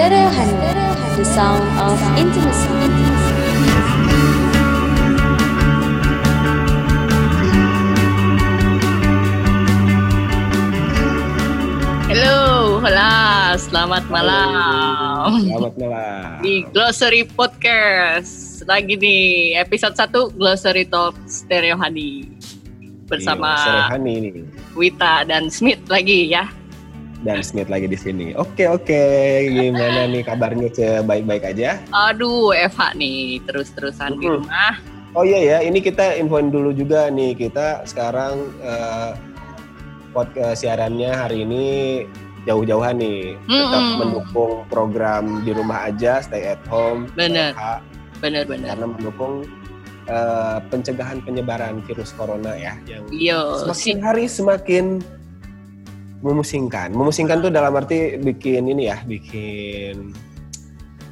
Stereo Honey, the sound of intimacy. Halo, hola, selamat malam. Selamat malam. Di Glossary Podcast. Lagi nih, episode 1 Glossary Talk Stereo Honey. Bersama Iya, Serehani nih Wita dan Smith lagi ya. Dan Smith lagi di sini. Oke oke, gimana nih kabarnya Ce? Baik-baik aja? Aduh, Eva nih, terus-terusan di rumah. Oh iya ya, ini kita infoin dulu juga nih kita sekarang eh, podcast siarannya hari ini jauh-jauhan nih, tetap Mm-mm. mendukung program di rumah aja, stay at home, Bener. WFH, Bener-bener. karena mendukung eh, pencegahan penyebaran virus corona ya, yang Yo, semakin si hari semakin memusingkan. Memusingkan tuh dalam arti bikin ini ya, bikin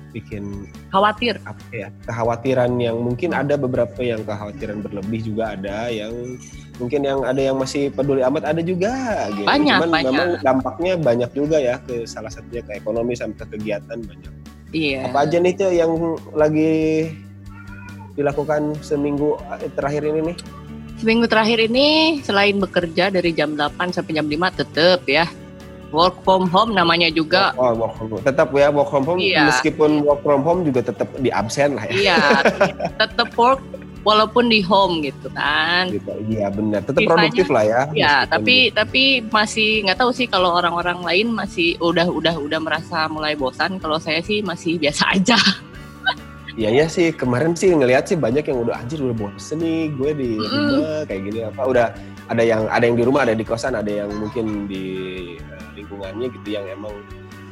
bikin khawatir. apa ya kekhawatiran yang mungkin ada beberapa yang kekhawatiran berlebih juga ada yang mungkin yang ada yang masih peduli amat ada juga gitu. Banyak, Cuman banyak. memang dampaknya banyak juga ya ke salah satunya ke ekonomi sampai ke kegiatan banyak. Iya. Apa aja nih tuh yang lagi dilakukan seminggu terakhir ini nih? Seminggu terakhir ini selain bekerja dari jam 8 sampai jam 5 tetap ya. Work from home namanya juga. Oh, work from home. Tetap ya work from home Iya. meskipun work from home juga tetap di absen lah ya. Iya, tetap work walaupun di home gitu kan. Gitu. Iya benar, tetap Sisanya- produktif lah ya. Ya, meskipun tapi tapi masih nggak tahu sih kalau orang-orang lain masih udah udah udah merasa mulai bosan. Kalau saya sih masih biasa aja. Iya ya sih kemarin sih ngelihat sih banyak yang udah anjir udah bosen nih gue di rumah kayak gini apa udah ada yang ada yang di rumah ada di kosan ada yang mungkin di eh, lingkungannya gitu yang emang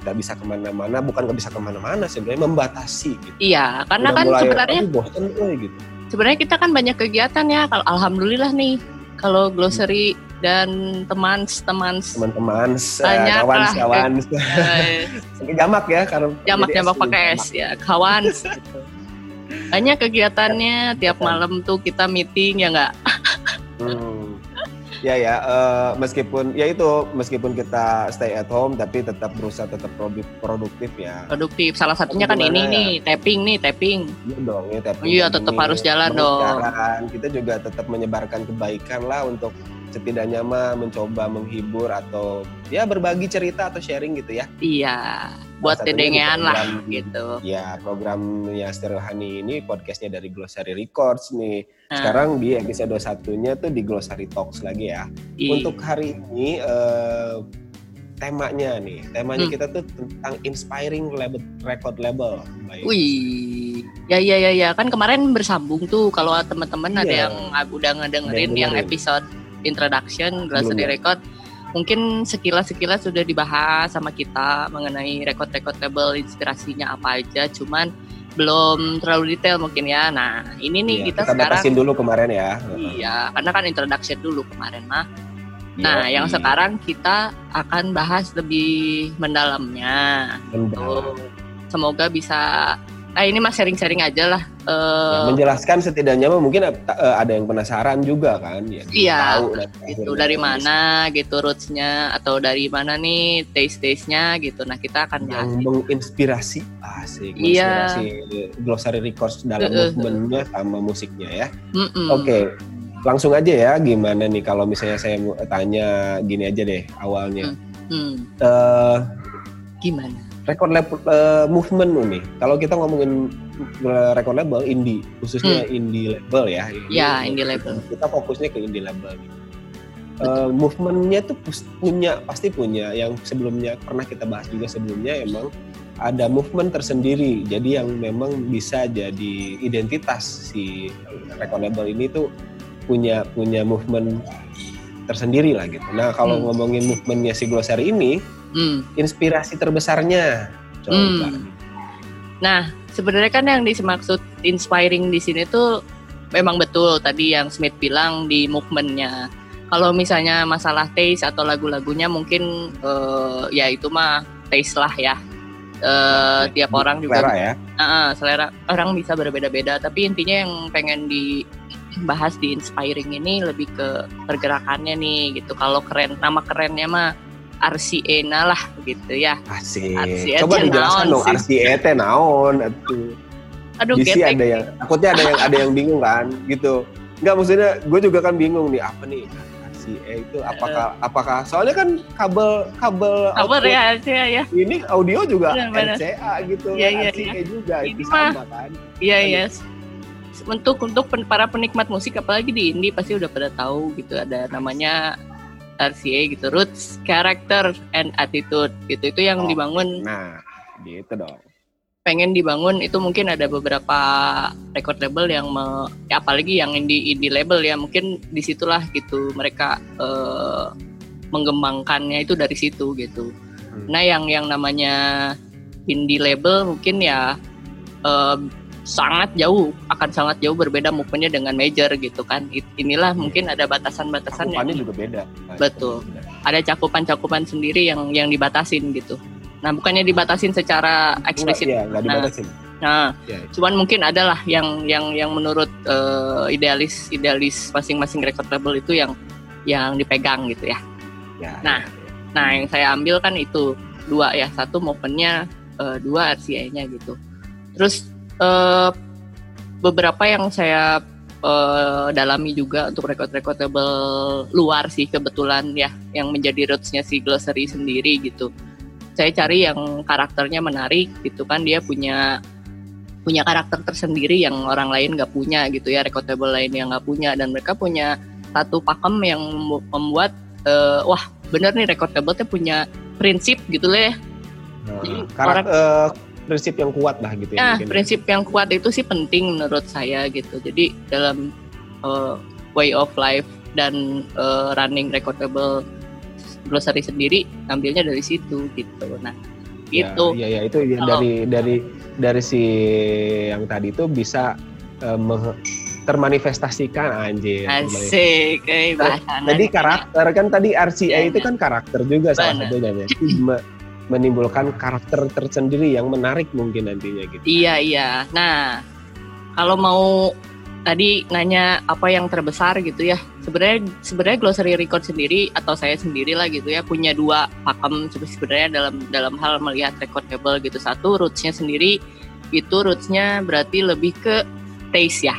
nggak bisa ke mana-mana bukan nggak bisa ke mana-mana sebenarnya membatasi gitu. Iya, karena Udah kan mulai, sebenarnya "Aduh, bosen gue gitu. sebenarnya kita kan banyak kegiatan ya. Kalau alhamdulillah nih kalau glossary dan teman-teman teman-teman se- Banyak kawan lah. kawan eh, jamak ya karena jamak jamak pakai. S ya, kawan. gitu. Banyak kegiatannya tiap malam tuh kita meeting ya nggak? Hmm. Ya ya, eh, meskipun ya itu meskipun kita stay at home tapi tetap berusaha tetap produ- produktif ya. Produktif. Salah satunya kan ini ya? nih, tapping nih, tapping. Iya dong ya tapi Iya, tetap harus jalan dong. jalan. Kita juga tetap menyebarkan kebaikan lah untuk setidaknya mah mencoba menghibur atau ya berbagi cerita atau sharing gitu ya. Iya, buat dedengean lah gitu. Ya programnya Stereo Honey ini podcastnya dari Glossary Records nih. Nah. Sekarang di episode satunya tuh di Glossary Talks lagi ya. Iya. Untuk hari ini eh, temanya nih, temanya Hmm. kita tuh tentang inspiring label, record label. Baik. Wih, ya ya ya ya kan kemarin bersambung tuh kalau teman-teman ada Iya. yang udah ngedengerin Ada yang episode introduction Belum ya? Record mungkin sekilas-sekilas sudah dibahas sama kita mengenai record-record label inspirasinya apa aja cuman belum terlalu detail mungkin ya nah ini nih Iya, kita, kita sekarang dulu kemarin ya. iya karena kan introduction dulu kemarin mah nah Iya, yang sekarang kita akan bahas lebih mendalamnya mendalam. Tuh. semoga bisa nah ini mas sharing-sharing aja lah Ya, Eh, menjelaskan setidaknya mah mungkin eh, ada yang penasaran juga kan ya. Iya, tahu gitu dari mana gitu rootsnya atau dari mana nih taste taste nya gitu nah kita akan bahas yang menginspirasi asik Iya. menginspirasi glossary records dalam Uh-uh. movementnya sama musiknya ya Mm-mm. oke langsung aja ya gimana nih kalau misalnya saya tanya gini aja deh awalnya Hmm, Eh, gimana record label eh, movement nih kalau kita ngomongin eh, record label indie khususnya indie label ya. Hmm. Ya, indie label. kita fokusnya ke indie label nih Eh, movementnya tuh punya pasti punya. Yang sebelumnya pernah kita bahas juga sebelumnya emang ada movement tersendiri. Jadi yang memang bisa jadi identitas si record label ini tuh punya punya movement tersendiri lah gitu. Nah kalau Hmm. ngomongin movementnya si Glossary ini Hmm. inspirasi terbesarnya coba Hmm. Nah, sebenarnya kan yang dimaksud inspiring di sini tuh memang betul tadi yang Smith bilang di movementnya. Kalau misalnya masalah taste atau lagu-lagunya mungkin eh, ya itu mah taste lah ya. Eh, tiap orang juga Selera ya Ah, selera orang bisa berbeda-beda. Tapi intinya yang pengen dibahas di inspiring ini lebih ke pergerakannya nih gitu. Kalau keren nama kerennya mah RCA lah gitu ya. Asik. RCA Coba teh dijelaskan dong? RCA teh naon atuh. Aduh getek. ada yang takutnya ada yang ada yang bingung kan gitu. Enggak maksudnya gue juga kan bingung nih apa nih RCA itu apakah apakah soalnya kan kabel kabel output ya RCA ya. ini audio juga Benar-benar. RCA gitu Iya, iya, RCA juga Ini itu mah- sama kan Iya iya. Untuk untuk para penikmat musik apalagi di indie pasti udah pada tahu gitu ada namanya RCA gitu roots character and attitude gitu itu yang Oh. dibangun nah gitu dong pengen dibangun itu mungkin ada beberapa record label yang me- ya apalagi yang indie indie label ya mungkin di situlah gitu mereka eh, mengembangkannya itu dari situ gitu. Hmm. Nah yang yang namanya indie label mungkin ya eh, sangat jauh akan sangat jauh berbeda movementnya dengan major gitu kan. It- Inilah mungkin ada batasan-batasan yang juga beda Betul. ada cakupan-cakupan sendiri yang yang dibatasin gitu. Nah bukannya dibatasin secara eksplisit Iya, nggak Nah, dibatasin. Nah, Iya. cuman mungkin adalah yang yang yang menurut eh, idealis idealis masing-masing record label itu yang yang dipegang gitu ya. Ya, Nah. ya, ya. Nah, yang saya ambil kan itu dua ya, satu movementnya, eh, dua RCA-nya gitu. Terus eh, beberapa yang saya eh, dalami juga untuk record-record label luar sih kebetulan ya, yang menjadi roots-nya si Glossary sendiri gitu. Saya cari yang karakternya menarik gitu kan, dia punya punya karakter tersendiri yang orang lain nggak punya gitu ya, record label lain yang nggak punya dan mereka punya satu pakem yang mem- membuat eh, wah bener nih record label tuh punya prinsip gitu lah ya. Nah, Jadi karak- eh, prinsip yang kuat lah gitu ya. Nah, mungkin. prinsip yang kuat itu sih penting menurut saya gitu. Jadi dalam uh, way of life dan uh, running record label glossary sendiri ambilnya dari situ gitu. Nah, Ya, gitu. Iya, iya itu ya, Kalau- dari dari dari si yang tadi itu bisa meng- termanifestasikan anjir. Asik, eh. Tadi karakter kan tadi RCA Iya, itu kan karakter juga salah satunya ya. Menimbulkan karakter tersendiri yang menarik mungkin nantinya gitu. Iya, iya. Nah, kalau mau tadi nanya apa yang terbesar gitu ya. Sebenarnya sebenarnya glossary record sendiri atau saya sendiri lah gitu ya punya dua pakem sebenarnya dalam dalam hal melihat record label gitu. Satu rootsnya sendiri itu rootsnya berarti lebih ke taste ya.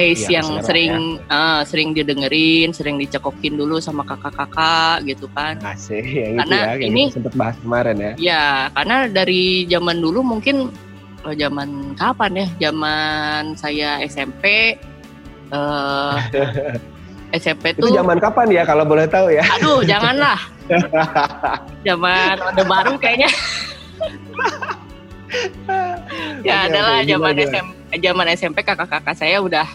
Taste Iya, yang sering ah, sering didengerin, sering dicekokin dulu sama kakak-kakak gitu kan. Asik yang itu Karena ya, yang ini- sempat bahas kemarin ya. Ya, karena dari zaman dulu mungkin oh, zaman kapan ya? Zaman saya SMP eh SMP Itu tuh zaman kapan ya kalau boleh tahu ya? aduh, janganlah. zaman Orde Baru kayaknya. ya Oke, adalah zaman SMP zaman SMP kakak-kakak saya udah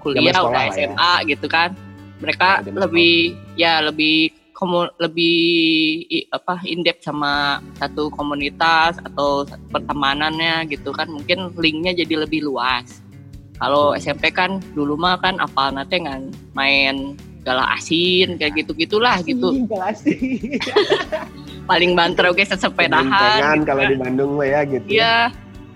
kuliah, sekolah udah lah ya. SMA gitu kan. Mereka Ya, zaman lebih ya lebih komu- lebih i- apa in depth sama satu komunitas atau pertemanannya gitu kan mungkin linknya jadi lebih luas kalau SMP kan dulu mah kan apa nanti kan main galah asin kayak gitu gitulah gitu Asik. paling banter oke sesepedahan gitu kalau kan. di Bandung ya gitu. Iya.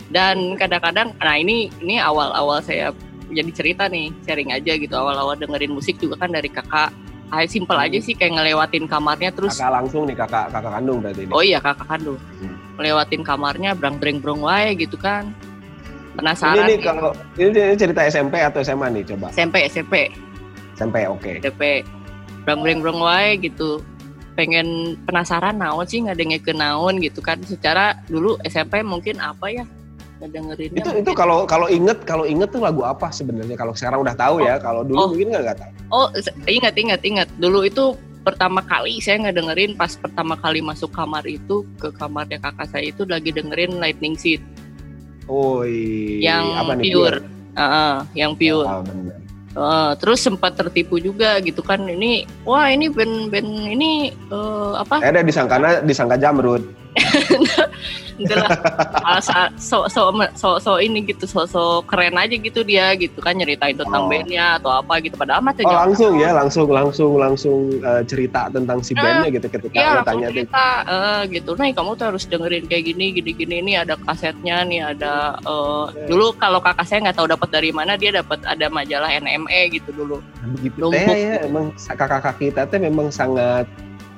Dan kadang-kadang, nah ini ini awal-awal saya jadi cerita nih, sharing aja gitu. Awal-awal dengerin musik juga kan dari kakak. Ah, simpel aja sih kayak ngelewatin kamarnya terus. Kakak langsung nih kakak kakak kandung berarti ini. Oh iya kakak kandung. Hmm. Melewatin kamarnya brang breng brong wae gitu kan. ini Penasaran nih nih. kalau ini, ini cerita SMP atau SMA nih coba. SMP SMP SMP oke. SMP brang breng brong wae gitu. Pengen penasaran naon sih ngadengin naon gitu kan. Secara dulu SMP mungkin apa ya? Ngedengerinnya Itu itu kalau kalau inget kalau inget tuh lagu apa sebenarnya kalau sekarang udah tahu ya kalau dulu Oh. mungkin nggak nggak tahu. Oh, ingat ingat ingat. Dulu itu pertama kali saya ngedengerin pas pertama kali masuk kamar itu ke kamarnya kakak saya itu lagi dengerin Lightning Seed Oh iya. yang apa nih pure. Heeh, yang pure. Oh, bener. Heeh, terus sempat tertipu juga gitu kan. Ini wah ini band-band ini eh, apa? Eh, ada disangkana disangka jamrut. Gitu lah. So, so, so, so ini gitu, so, so keren aja gitu dia gitu kan nyeritain tentang Oh. bandnya atau apa gitu. Padahal mah teh Oh langsung ya langsung langsung langsung eh, cerita tentang si Eh, bandnya gitu ketika lo langsung tanya tuh. cerita eh, gitu. Nih kamu tuh harus dengerin kayak gini, gini-gini. Ini ada kasetnya, nih ada. eh, Iya. Dulu kalau kakak saya nggak tahu dapat dari mana, dia dapat ada majalah NME gitu dulu. Begitu Numpuk teh ya emang kakak-kakak kita teh memang sangat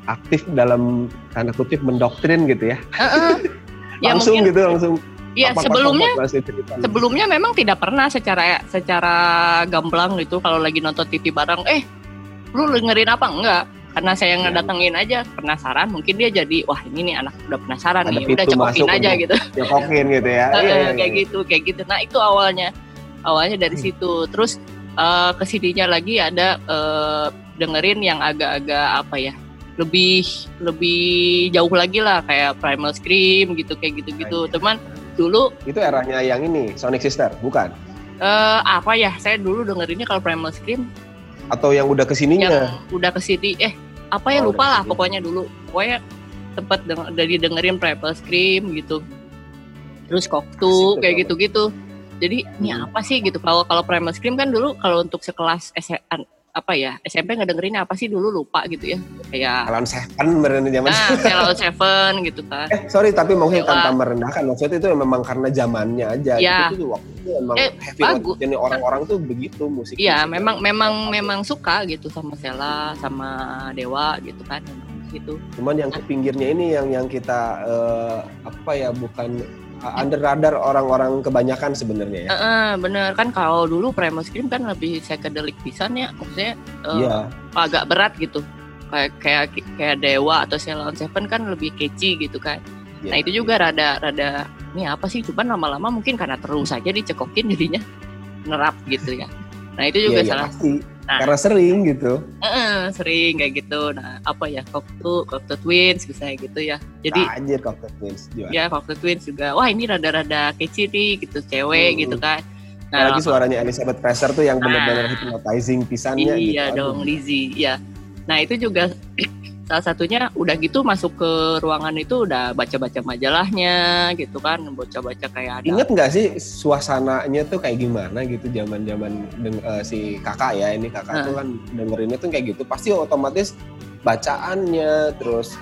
aktif dalam tanda kutip mendoktrin gitu ya. Heeh. ya langsung mungkin gitu langsung ya apa-apa sebelumnya sebelumnya memang tidak pernah secara secara gamblang gitu kalau lagi nonton TV bareng eh lu dengerin apa enggak karena saya Ya. ngedatengin aja penasaran mungkin dia jadi wah ini nih anak udah penasaran Ada nih udah cekokin aja gitu nyokokin gitu ya. Iya, iya, kayak iya. gitu kayak gitu nah itu awalnya awalnya dari Hmm. situ terus eh ke sininya lagi ada eh, dengerin yang agak-agak apa ya lebih lebih jauh lagi lah kayak Primal Scream gitu kayak gitu-gitu. Teman dulu Itu eranya yang ini Sonic Sister, bukan? eh apa ya? Saya dulu dengerinnya kalau Primal Scream. Atau yang udah ke sininya? yang udah ke sini eh apa ya? Oh, lupa lah ke sini. pokoknya dulu. Pokoknya tempat dari dengerin Primal Scream gitu. Terus Koktu tuh kayak gitu-gitu. Jadi ini Hmm. apa sih gitu? Kalau kalau Primal Scream kan dulu kalau untuk sekelas apa ya SMP ngedengerinnya apa sih dulu lupa gitu ya kayak Alan Seven berarti zaman nah Sailor Seven gitu kan Eh, sorry tapi maksudnya Dewa. tanpa merendahkan maksudnya itu memang karena zamannya aja Ya. itu tuh waktu itu emang Eh, heavy bagus. jadi orang-orang tuh begitu musik Iya, memang memang memang suka gitu sama Sela, sama Dewa gitu kan, gitu. cuman yang ke pinggirnya ini yang yang kita eh, apa ya bukan uh, under radar orang-orang kebanyakan sebenarnya ya Heeh, bener kan kalau dulu Primal Scream kan lebih psychedelic pisan ya, maksudnya eh, iya agak berat gitu. Kayak kayak kayak Dewa atau Ceylon Seven kan lebih catchy gitu kan. iya. Nah, itu juga rada rada ini apa sih? Cuman lama-lama mungkin karena terus aja dicekokin jadinya nerap gitu ya. Nah, itu juga Iya, iya, salah pasti Nah. karena sering gitu Heeh, sering kayak gitu. Nah, apa ya? Koktu, Koktu Twins misalnya gitu ya. Jadi anjir Cocktail Twins juga ya Cocktail Twins juga wah ini rada-rada catchy nih gitu cewek Hmm. gitu kan Nah, nah lagi suaranya Elizabeth Fraser tuh yang Nah. benar-benar hypnotizing pisannya gitu. iya dong Lizzie ya nah itu juga salah satunya udah gitu masuk ke ruangan itu udah baca-baca majalahnya gitu kan baca-baca kayak ada Ingat nggak sih suasananya tuh kayak gimana gitu zaman-zaman deng- eh, si kakak ya ini kakak tuh kan dengerinnya tuh kayak gitu pasti otomatis bacaannya terus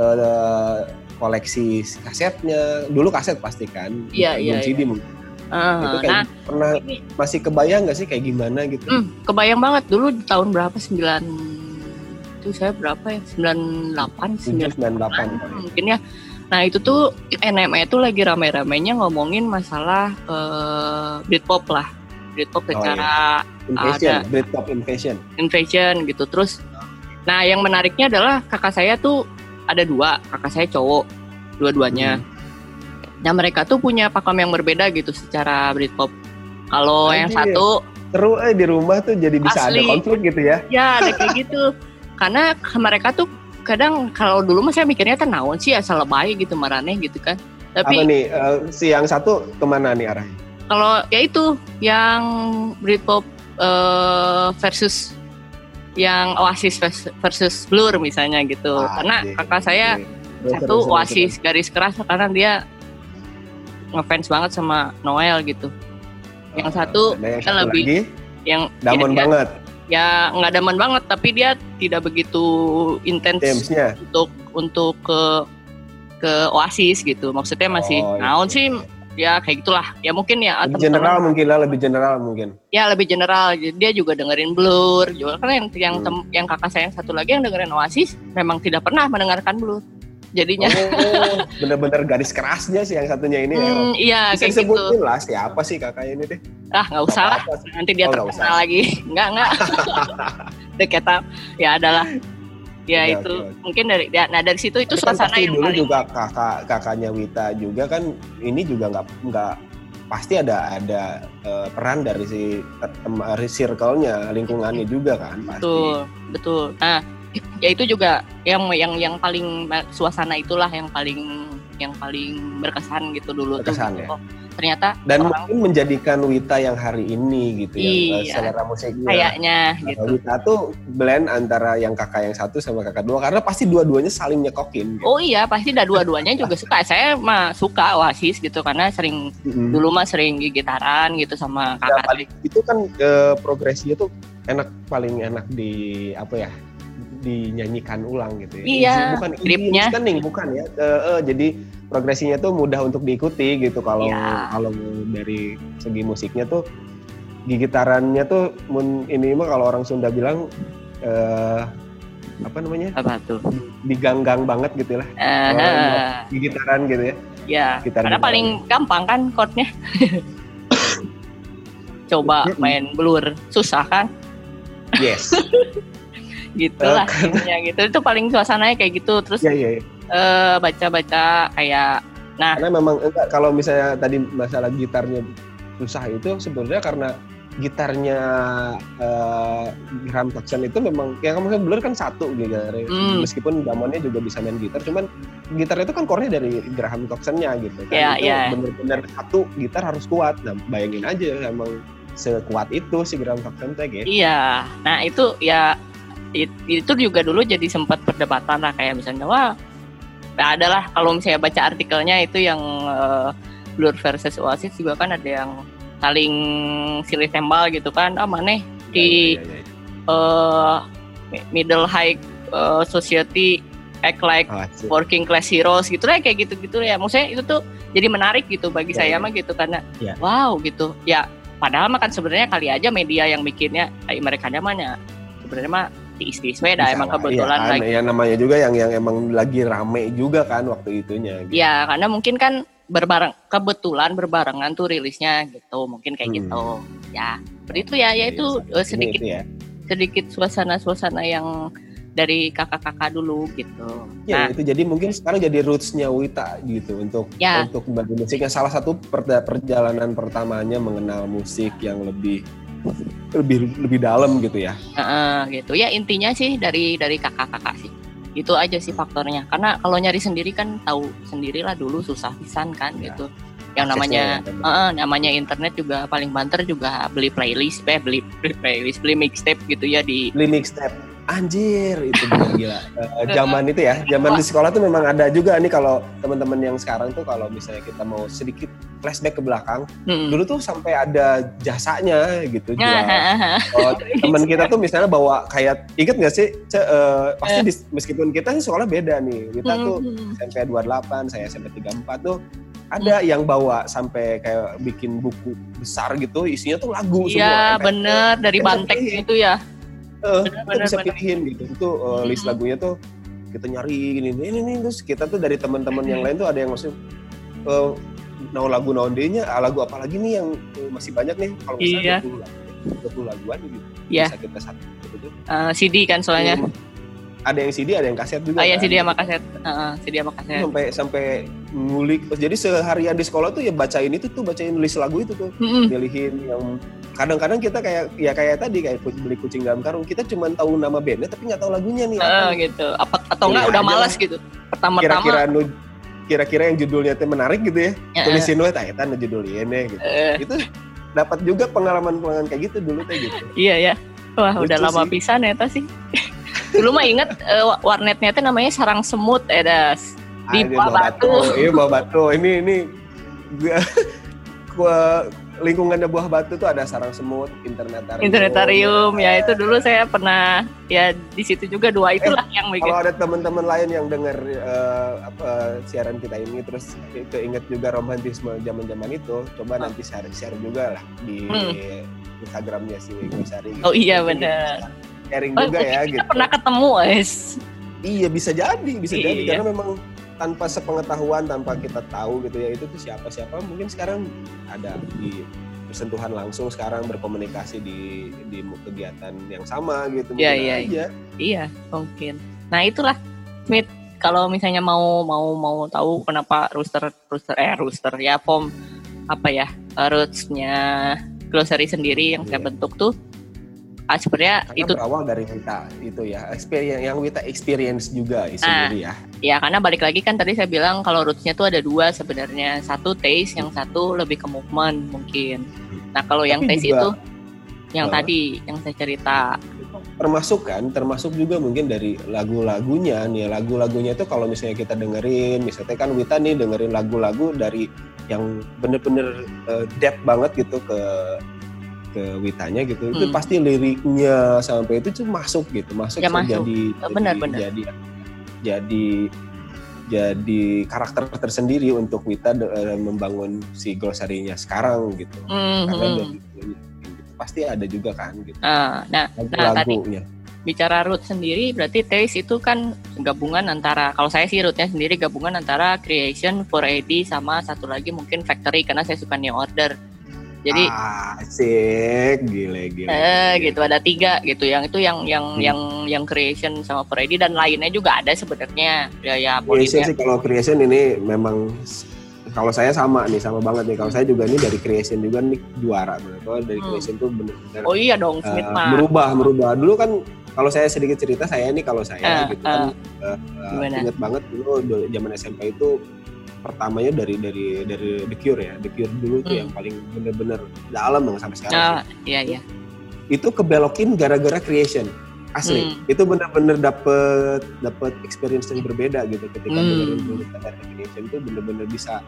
eh, koleksi kasetnya dulu kaset pasti kan Iya, iya, CD mungkin. Ah, itu kayak nah pernah ini masih kebayang nggak sih kayak gimana gitu? Hmm, kebayang banget. Dulu tahun berapa? Sembilan itu saya berapa ya 98 tujuh 98 sembilan delapan mungkin ya. Nah itu tuh NME itu lagi rame-ramenya ngomongin masalah eh, Britpop lah, Britpop Oh, secara Invasion ada. Britpop Invasion invasion gitu. Terus, nah yang menariknya adalah kakak saya tuh ada dua, kakak saya cowok, dua-duanya. Hmm. Nah mereka tuh punya pakem yang berbeda gitu secara Britpop. Kalau yang satu seru eh di rumah tuh jadi bisa Asli. ada konflik gitu ya ya ada kayak gitu karena mereka tuh kadang kalau dulu mah saya mikirnya kan naon sih asal lebay gitu marane gitu kan. Apa tapi nih eh, si yang satu ke mana nih arahnya? Kalau ya itu yang Britpop eh, versus yang Oasis vers- versus Blur misalnya gitu. Ah, karena iya. kakak saya Terus, satu terus, Oasis garis keras karena dia ngefans banget sama Noel gitu. Yang Ah, satu yang kan satu lebih- lagi? yang damon ya, banget ya nggak demen banget tapi dia tidak begitu intens untuk untuk ke ke Oasis gitu. Maksudnya masih Oh, iya. naon sih ya kayak gitulah. Ya mungkin ya lebih general mungkin lah lebih general mungkin Ya lebih general. Dia juga dengerin Blur juga karena yang yang, Hmm. tem- yang kakak saya yang satu lagi yang dengerin Oasis memang tidak pernah mendengarkan Blur. Jadinya oh bener-bener garis kerasnya sih yang satunya ini ya hmm, iya bisa kayak gitu. disebutin lah siapa sih kakaknya ini deh Ah nggak usah lah. Nanti dia Oh, nggak terkenal usah. lagi. Enggak enggak. Deh kata ya adalah ya Oke, itu mungkin dari ya, nah dari situ itu Tapi kan suasana pasti yang dulu paling juga kakak kakaknya Wita juga kan ini juga nggak nggak pasti ada ada eh, peran dari si dari circle-nya lingkungannya juga kan pasti Betul, betul. Nah, ya itu juga yang yang yang paling suasana itulah yang paling yang paling berkesan gitu dulu Berkesan, tuh. ya? Oh, ternyata dan orang mungkin menjadikan Wita yang hari ini gitu ya Iya. selera musiknya kayaknya gitu. Wita tuh blend antara yang kakak yang satu sama kakak dua karena pasti dua-duanya saling nyekokin gitu. Oh iya, pasti dah dua-duanya juga suka. Saya mah suka Oasis gitu karena sering Mm-mm. dulu mah sering gitaran gitu sama Ya, kakak. paling itu kan eh, progresinya tuh enak paling enak di apa ya dinyanyikan ulang gitu ya. Iya, bukan easy listening bukan ya. Eh, eh, jadi progresinya tuh mudah untuk diikuti gitu kalau Iya. kalau dari segi musiknya tuh gigitarannya tuh mun- ini mah kalau orang Sunda bilang eh apa namanya Apa tuh? diganggang banget gitu lah Eh, Oh, di gitaran gitu ya ya, gitar karena gitar. paling gampang kan chordnya. Coba main blur, susah kan? yes Gitu lah intinya gitu. Itu paling suasananya kayak gitu. Terus ya ya ya. eh, baca-baca kayak nah karena memang enggak kalau misalnya tadi masalah gitarnya susah itu sebenarnya karena gitarnya eh, Graham Coxon itu memang ya kamu Blur kan satu gitarnya Hmm. meskipun Damonnya juga bisa main gitar cuman gitar itu kan core-nya dari Graham Coxonnya gitu kan Iya, itu iya. bener-bener satu gitar harus kuat nah bayangin aja emang sekuat itu si Graham tuh gitu Iya, nah itu ya itu juga dulu jadi sempat perdebatan lah kayak misalnya wah nah adalah kalau misalnya baca artikelnya itu yang eh, Blur versus Oasis juga kan ada yang saling silih tembal gitu kan ah mana Di- Iya, iya, iya. eh, middle high eh, society act like Ah, working class heroes gitu lah kayak gitu gitu ya maksudnya itu tuh jadi menarik gitu bagi Ya, saya ya. mah gitu karena Ya. wow gitu ya padahal mah kan sebenarnya kali aja media yang bikinnya kayak mereka namanya sebenarnya mah tiis-tiis beda Bisa emang lah, kebetulan iya kan, lagi ya namanya juga yang yang emang lagi rame juga kan waktu itunya gitu. ya karena mungkin kan berbareng kebetulan berbarengan tuh rilisnya gitu mungkin kayak Hmm. gitu ya seperti itu ya ya itu Iya, eh, sedikit itu ya. sedikit suasana-suasana yang dari kakak-kakak dulu gitu Ya nah itu jadi mungkin sekarang jadi rootsnya Wita gitu untuk Ya. untuk bagi musiknya salah satu per- perjalanan pertamanya mengenal musik yang lebih lebih lebih dalam gitu ya. Heeh, gitu ya intinya sih dari dari kakak-kakak sih itu aja sih faktornya karena kalau nyari sendiri kan tahu sendirilah dulu susah pisan kan Ya. gitu yang namanya ya, heeh, namanya internet juga paling banter juga beli playlist eh beli, beli playlist beli mixtape gitu ya di Beli mixtape. Anjir, itu bener gila. Eh, zaman itu ya, zaman di sekolah tuh memang ada juga nih kalau teman-teman yang sekarang tuh kalau misalnya kita mau sedikit flashback ke belakang, Hmm. dulu tuh sampai ada jasanya gitu jual hahaha. Oh, teman kita tuh misalnya bawa kayak inget gak sih? Ce, eh, pasti di- meskipun kita sih sekolah beda nih. Kita tuh Hmm. SMP 28 saya SMP 34 tuh ada yang bawa sampai kayak bikin buku besar gitu isinya tuh lagu Iya semua. Bener dari Kita Bantek pilih. itu ya. Eh, bener, kita bener, bisa bener. pilihin gitu. Itu eh, list lagunya tuh kita nyari ini ini ini. Terus kita tuh dari teman-teman yang lain tuh ada yang maksud eh nah lagu naondenya ah, lagu apa lagi nih yang eh, masih banyak nih? Kalau nggak Iya. salah 20 lagu 20 laguan gitu. Iya. bisa kita satu gitu Eh, CD kan soalnya. Ada yang CD ada yang kaset juga ah ya kan. CD sama kaset. Heeh, CD sama kaset. Sampai sampai ngulik. Jadi seharian di sekolah tuh ya bacain itu tuh bacain list lagu itu tuh. Mm-mm. milihin yang kadang-kadang kita kayak ya kayak tadi kayak beli kucing dalam karung. Kita cuma tahu nama bandnya tapi nggak tahu lagunya nih. Heeh, apa. gitu. Apa atau enggak Pilih udah malas gitu. Pertama-tama kira-kira kira-kira yang judulnya tuh menarik gitu ya Heeh. tulisin we tak eta judulnya gitu Eh, itu dapat juga pengalaman-pengalaman kayak gitu dulu tuh gitu Iya ya. Wah Lucu udah lama sih. pisan ya sih. Dulu mah inget eh, wa- warnetnya teh namanya Sarang Semut edas. Di Ah, ini Buah bawa Batu. iya bawa batu ini ini gua- gua lingkungannya buah batu tuh ada sarang semut internetarium Internetarium ya itu dulu saya pernah ya di situ juga dua itulah yang bikin. kalau ada teman-teman lain yang dengar eh, apa siaran kita ini terus keinget juga romantisme zaman-zaman itu coba nanti share share juga lah di Hmm. Instagramnya si Gosari gitu. Oh iya, kita sharing Oh, juga ya kita gitu pernah ketemu es. iya bisa jadi bisa jadi Iya. karena memang tanpa sepengetahuan tanpa kita tahu gitu ya itu tuh siapa siapa mungkin sekarang ada di bersentuhan langsung sekarang berkomunikasi di di kegiatan yang sama gitu Iya, mungkin iya, aja. Iya mungkin. Nah itulah Smith kalau misalnya mau mau mau tahu kenapa rooster rooster eh rooster ya form apa ya rootsnya glossary sendiri yang saya Iya. bentuk tuh ah, sebenarnya Karena itu berawal dari Wita itu ya, experience yang Wita experience juga Ah. sendiri ya. Ya karena balik lagi kan tadi saya bilang kalau rootsnya tuh ada dua sebenarnya satu taste yang satu lebih ke movement mungkin. Nah kalau yang taste juga- itu yang Oh. tadi yang saya cerita. Termasuk kan, termasuk juga mungkin dari lagu-lagunya nih, lagu-lagunya itu kalau misalnya kita dengerin, misalnya kan Wita nih dengerin lagu-lagu dari yang bener-bener eh, depth banget gitu ke ke Witanya gitu, itu Hmm. pasti liriknya sampai itu tuh masuk gitu, masuk Ya, masuk. jadi Oh, benar, jadi, benar. jadi jadi jadi karakter tersendiri untuk Wita de- eh, membangun si glosarinya sekarang gitu. Mhm. karena dari gitu, pasti ada juga kan gitu Ah, nah, nah tadi bicara root sendiri berarti taste itu kan gabungan antara kalau saya sih rootnya sendiri gabungan antara creation 4AD sama satu lagi mungkin factory karena saya suka new order jadi asik gile gile, eh gile. gitu ada tiga gitu. Yang itu yang yang hmm. yang yang creation sama 4AD dan lainnya juga ada sebenarnya. Ya ya creation sih kalau creation ini memang kalau saya sama nih sama banget nih. Kalau saya juga ini dari creation juga nih juara. Kalau dari hmm. creation tuh benar-benar oh iya dong uh, merubah merubah. Dulu kan kalau saya sedikit cerita saya ini kalau saya uh, gitu kan uh, uh, inget banget dulu zaman SMP itu pertamanya dari dari dari The Cure ya The Cure dulu hmm. tuh yang paling bener-bener dalam yang sampai sekarang uh, iya iya itu kebelokin gara-gara creation asli hmm. itu bener-bener dapet dapet experience yang berbeda gitu ketika hmm. dengerin dulu creation itu bener-bener bisa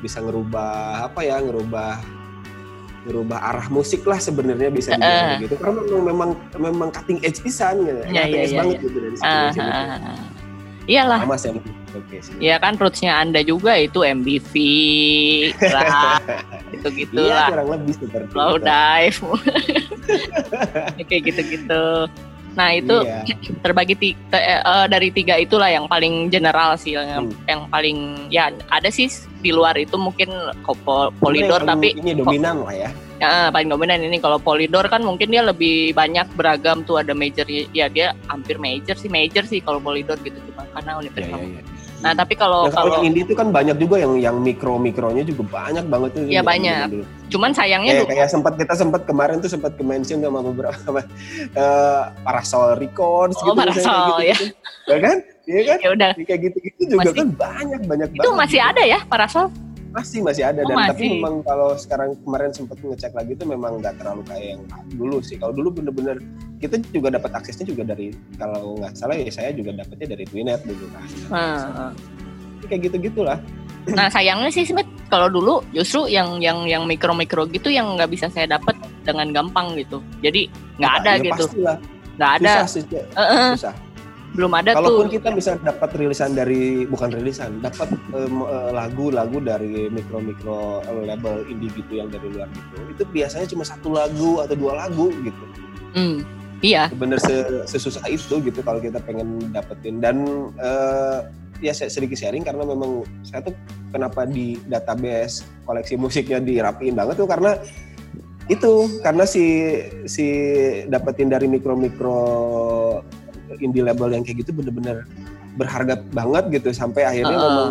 bisa ngerubah apa ya ngerubah ngerubah arah musik lah sebenarnya bisa dibilang uh. gitu karena memang memang cutting edge pisan gitu. Ya, cutting ya, edge ya, banget ya. gitu dari uh, uh, Iyalah. Sama sih Iya kan rootsnya Anda juga itu MBV lah. itu gitu iya, kurang lebih seperti Low itu. dive. Kayak gitu-gitu. Nah itu iya. terbagi tiga, uh, dari tiga itulah yang paling general sih yang, hmm. yang paling ya ada sih di luar itu mungkin polidor ini, tapi ini dominan lah ya. Ya, paling dominan ini kalau polidor kan mungkin dia lebih banyak beragam tuh ada major ya dia hampir major sih major sih kalau polidor gitu cuma karena universitas. Ya, ya, ya. Nah tapi kalau ya, kalau indie itu kan banyak juga yang yang mikro mikronya juga banyak banget tuh. Iya banyak. Cuman sayangnya kayak, kayak sempat kita sempat kemarin tuh sempat ke mention sama beberapa uh, Parasol Records oh, gitu. Parasol gitu, ya. Gitu. ya kan? Iya kan? Ya udah. Kayak gitu-gitu juga masih, kan banyak banyak itu banget. Itu masih ada ya Parasol? Masih masih ada oh, dan masih. tapi memang kalau sekarang kemarin sempat ngecek lagi itu memang nggak terlalu kayak yang dulu sih. Kalau dulu bener-bener kita juga dapat aksesnya juga dari kalau nggak salah ya saya juga dapetnya dari Twinet dulu kan. Hmm. Kayak gitu gitulah. Nah sayangnya sih Smith kalau dulu justru yang yang yang mikro mikro gitu yang nggak bisa saya dapat dengan gampang gitu. Jadi nggak ada ya, gitu. Nggak ada. Susah sih. Uh -uh. Susah belum ada Kalaupun tuh. kita bisa dapat rilisan dari bukan rilisan, dapat lagu-lagu um, dari mikro-mikro label indie gitu yang dari luar gitu. Itu biasanya cuma satu lagu atau dua lagu gitu. Hmm, iya. Bener sesusah itu gitu kalau kita pengen dapetin dan uh, ya sedikit sharing karena memang saya tuh kenapa di database koleksi musiknya dirapiin banget tuh karena itu karena si si dapetin dari mikro mikro indie label yang kayak gitu bener-bener berharga banget gitu sampai akhirnya uh, memang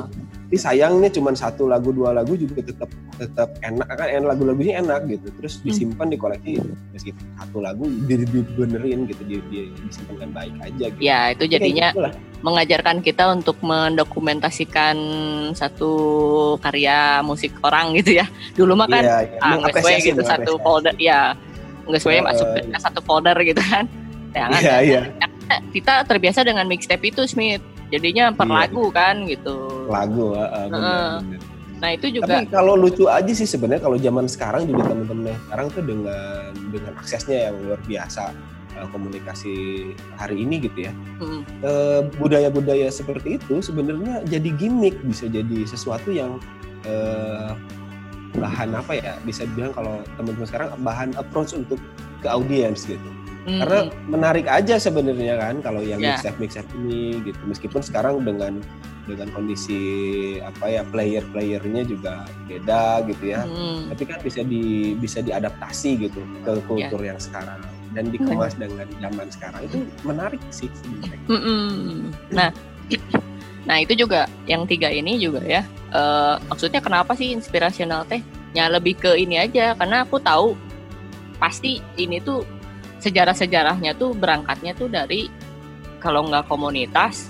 ini sayangnya cuma satu lagu dua lagu juga tetap tetap enak. Kan enak lagu-lagunya enak gitu terus hmm. disimpan di koleksi meskipun satu lagu dibenerin gitu di, di, disimpan dengan baik aja gitu. ya itu jadinya gitu mengajarkan kita untuk mendokumentasikan satu karya musik orang gitu ya. Dulu mah kan yeah, yeah. ah, gitu satu folder ya nggak sesuai uh, masuk ke satu folder gitu kan ya kan yeah, yeah kita terbiasa dengan mixtape itu Smith. Jadinya per iya. lagu kan gitu. Lagu uh, bener, uh, bener. nah itu juga tapi kalau lucu aja sih sebenarnya kalau zaman sekarang juga temen-temen sekarang tuh dengan dengan aksesnya yang luar biasa uh, komunikasi hari ini gitu ya. Hmm. uh, budaya-budaya seperti itu sebenarnya jadi gimmick bisa jadi sesuatu yang uh, bahan apa ya bisa dibilang kalau teman-teman sekarang bahan approach untuk ke audiens gitu hmm Karena menarik aja sebenarnya kan kalau yang yeah. mixtape mixtape ini gitu. Meskipun sekarang dengan dengan kondisi apa ya player-playernya juga beda gitu ya. Mm. Tapi kan bisa di bisa diadaptasi gitu ke ya. kultur yeah. yang sekarang dan dikemas mm. dengan zaman sekarang itu menarik sih sebenarnya. Mm-mm. Nah, nah itu juga yang tiga ini juga ya. Uh, maksudnya kenapa sih inspirasional teh? Ya lebih ke ini aja karena aku tahu pasti ini tuh sejarah-sejarahnya tuh berangkatnya tuh dari kalau nggak komunitas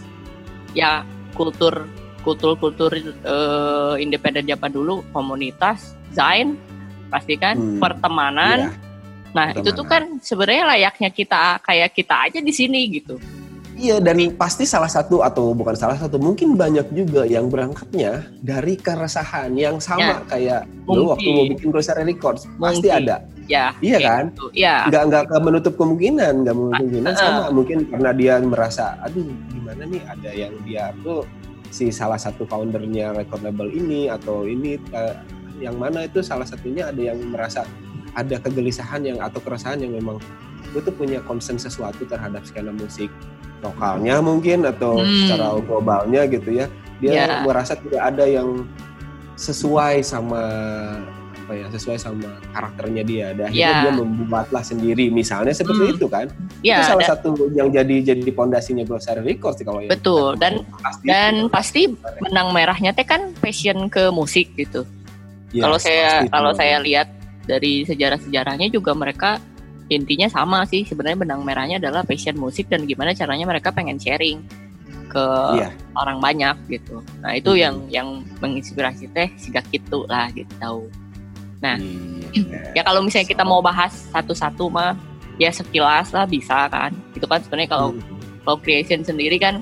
ya kultur kultur kultur uh, independen Jepang dulu komunitas Zain pasti kan? Hmm, pertemanan. Iya, nah pertemanan. itu tuh kan sebenarnya layaknya kita kayak kita aja di sini gitu. Iya dan pasti salah satu atau bukan salah satu mungkin banyak juga yang berangkatnya dari keresahan yang sama ya, kayak dulu waktu mau bikin Grocery Records mungkin. pasti ada ya iya kan gitu. ya nggak nggak menutup kemungkinan nggak menutup kemungkinan sama mungkin karena dia merasa aduh gimana nih ada yang dia tuh si salah satu foundernya record label ini atau ini uh, yang mana itu salah satunya ada yang merasa ada kegelisahan yang atau keresahan yang memang gue tuh punya concern sesuatu terhadap skena musik lokalnya mungkin atau Hmm. secara globalnya gitu ya dia Ya. merasa tidak ada yang sesuai sama apa ya sesuai sama karakternya dia dan akhirnya Ya. dia membuatlah sendiri misalnya seperti Hmm. itu kan Ya, itu salah dan- satu yang jadi jadi pondasinya Glossary Records sih kalau Betul, kita dan- gitu. dan pasti benang merahnya teh kan passion ke musik gitu. Yes, kalau saya pasti kalau itu. saya lihat dari sejarah-sejarahnya juga mereka intinya sama sih sebenarnya benang merahnya adalah passion musik dan gimana caranya mereka pengen sharing ke Iya. orang banyak gitu. Nah itu Hmm. yang yang menginspirasi teh siga gitu lah gitu. Nah, Iya. Ya kalau misalnya kita mau bahas satu-satu mah ya sekilas lah bisa kan. Itu kan sebenarnya kalau Hmm. kalau creation sendiri kan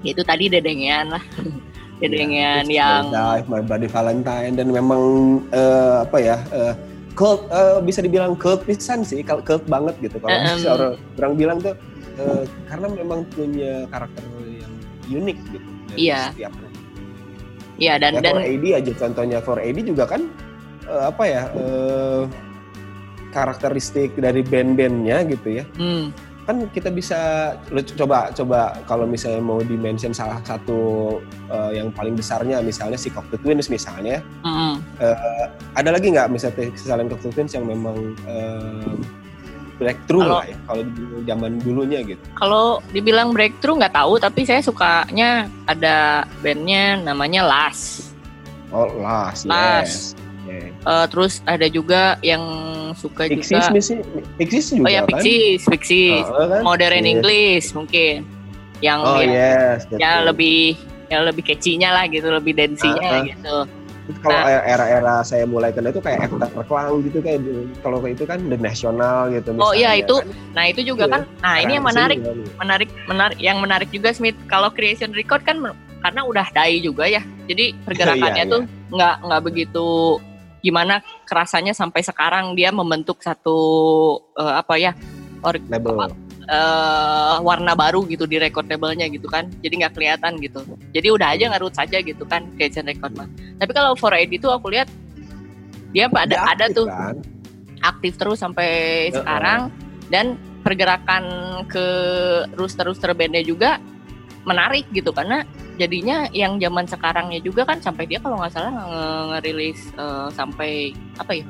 ya itu tadi dedengean lah. dedengean It's yang Dive, My Bloody Valentine dan memang eh, apa ya eh, cult eh, bisa dibilang cult pisan sih kalau cult banget gitu kalau bisa orang, orang bilang tuh eh, karena memang punya karakter yang unik gitu dari Iya. setiap ya dan ya, dan for AD aja contohnya for AD juga kan eh, apa ya eh, karakteristik dari band-bandnya gitu ya. Hmm, kan kita bisa lu coba coba kalau misalnya mau dimention salah satu eh, yang paling besarnya misalnya si Cocteau Twins misalnya. Mm, ada lagi nggak misalnya selain Cocteau Twins yang memang eh, breakthrough Kalau- lah ya kalau di zaman dulunya gitu? Kalau dibilang breakthrough nggak tahu tapi saya sukanya ada bandnya namanya Las. oh Last Last. yes Yeah. Eh, terus ada juga yang suka Pixies juga misi- Pixies juga oh ya kan Pixies, Pixies, Oh, kan? Modern Yes. English mungkin yang oh yang yes ya lebih yang lebih catchy-nya lah gitu, lebih dance-nya Ah, ah. gitu. kalau Nah. era-era saya mulai kenal itu kayak After Clang gitu kayak kalau itu kan The National gitu Oh iya itu, kan. nah itu juga Iya. kan, nah ini yang menarik, menarik, menarik, yang menarik juga Smith. Kalau creation record kan karena udah die juga ya, jadi pergerakannya Iya, tuh nggak nggak begitu gimana kerasanya sampai sekarang dia membentuk satu eh, apa ya label eh, warna baru gitu di record labelnya gitu kan, jadi nggak kelihatan gitu. Jadi udah aja ngarut saja gitu kan creation record mah. Tapi kalau for ID tuh aku lihat dia ada Dia ada tuh kan? aktif terus sampai Heeh. sekarang dan pergerakan ke rooster-rooster bandnya juga menarik gitu karena jadinya yang zaman sekarangnya juga kan sampai dia kalau nggak salah nge- ngerilis eh, sampai apa ya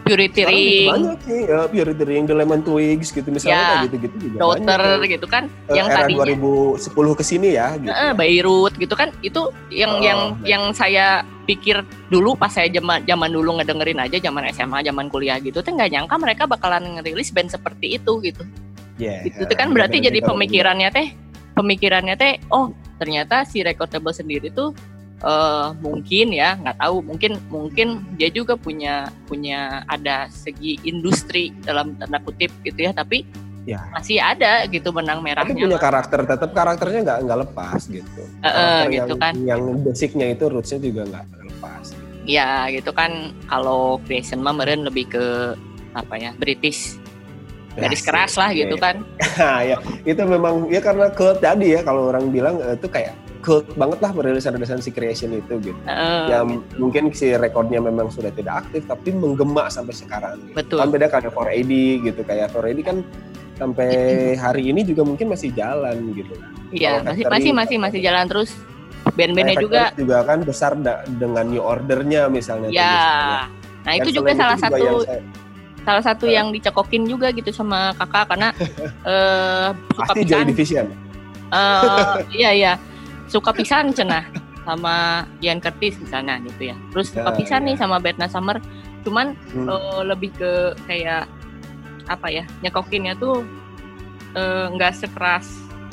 Purity Sekarang gitu Ring, banyak sih ya Purity Ring, The Lemon Twigs gitu misalnya Ya, kayak gitu-gitu juga Daughter banyak. gitu kan Eh, yang era tadinya 2010 ke sini ya gitu. eh, Beirut gitu kan itu yang Oh, yang yang saya pikir dulu pas saya zaman zaman dulu ngedengerin aja zaman SMA zaman kuliah gitu tuh nggak nyangka mereka bakalan ngerilis band seperti itu gitu Yeah, itu tuh kan berarti jadi pemikirannya teh pemikirannya teh oh ternyata si recordable sendiri tuh eh mungkin ya nggak tahu mungkin mungkin dia juga punya punya ada segi industri dalam tanda kutip gitu ya tapi Ya. masih ada gitu benang Tapi merahnya punya karakter, tetap karakternya nggak nggak lepas gitu. Eh, Karakter gitu yang, kan Yang basicnya itu rootsnya juga nggak lepas. ya gitu kan kalau creation mah meren lebih ke apa ya British garis keras lah gitu Iya, kan Nah, ya itu memang ya karena cult tadi ya kalau orang bilang eh, itu kayak cult banget lah perilisan-rilisan si creation itu gitu. Eh, ya mungkin si rekornya memang sudah tidak aktif tapi menggema sampai sekarang. Gitu. Betul. Kan beda kayak 4AD gitu kayak 4AD kan sampai hari ini juga mungkin masih jalan gitu. iya masih masih masih masih jalan terus band-bandnya juga juga kan besar da- dengan new ordernya misalnya. tuh Ya, misalnya. nah Dan itu juga salah juga satu yang saya- salah satu Eh. yang dicekokin juga gitu sama kakak karena eh suka pasti Joy pisan, Division. eh, iya iya suka pisan cenah sama Ian Curtis misalnya gitu ya. Terus suka Ya, pisan ya. nih sama Berna Summer, cuman Hmm. eh, lebih ke kayak apa ya nyekokinnya tuh nggak sekeras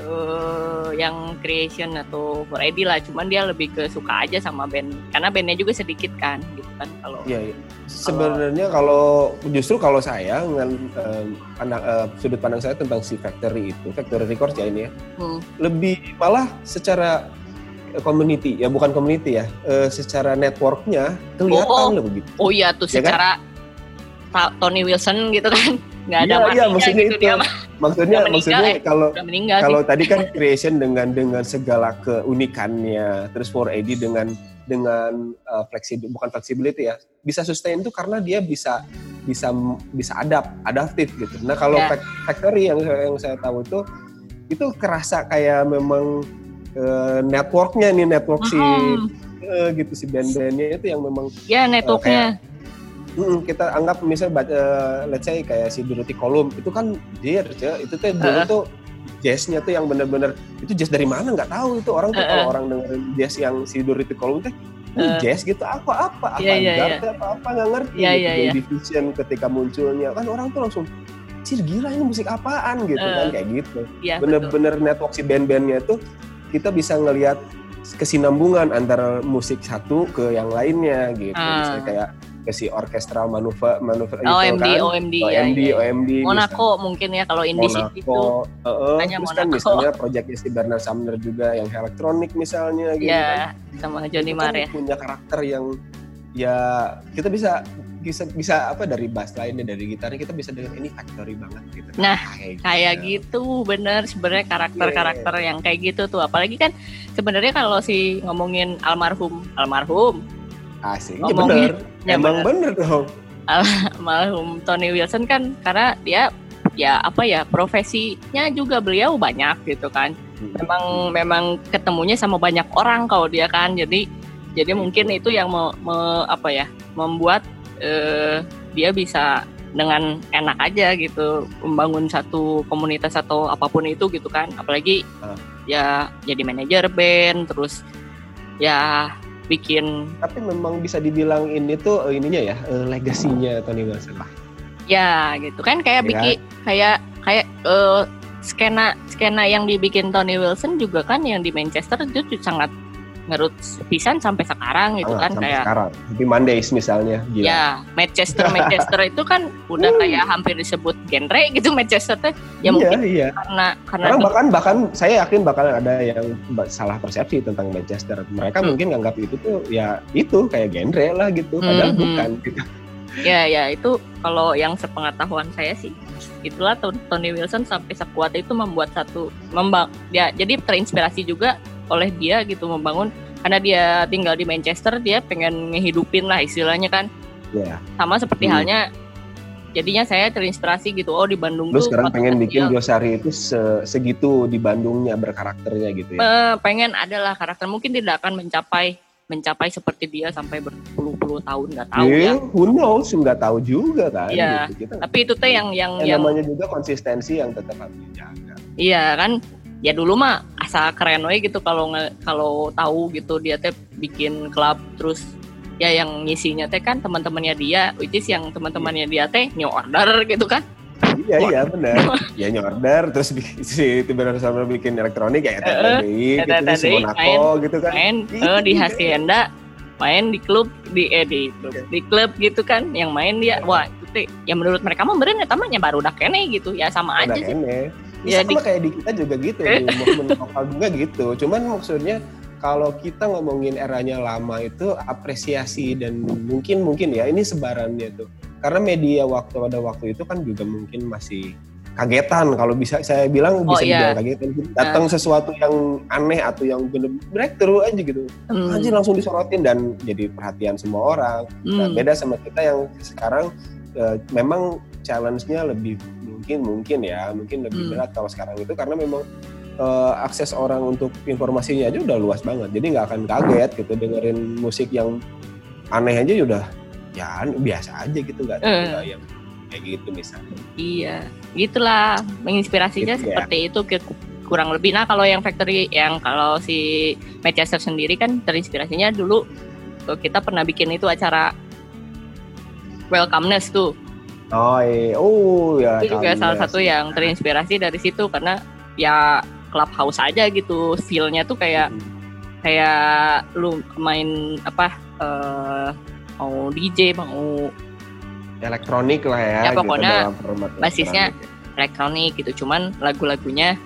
eh, yang creation atau variety lah, cuman dia lebih ke suka aja sama band karena bandnya juga sedikit kan gitu kan kalau Iya, iya. Sebenarnya kalau justru kalau saya dengan eh, pandang, eh, sudut pandang saya tentang si Factory itu, Factory Records ya ini ya, Hmm. lebih malah secara community ya bukan community ya, eh, secara networknya kelihatan Oh. loh begitu. Oh iya tuh Ya kan? secara Ta- Tony Wilson gitu kan nggak ada Iya, iya, maksudnya gitu itu. dia Maksudnya Udah maksudnya eh. kalau kalau sih. tadi kan creation dengan dengan segala keunikannya, terus 4AD dengan dengan uh, fleksibel bukan flexibility ya, bisa sustain itu karena dia bisa bisa bisa adapt, adaptif gitu. Nah kalau Ya. Fac- Factory yang yang saya tahu itu itu kerasa kayak memang eh, networknya nih network si Mm-mm. eh, gitu si band-bandnya itu yang memang Ya networknya. Mm, kita anggap misalnya eh, let's say kayak si Dorothy Column itu kan jazz ya itu tuh dulu Heeh. tuh jazznya tuh yang bener-bener itu jazz dari mana nggak tahu itu orang tuh Heeh. kalau orang dengerin jazz yang si Dorothy Column tuh ini Heeh. jazz gitu apa apa apa Iya, iya, apa apa nggak ngerti Iya, gitu. iya, Joy iya. Division ketika munculnya kan orang tuh langsung Cir gila ini musik apaan gitu kan Heeh. kayak gitu Iya betul. bener-bener network si band-bandnya tuh kita bisa ngelihat kesinambungan antara musik satu ke yang lainnya gitu Ah. misalnya kayak ke si orkestral manuver manuver itu OMD, kan OMD, ya, OMD ya. OMD Monaco mungkin ya kalau indie misalnya itu. Heeh. Hanya terus kan Monaco. misalnya proyeknya si Bernard Sumner juga yang elektronik misalnya gitu kan Ya, sama Johnny Itu Marr kan ya. punya karakter yang ya kita bisa bisa bisa apa dari bass lainnya dari gitarnya kita bisa dengar ini factory banget gitu Nah, kayak, Kayak gitu, bener sebenarnya karakter-karakter Iya. yang kayak gitu tuh. Apalagi kan sebenarnya kalau si ngomongin almarhum, almarhum, asik ya bener ya emang bener. bener dong almarhum Tony Wilson kan karena dia ya apa ya profesinya juga beliau banyak gitu kan. Memang memang ketemunya sama banyak orang kalau dia kan. Jadi jadi mungkin itu yang me, me- apa ya membuat eh, dia bisa dengan enak aja gitu membangun satu komunitas atau apa pun itu gitu kan apalagi Ah. ya jadi manajer band terus ya bikin tapi memang bisa dibilang ini tuh eh, ininya ya eh, legasinya Tony Wilson lah ya gitu kan kayak Ya. bikin kayak kayak eh, skena skena yang dibikin Tony Wilson juga kan yang di Manchester itu sangat ngerut pisan sampai sekarang gitu Sangat, kan sampai kayak sekarang Happy Mondays misalnya gila ya Manchester Manchester itu kan udah kayak hampir disebut genre gitu Manchester tuh iya ya mungkin iya karena karena di- bahkan bahkan saya yakin bakal ada yang salah persepsi tentang Manchester. Mereka Hmm. mungkin nganggap itu tuh ya itu kayak genre lah gitu. Padahal Hmm, bukan. Gitu. ya ya itu kalau yang sepengetahuan saya sih itulah Ton- Tony Wilson sampai sekuat itu membuat satu membang dia jadi terinspirasi juga oleh dia gitu membangun karena dia tinggal di Manchester dia pengen ngehidupin lah istilahnya kan Ya. sama seperti Hmm. halnya jadinya saya terinspirasi gitu oh di Bandung Lu sekarang pengen bikin kecil, Glosari itu se- segitu di Bandungnya berkarakternya gitu ya. eh, pengen adalah karakter mungkin tidak akan mencapai mencapai seperti dia sampai berpuluh-puluh tahun nggak tahu Eh, ya who knows? Nggak tahu juga kan. Iya. Gitu. Kita, tapi itu teh yang yang ya, yang namanya juga konsistensi yang tetap harus dijaga. Iya kan, ya dulu mah asal keren we gitu kalau kalau tahu gitu dia teh bikin klub terus ya yang ngisinya teh kan teman-temannya dia, which is yang teman-temannya dia teh new order gitu kan. Iya iya benar. ya nyorder terus si tiba-tiba sama bikin elektronik ya TTDI gitu TTDI, Monaco gitu kan. Main Iya, eh, di iya. Hacienda, main di klub di eh di klub, di klub gitu kan, yang main dia wah itu ya menurut mereka mah beren ya tamanya baru udah kene gitu ya sama aja sih. Ya, Ya, sama kayak di kita juga gitu, di movement lokal juga gitu. Cuman maksudnya kalau kita ngomongin eranya lama itu apresiasi dan mungkin mungkin ya ini sebarannya tuh. Karena media waktu pada waktu itu kan juga mungkin masih kagetan kalau bisa saya bilang Oh, bisa iya. dibilang kagetan datang sesuatu yang aneh atau yang bener breakthrough aja gitu Hmm, aja langsung disorotin dan jadi perhatian semua orang Nah, hmm. beda sama kita yang sekarang eh, memang challenge-nya lebih mungkin mungkin ya, mungkin lebih Hmm. berat kalau sekarang itu karena memang eh, akses orang untuk informasinya aja udah luas banget. Jadi nggak akan kaget gitu dengerin musik yang aneh aja udah ya biasa aja gitu nggak nggak yang kayak gitu misalnya. Iya, gitulah menginspirasinya Gitu ya. seperti itu ke kurang lebih. Nah kalau yang factory, yang kalau si Manchester sendiri kan terinspirasinya dulu eh, kita pernah bikin itu acara welcomeness tuh. Oh, iya. oh ya. Itu juga salah ya. satu yang terinspirasi dari situ karena ya clubhouse aja gitu, feel-nya tuh kayak Hmm. kayak lu main apa eh, mau DJ mau elektronik lah ya. Ya, pokoknya gitu, dalam format basisnya elektronik. gitu cuman lagu-lagunya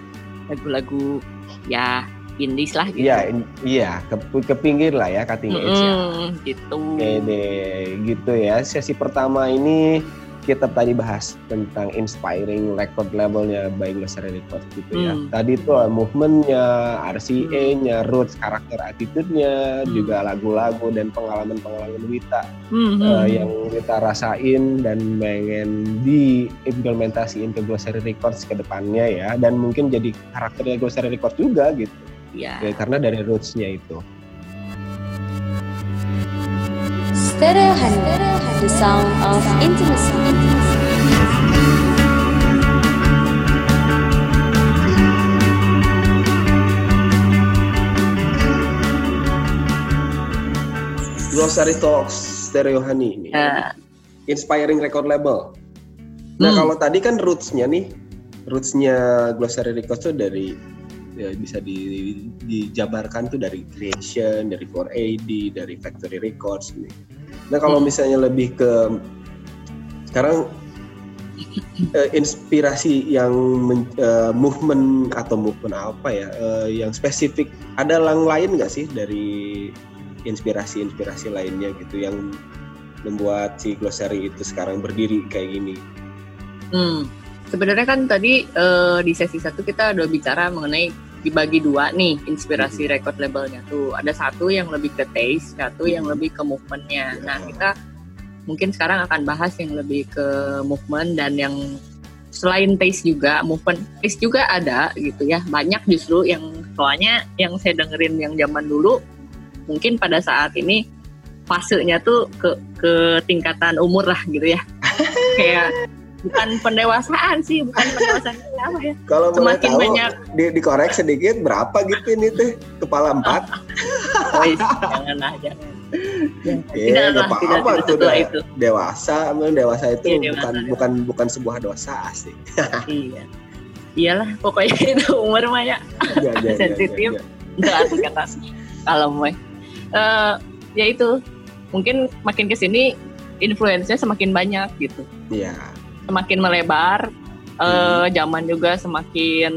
lagu-lagu ya indies lah gitu Iya, in- iya, ke, ke pinggir lah ya cutting edge ya. Mm-mm, gitu Oke deh, gitu ya. Sesi pertama ini kita tadi bahas tentang inspiring record labelnya by Glossary Records gitu ya. Hmm. Tadi itu movementnya, RCA-nya, roots, karakter, attitude-nya, Hmm. juga lagu-lagu dan pengalaman-pengalaman Wita Hmm, uh, hmm. yang kita rasain dan pengen diimplementasiin ke Glossary Records ke depannya ya. Dan mungkin jadi karakternya Glossary Records juga gitu. ya. Ya, karena dari roots-nya itu. Stereo Honey, the sound of intimacy. Glossary Talks Stereo Honey ini. Ya. Inspiring record label. Nah Hmm. kalau tadi kan rootsnya nih, rootsnya Glossary Records tuh dari ya bisa di, dijabarkan tuh dari Creation, dari 4AD, dari Factory Records ini. Nah kalau Hmm. misalnya lebih ke sekarang eh, inspirasi yang men- eh, movement atau movement apa ya eh, yang spesifik ada lang lain nggak sih dari inspirasi-inspirasi lainnya gitu yang membuat si glossary itu sekarang berdiri kayak gini. Hmm. Sebenarnya kan tadi eh, di sesi satu kita udah bicara mengenai dibagi dua nih inspirasi record labelnya tuh. Ada satu yang lebih ke taste, satu yang lebih ke movementnya. Nah kita mungkin sekarang akan bahas yang lebih ke movement dan yang selain taste juga movement taste juga ada gitu ya. Banyak justru yang soalnya yang saya dengerin yang zaman dulu mungkin pada saat ini fasenya tuh ke ke tingkatan umur lah gitu ya. Kayak bukan pendewasaan sih bukan pendewasaan apa ya Kalau Semakin tahu, banyak. di, dikorek sedikit berapa gitu ini teh kepala empat? Wais, janganlah jangan Jangan. Ya, tidak nggak apa-apa dah. itu Dewasa, dewasa itu Iya, dewasa, bukan dewasa. bukan bukan sebuah dosa asli. iya iyalah pokoknya itu umur mah ya Ya, ya, ya, Sensitif. ya, ya. Enggak arti kata kalau mau eh ya itu mungkin makin ke sini influence-nya semakin banyak gitu Iya. Semakin melebar Hmm. eh zaman juga semakin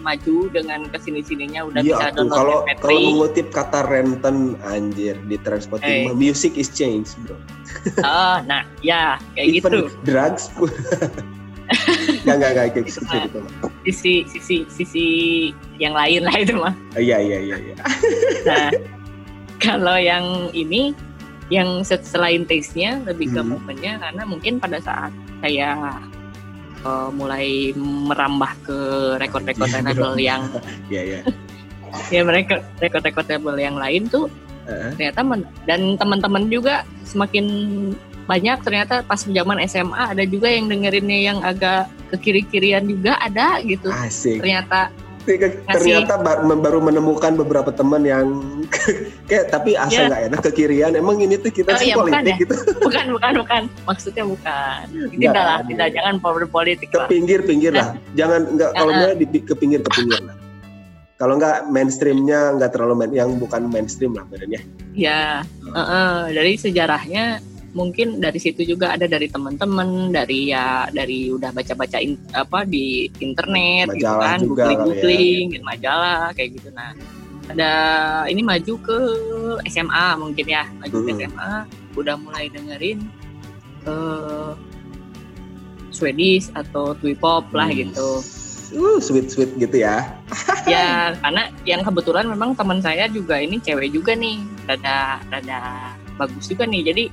maju dengan ke sini sininya udah bisa Iya tuh download kalau MP3 kalau mengutip kata Renton anjir di transporting Eh. mah, music is change bro. Ah, nah ya kayak Even gitu drugs pun. Gak gak gak kayak gitu. Gitu, sisi sisi sisi yang lain lah itu mah Iya iya iya iya. Nah, kalau yang ini, yang se- selain taste-nya lebih ke Hmm. movementnya karena mungkin pada saat saya uh, mulai merambah ke rekod-rekod label bro. yang Iya iya. ya mereka rekod-rekod label yang lain tuh Heeh. ternyata men- dan teman-teman juga semakin banyak ternyata pas zaman SMA ada juga yang dengerinnya yang agak ke kiri-kirian juga ada gitu Asik. ternyata ternyata ba- baru menemukan beberapa teman yang kayak tapi asa Ya. nggak enak ke kirian. Emang ini tuh kita Oh, sih iya, bukan politik ya? gitu. Bukan bukan bukan. Maksudnya bukan. Tidak lah iya. tidak jangan power politik ke pinggir pinggir lah. Jangan nggak kalau Uh-uh. nggak di, ke pinggir ke pinggir lah. Kalau nggak mainstreamnya nggak terlalu main, yang bukan mainstream lah badannya. Ya uh-uh, dari sejarahnya mungkin dari situ juga ada dari teman-teman dari ya dari udah baca-baca in- apa di internet gitu Majalah kan googling kali ya. googling gitu, majalah kayak gitu nah ada ini maju ke SMA mungkin ya maju ke Mm-mm. SMA udah mulai dengerin eh Swedish atau twee pop lah Hmm. gitu uh sweet sweet gitu ya ya karena yang kebetulan memang teman saya juga ini cewek juga nih rada rada bagus juga nih jadi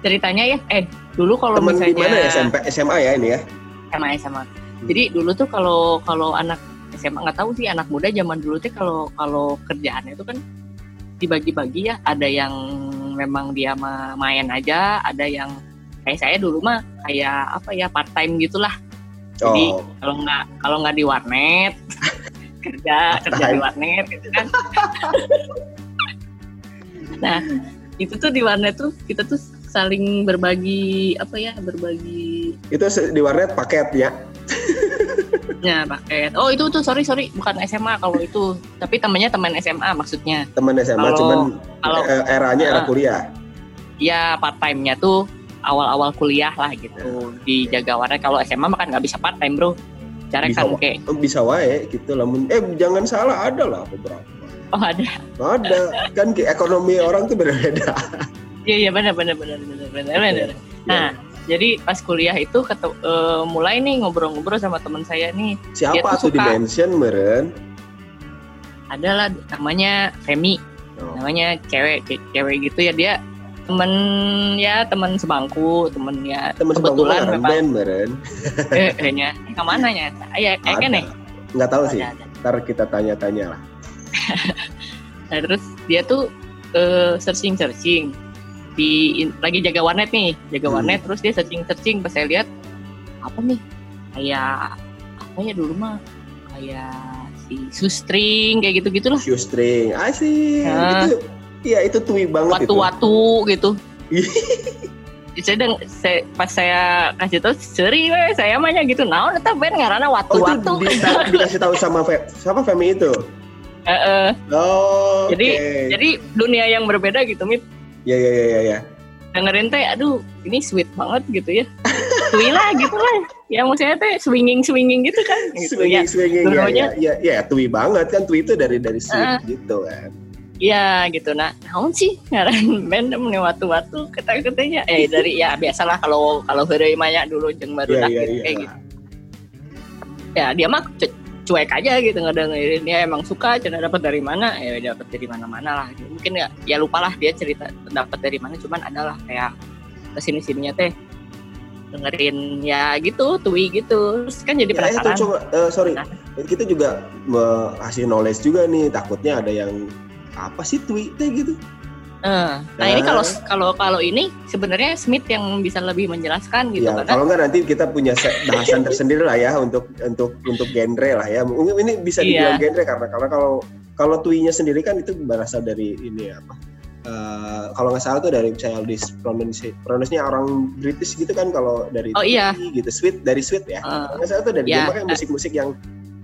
ceritanya ya eh dulu kalau temen di misalnya mana ya? SMP SMA ya ini ya? Sama sama jadi dulu tuh kalau kalau anak SMA nggak tahu sih anak muda zaman dulu tuh kalau kalau kerjaannya itu kan dibagi-bagi ya. Ada yang memang dia main aja ada yang kayak saya dulu mah kayak apa ya part time gitulah. Jadi, oh. kalau nggak kalau nggak di warnet kerja kerja di warnet gitu kan. Nah itu tuh di warnet tuh kita tuh saling berbagi apa ya berbagi. Itu di warnet paket ya. Ya paket. Oh itu tuh sorry sorry. Bukan SMA kalau itu. Tapi temannya teman SMA maksudnya. Teman SMA Kalau- cuman kalau- eh, eranya era Ah. kuliah. Ya part time nya tuh awal-awal kuliah lah gitu. Dijaga warnet. Kalau SMA mah kan nggak bisa part time bro. Cara Bisa, kan kayak Oh, bisa wae gitu lamun eh jangan salah ada lah beberapa. Oh ada. Ada. Kan ke ekonomi orang tuh berbeda iya iya benar benar benar benar benar benar Ya. Nah, jadi pas kuliah itu ketu- eh, mulai nih ngobrol-ngobrol sama teman saya nih Siapa tuh tuh suka- dimension meren? adalah namanya Femi Oh. namanya cewek ce- cewek gitu ya dia temen ya teman sebangku temen ya Teman sebangku kebetulan kan memang band meren. eh kayaknya eh, ke mana ya ya eh kan nih Nggak tahu sih. Ada, ada. Ntar kita tanya-tanya lah. Nah, terus dia tuh searching searching di in- lagi jaga warnet nih jaga Hmm. warnet terus dia searching searching pas saya lihat apa nih kayak apa ya dulu mah kayak si sustring kayak gitu gitulah Shoestring. Asik. Ya. Itu Iya itu tui banget watu-watu gitu saya deng, saya, pas saya kasih tahu seri we, saya mahnya gitu nah tetap ben ngarana Oh itu watu-watu di, dikasih tahu sama Fe, siapa Femi itu? Eh, eh. Oh, Jadi- oke. jadi dunia yang berbeda gitu mit ya ya ya ya ya. dengerin teh aduh ini sweet banget gitu ya. Tui lah gitu lah. Ya maksudnya teh swinging swinging gitu kan. Gitu ya. Swinging swinging ya, ya ya ya tui banget kan. Tui itu dari dari sweet Ah. gitu kan. Iya gitu. Nah naon sih? Ngaran band nih waktu-waktu kata-katanya eh dari ya biasalah kalau kalau hari maya dulu jeung baru Iya iya gitu, iya. kayak gitu. Ya dia mah cuek aja gitu ngedengerin dia emang suka cina dapat dari mana ya dapat dari mana-mana lah. Mungkin ya ya lupa lah dia cerita dapat dari mana cuman adalah kayak ke sini sininya teh dengerin ya gitu tui gitu. Terus kan jadi Ya, itu penasaran. coba eh, sorry. Nah. kita juga kasih knowledge juga nih takutnya ada yang apa sih tui teh? gitu. Eh, nah ini Nah. kalau kalau kalau ini sebenarnya Smith yang bisa lebih menjelaskan gitu ya karena kalau nggak nanti kita punya bahasan tersendiri lah ya untuk untuk untuk genre lah ya. Mungkin ini bisa Iya. dibilang genre karena karena kalau kalau tuinya sendiri kan itu berasal dari ini apa? eh, kalau nggak salah tuh dari childish pronunciation pronunciation orang British gitu kan kalau dari Oh, iya. Gitu sweet dari sweet ya kalau nggak salah tuh dari dia makanya musik-musik yang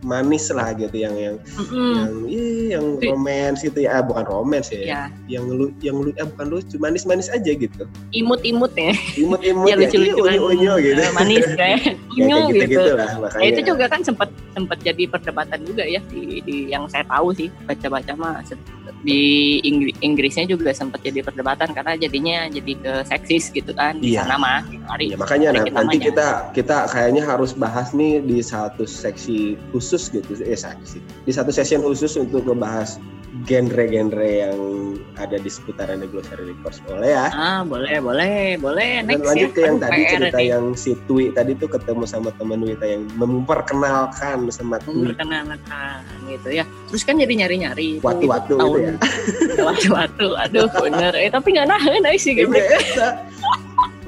manis lah gitu yang yang mm-mm, yang ih, yang romance gitu ya. Ah, bukan romance ya. Ya yang lu yang lu eh, bukan lucu manis-manis aja gitu. Imut-imut ya. Imut-imut ya ya, lucu-lucuan iya, unyu-unyu gitu. Eh, manis kayak ya, unyu kayak gitu, gitu, lah makanya. Nah, itu juga kan sempat sempat jadi perdebatan juga ya di, di yang saya tahu sih baca-baca mah se- di Inggris, Inggrisnya juga sempat jadi perdebatan karena jadinya jadi ke seksis gitu kan di Iya. sana mah gitu. Hari Ya, makanya hari nah, kita nanti namanya. kita kita kayaknya harus bahas nih di satu seksi khusus gitu. Eh seksi di satu session khusus untuk ngebahas genre-genre yang ada di seputaran The Glossary Records. Boleh ya? Ah boleh boleh boleh. Dan next lanjut ya ke yang Aduh, tadi PR cerita nih. yang si Twi tadi tuh ketemu sama teman Wita yang memperkenalkan sama Twi. Memperkenalkan gitu ya terus kan jadi nyari-nyari tuh, Watu-watu gitu tahun- ya. watu-watu aduh bener eh tapi nggak nahan eh, sih Eta.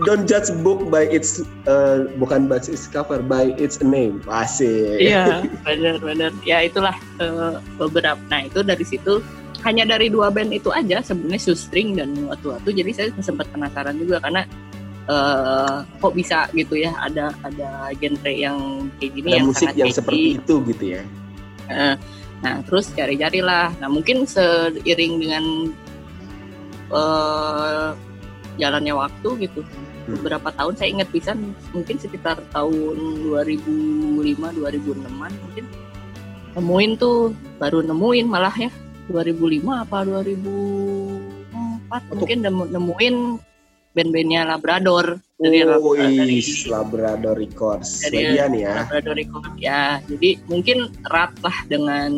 Don't judge book by its uh, bukan by its cover by its name. Asik. iya bener-bener ya itulah eh, beberapa nah itu dari situ hanya dari dua band itu aja sebenarnya Sustring dan Watu-Watu jadi saya sempat penasaran juga karena eh, kok bisa gitu ya ada ada genre yang kayak gini Ada yang musik sangat yang catchy. seperti itu gitu ya. Eh, nah terus cari-cari lah nah mungkin seiring dengan eh, jalannya waktu gitu Hmm. beberapa tahun saya ingat bisa mungkin sekitar tahun 2005 2006an mungkin nemuin tuh baru nemuin malah ya 2005 apa 2004 mungkin nemu- nemuin band-bandnya Labrador dari Oh, dari is Labrador Records. dari- ya. Labrador Record ya jadi mungkin erat lah dengan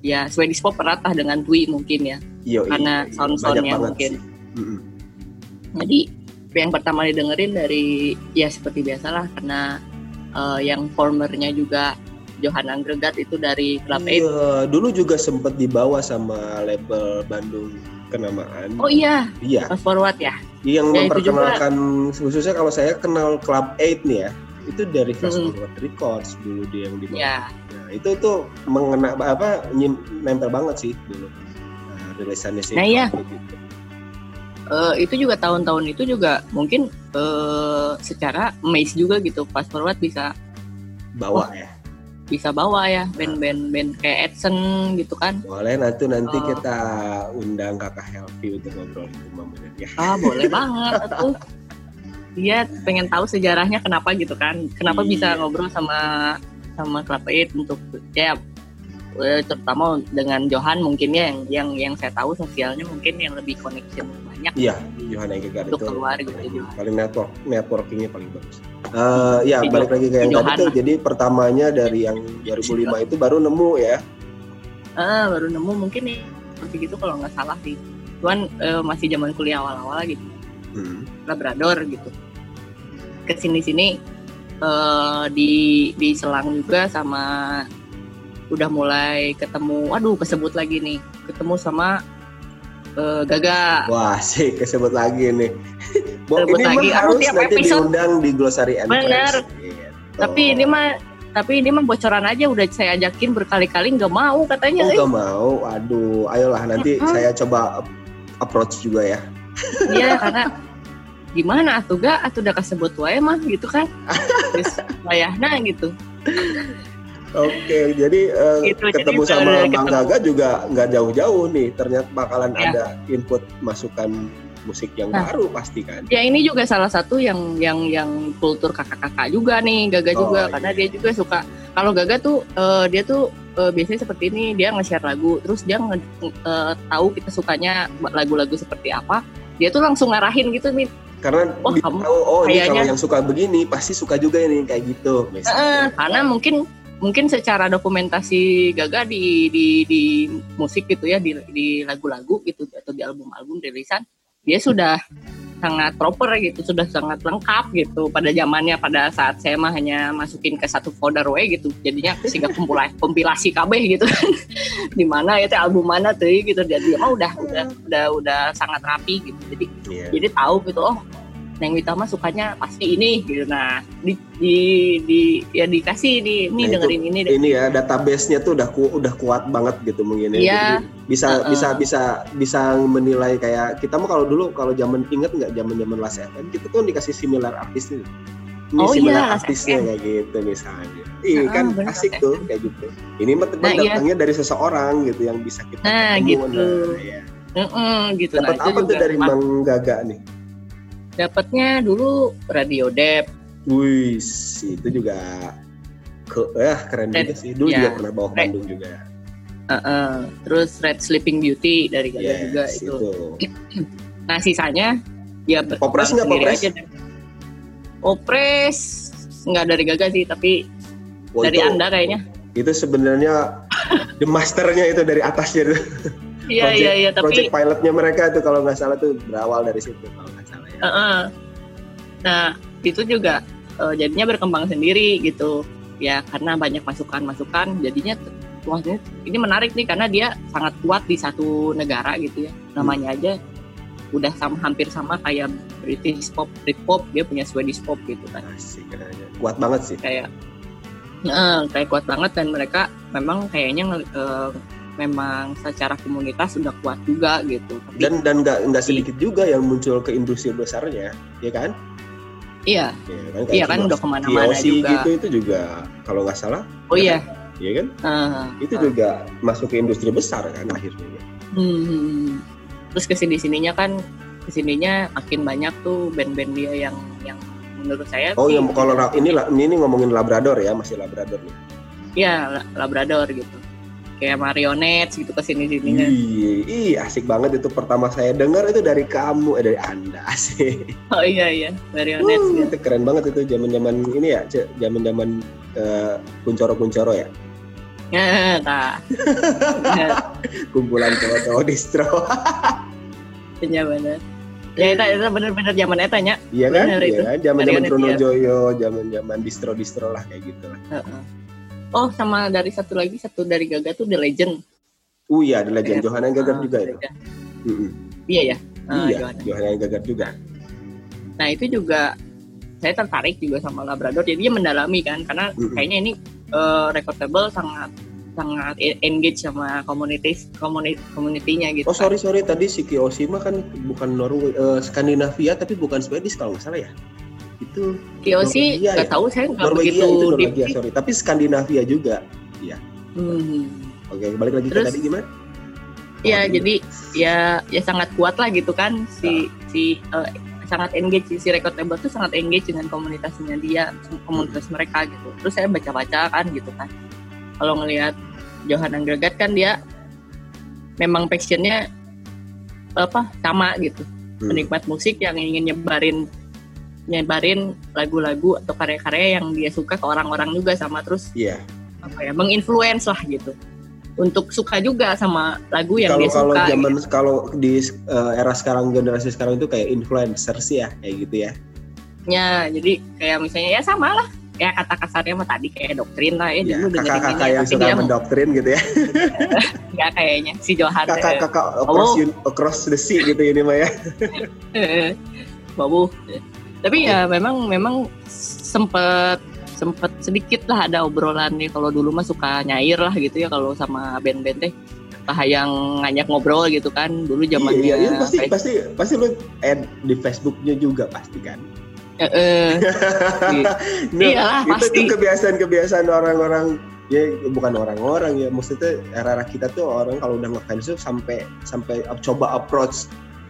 ya Swedish pop erat lah dengan Twi mungkin ya Yo, karena iya, sound-soundnya mungkin. sih. Mm-mm. jadi yang pertama didengerin dari ya seperti biasalah karena eh, yang formernya juga Johan Angregat itu dari Club Eight. Iya, dulu juga sempat dibawa sama label Bandung kenamaan. Oh iya, Iya, fast forward ya. Yang ya, memperkenalkan khususnya kalau saya kenal Club 8 nih ya. Itu dari Fast Hmm. Forward Records dulu dia yang dibawa. Ya, Nah, itu tuh mengena apa nempel banget sih dulu. Nah, rilisannya sih. Nah, iya. gitu. eh, itu juga tahun-tahun itu juga mungkin eh, secara maze juga gitu. Fast forward bisa Bawa ya. Bisa bawa ya band-band band kayak Edson gitu kan. Boleh nanti nanti Oh. kita undang Kakak Helvi untuk ngobrol itu Mama ya. Ah boleh banget tuh. Dia pengen tahu sejarahnya kenapa gitu kan. Kenapa Iya. bisa ngobrol sama sama Club Eight untuk ya terutama dengan Johan mungkin ya yang yang yang saya tahu sosialnya mungkin yang lebih connection banyak Iya, Johanna Egegar itu keluar gitu paling, Johan. paling network networkingnya paling bagus. Eh ya balik lagi ke yang si tadi tuh. Jadi pertamanya dari yang 2005 itu baru nemu ya. Ah, baru nemu mungkin nih seperti gitu kalau nggak salah sih. Cuman eh, masih zaman kuliah awal-awal gitu. Hmm. Labrador gitu. Ke sini sini eh di di selang juga sama udah mulai ketemu. Aduh kesebut lagi nih. Ketemu sama eh, Gaga. Wah sih kesebut lagi nih. Bo, Kesebut ini lagi. Harus tiap nanti episode- diundang di Glossary and Bener. Gitu. Tapi ini mah tapi ini mah bocoran aja udah saya ajakin berkali-kali nggak mau katanya. Oh eh. nggak mau, aduh, ayolah nanti Mm-mm. saya coba approach juga ya. Iya karena gimana atuh gak atuh udah kesebut wae mah gitu kan. Terus nah gitu. Oke, jadi eh, Gitu, ketemu jadi sama Bang ketemu. Gaga juga nggak jauh-jauh nih. Ternyata bakalan Ya. ada input masukan musik yang Nah. baru pasti kan. Ya ini juga salah satu yang yang yang kultur kakak-kakak juga nih Gaga Oh, juga iya. karena dia juga suka kalau Gaga tuh eh, dia tuh eh, biasanya seperti ini dia nge-share lagu terus dia nge, eh, tahu kita sukanya lagu-lagu seperti apa dia tuh langsung ngarahin gitu nih Karena Oh, dia kamu tahu oh ini kalau yang suka begini pasti suka juga ini kayak gitu. Misalnya. karena mungkin mungkin secara dokumentasi Gaga di di di musik gitu ya di di lagu-lagu gitu atau di album-album rilisan dia sudah sangat proper gitu sudah sangat lengkap gitu. Pada zamannya pada saat saya mah hanya masukin ke satu folder we gitu jadinya sehingga kompilasi kompilasi KB gitu. Di mana ya teh album mana tuh gitu dia dia mah udah udah udah udah sangat rapi gitu. Jadi Iya. jadi tahu gitu oh Neng Wita mah sukanya pasti ini gitu nah di di, di ya dikasih di ini Nah, itu- dengerin ini deh Ini ya database-nya tuh udah ku, udah kuat banget gitu mungkin ya. Iya. Jadi bisa Uh-uh. bisa bisa bisa menilai kayak kita mah kalau dulu kalau zaman inget nggak zaman zaman Las FM kita tuh dikasih similar artis nih. Ini Oh similar iya, artisnya kayak gitu misalnya. Iya kan bener, asik tuh kayak gitu. Ini mah Nah, iya. datangnya dari seseorang gitu yang bisa kita Nah, ketemu. gitu. Nah, ya. Gitu Dapat nah apa tuh dari Mas, Bang Gaga nih? Dapatnya dulu radio dep Wih, itu juga ke eh keren Red, juga sih. Dulu ya. juga pernah bawa ke Red. Bandung juga. uh-uh. terus red sleeping beauty dari Gaga Yes, juga itu itu. nah sisanya ya Popres nggak, Popres? aja. Popres nggak dari Gaga sih tapi Wah, dari itu- anda kayaknya itu sebenarnya the masternya itu dari atasnya iya iya iya tapi Project pilotnya mereka itu kalau nggak salah tuh berawal dari situ kalau Heeh. Nah, itu juga eh, jadinya berkembang sendiri gitu. Ya, karena banyak masukan-masukan jadinya wah ini, menarik nih karena dia sangat kuat di satu negara gitu ya. Namanya aja udah sama hampir sama kayak British pop, Britpop, dia punya Swedish pop gitu kan. Asik, kuat banget sih. Kayak eh, kayak kuat banget dan mereka memang kayaknya eh, memang secara komunitas udah kuat juga gitu. Tapi Dan dan nggak nggak sedikit juga yang muncul ke industri besarnya, ya kan? iya, Ya, kan iya kan udah ke mana-mana VOC juga. gitu itu juga kalau nggak salah, Oh iya, ya kan? eh, Itu juga masuk ke industri besar kan akhirnya. Hmm. Terus ke sini sininya kan ke sininya makin banyak tuh band-band dia yang yang menurut saya Oh sih, yang kalau ini ini ngomongin Labrador ya masih Labrador nih. ya La- Labrador gitu kayak marionet gitu ke sini sininya Iya, ih asik banget itu pertama saya dengar itu dari kamu, eh dari anda asik. oh iya iya marionet Uh, itu keren banget itu zaman-zaman ini ya, zaman-zaman eh, kuncoro-kuncoro ya. Nah, nah. Nah, Kumpulan cowok-cowok distro. iya bener ya itu itu bener-bener zaman eta nya Iya kan? Bener Iya kan? Zaman-zaman iya. Joyo, zaman-zaman distro-distro lah kayak gitu lah. Heeh. Oh sama dari satu lagi satu dari Gaga tuh The Legend Uh iya, The Legend Iya. Johanna Gagar Ah, juga itu. Legend. Mm-mm. iya ya Ah, iya, Johanna. Johanna Gagar juga. Nah itu juga saya tertarik juga sama Labrador. Jadinya mendalami kan karena Mm-mm. kayaknya ini eh, recordable sangat sangat e- engage sama komunitas komunit komunitinya gitu. Oh sorry sorry tadi si Kiyosima kan bukan Norway, eh, Skandinavia tapi bukan Swedish kalau nggak salah ya. Itu Kiyoshi nggak ya? tahu saya nggak begitu itu deep Norwegia sih. sorry, tapi Skandinavia juga. Hmm. Oke balik lagi ke Terus? tadi gimana? Ya Oh, jadi ya ya sangat kuat lah gitu kan si Ah. si eh, sangat engage si recordable tuh sangat engage dengan komunitasnya dia komunitas mereka gitu. Terus saya baca-baca kan gitu kan. Kalau ngelihat Johan Anggragat kan dia memang passionnya apa sama gitu Hmm. penikmat musik yang ingin nyebarin nyebarin lagu-lagu atau karya-karya yang dia suka ke orang-orang juga sama terus Iya. apa ya menginfluence lah gitu untuk suka juga sama lagu yang Kalau dia kalau suka zaman kalau di eh, era sekarang generasi sekarang itu kayak influencer sih ya kayak gitu ya. ya jadi kayak misalnya ya sama lah ya kata kasarnya mah tadi kayak doktrin lah ya, Ya, dulu kakak-kakak ini yang suka mendoktrin gitu ya. nggak kayaknya si Johan eh, Kakak-kakak across, Oh. across the sea gitu ini mah ya. babu tapi ya memang memang sempet sempet sedikit lah ada obrolan nih. Kalau dulu mah suka nyair lah gitu ya kalau sama band-band teh. Yang ngajak ngobrol gitu kan dulu zamannya Iya, iya, pasti kayak- pasti pasti lu add di Facebooknya juga pasti kan. Eh, Nah, Iyalah, itu pasti. tuh kebiasaan-kebiasaan orang-orang ya bukan orang-orang ya maksudnya era kita tuh orang kalau udah ngefans tuh sampai sampai coba approach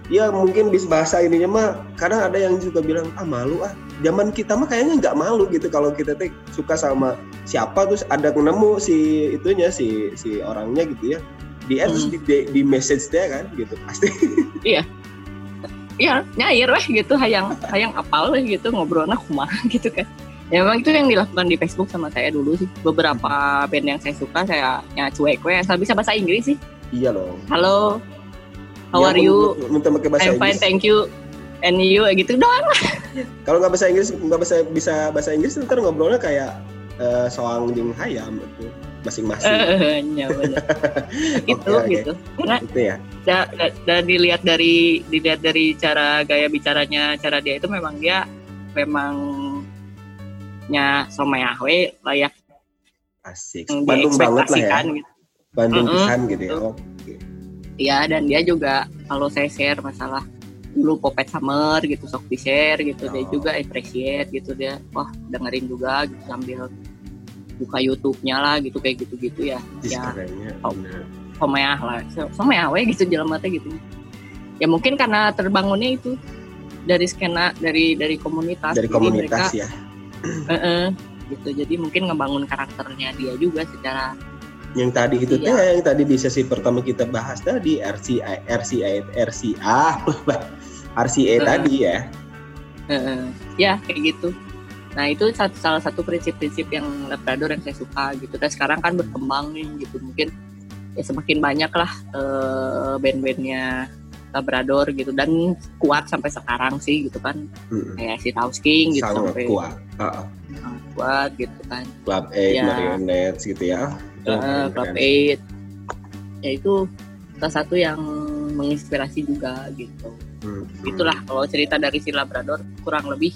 ya mungkin bis bahasa ininya mah kadang ada yang juga bilang ah malu ah. Zaman kita mah kayaknya nggak malu gitu kalau kita tuh suka sama siapa terus ada nemu si itunya si si orangnya gitu ya. Di add terus Hmm. di, di, di message dia kan gitu pasti. Iya. Nyair weh gitu hayang hayang apal weh gitu ngobrolnya kumaha gitu kan. Ya memang itu yang dilakukan di Facebook sama saya dulu sih. Beberapa band yang saya suka saya ya cuek weh asal bisa bahasa Inggris sih. Iya loh halo how Ya, are you? minta pakai bahasa I'm fine Inggris. thank you. And you gitu doang. Kalau nggak bahasa Inggris nggak bisa bisa bahasa Inggris ntar ngobrolnya kayak eh, soang jeung hayam gitu. Masing-masing. Eh, ya bener. itu oke. gitu. Karena itu ya. da, da- dan dilihat dari dilihat dari cara gaya bicaranya cara dia itu memang dia memang nya someahwe layak asik. Bandung banget lah ya. gitu. Bandung Mm-mm. pisan gitu ya. oke Iya dan dia juga kalau saya share masalah dulu Popet Summer gitu sok di share gitu dia Oh. juga appreciate gitu dia wah dengerin juga gitu sambil buka YouTube-nya lah gitu kayak gitu-gitu ya. Ih, ya Oh. someah lah So- someah we gitu jalan mata gitu. Ya mungkin karena terbangunnya itu dari skena dari dari komunitas. Dari komunitas mereka, ya. Eh, eh, gitu. Jadi mungkin ngebangun karakternya dia juga secara yang tadi itu teh Iya. yang tadi di sesi pertama kita bahas tadi RCA RCA RCA RCA Mm. tadi ya. Eh, eh, ya kayak gitu. Nah itu satu, salah satu prinsip-prinsip yang Labrador yang saya suka gitu. Dan sekarang kan berkembang nih gitu. Mungkin ya semakin banyak lah eh, band-bandnya Labrador gitu. Dan kuat sampai sekarang sih gitu kan. Mm-mm. kayak si Taus King gitu sangat sampai kuat sangat kuat gitu kan. Club A Ya. Marionettes gitu ya Keren, Club. Eight ya itu salah satu yang menginspirasi juga gitu Hmm, hmm. itulah kalau cerita dari si Labrador kurang lebih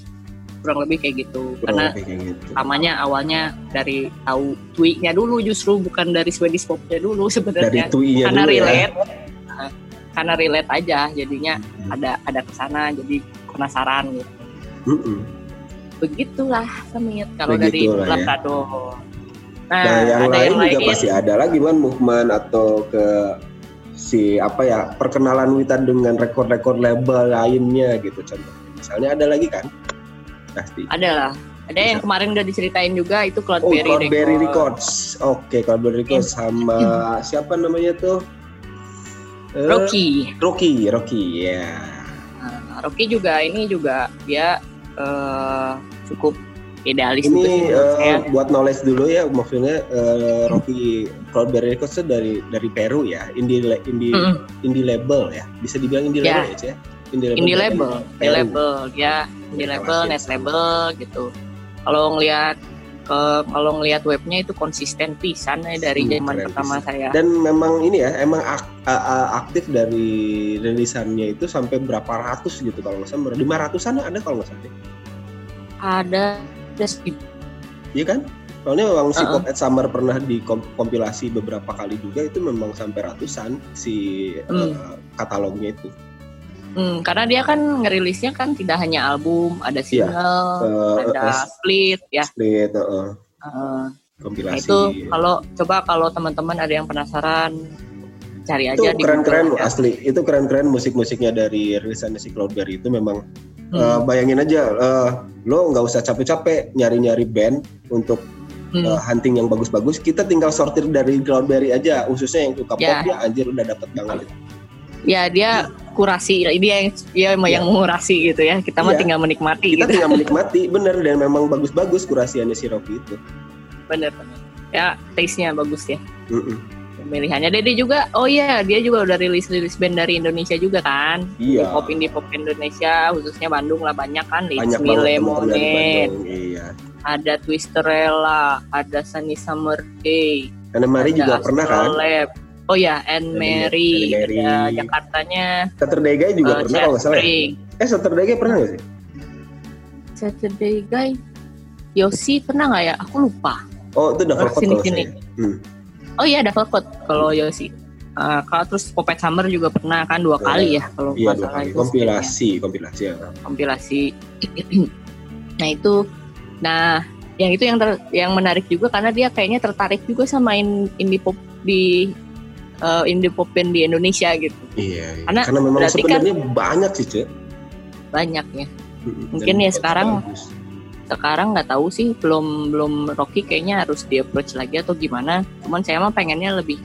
kurang lebih kayak gitu Kurang karena kayak gitu. namanya awalnya dari tahu tweetnya dulu justru bukan dari Swedish Popnya dulu sebenarnya karena dulu ya relate Nah, karena relate aja jadinya Hmm. ada ada ke sana jadi penasaran gitu Mm-mm. begitulah Samit kalau dari Begitulah ya. Nah, Nah, yang ada lain yang juga lain pasti ada lagi kan movement atau ke si apa ya perkenalan Wita dengan rekor-rekor label lainnya gitu contohnya. Misalnya ada lagi kan? Pasti. ada lah ada yang Bisa. kemarin udah diceritain juga itu Oh, Cloudberry, Cloudberry Record. Records. Oke, Cloudberry Records sama siapa namanya tuh? Eh, Rocky Rocky, Rocky, ya. Nah, Rocky juga ini juga dia eh, cukup idealis Ini eh, saya. buat knowledge dulu ya, maksudnya eh, Rocky Cloudberry Records itu dari dari Peru ya, indie indie Mm-mm. indie label ya, bisa dibilang indie Ya. label ya, Cek? Indie label. indie label, indie label, ya, indie Oke, label, net sama. label gitu. Kalau ngelihat ke kalau ngelihat webnya itu konsisten pisan ya dari Hmm, zaman pertama pisan. saya. Dan memang ini ya, emang ak- aktif dari rilisannya itu sampai berapa ratus gitu kalau nggak salah, lima ratusan ada kalau nggak salah. Ada Iya kan? Soalnya memang si Uh-uh. Pop at Summer pernah dikompilasi beberapa kali juga itu memang sampai ratusan si Hmm. eh, katalognya itu. Hmm, karena dia kan ngerilisnya kan tidak hanya album, ada Iya. single, Eh, ada eh, split ya. split, Eh, Nah, kompilasi. itu kalau coba kalau teman-teman ada yang penasaran cari itu aja di keren-keren ya. asli. Itu keren-keren musik-musiknya dari rilisan si Cloudberry itu memang Hmm. eh, bayangin aja eh, lo nggak usah capek-capek nyari-nyari band untuk Hmm. uh, hunting yang bagus-bagus, kita tinggal sortir dari Cloudberry aja, khususnya yang suka pop Ya. dia anjir udah dapet banget. Ya dia kurasi, dia yang dia yang Ya. mengurasi gitu ya. Kita mah Iya. tinggal menikmati Kita gitu. tinggal menikmati, bener dan memang bagus-bagus kurasiannya si Rocky itu. Bener bener. Ya taste-nya bagus ya. Mm-mm. Pemilihannya Dede juga, oh iya dia juga udah rilis-rilis band dari Indonesia juga kan. Iya. Pop indie pop Indonesia, khususnya Bandung lah banyak kan. Banyak Bandung. Iya. ada Twisterella, ada Sunny Summer Day, Karena Mari juga pernah kan? Astrolab. Oh ya, Anne Mary, Mary. ada Jakartanya, Saturday Guy juga uh, pernah kalau nggak salah. ya? Eh Saturday Guy pernah nggak sih? Saturday Guy, Yosi pernah nggak ya? Aku lupa. Oh itu Double Oh, sini, sini. Hmm. Oh iya, Double Coat kalau Yosi. Uh, kalau terus Popet Summer juga pernah kan dua kali ya kalau Iya dua kali. itu Kompilasi, kompilasi ya. kompilasi. nah itu, nah yang itu yang ter- yang menarik juga karena dia kayaknya tertarik juga sama in- indie pop di uh, indie pop band di Indonesia gitu Iya. iya. Karena Karena memang kan- sebenarnya banyak sih cek. banyak ya. Mungkin ya sekarang bagus. Sekarang nggak tahu sih belum belum Rocky kayaknya harus di approach lagi atau gimana. Cuman saya mah pengennya lebih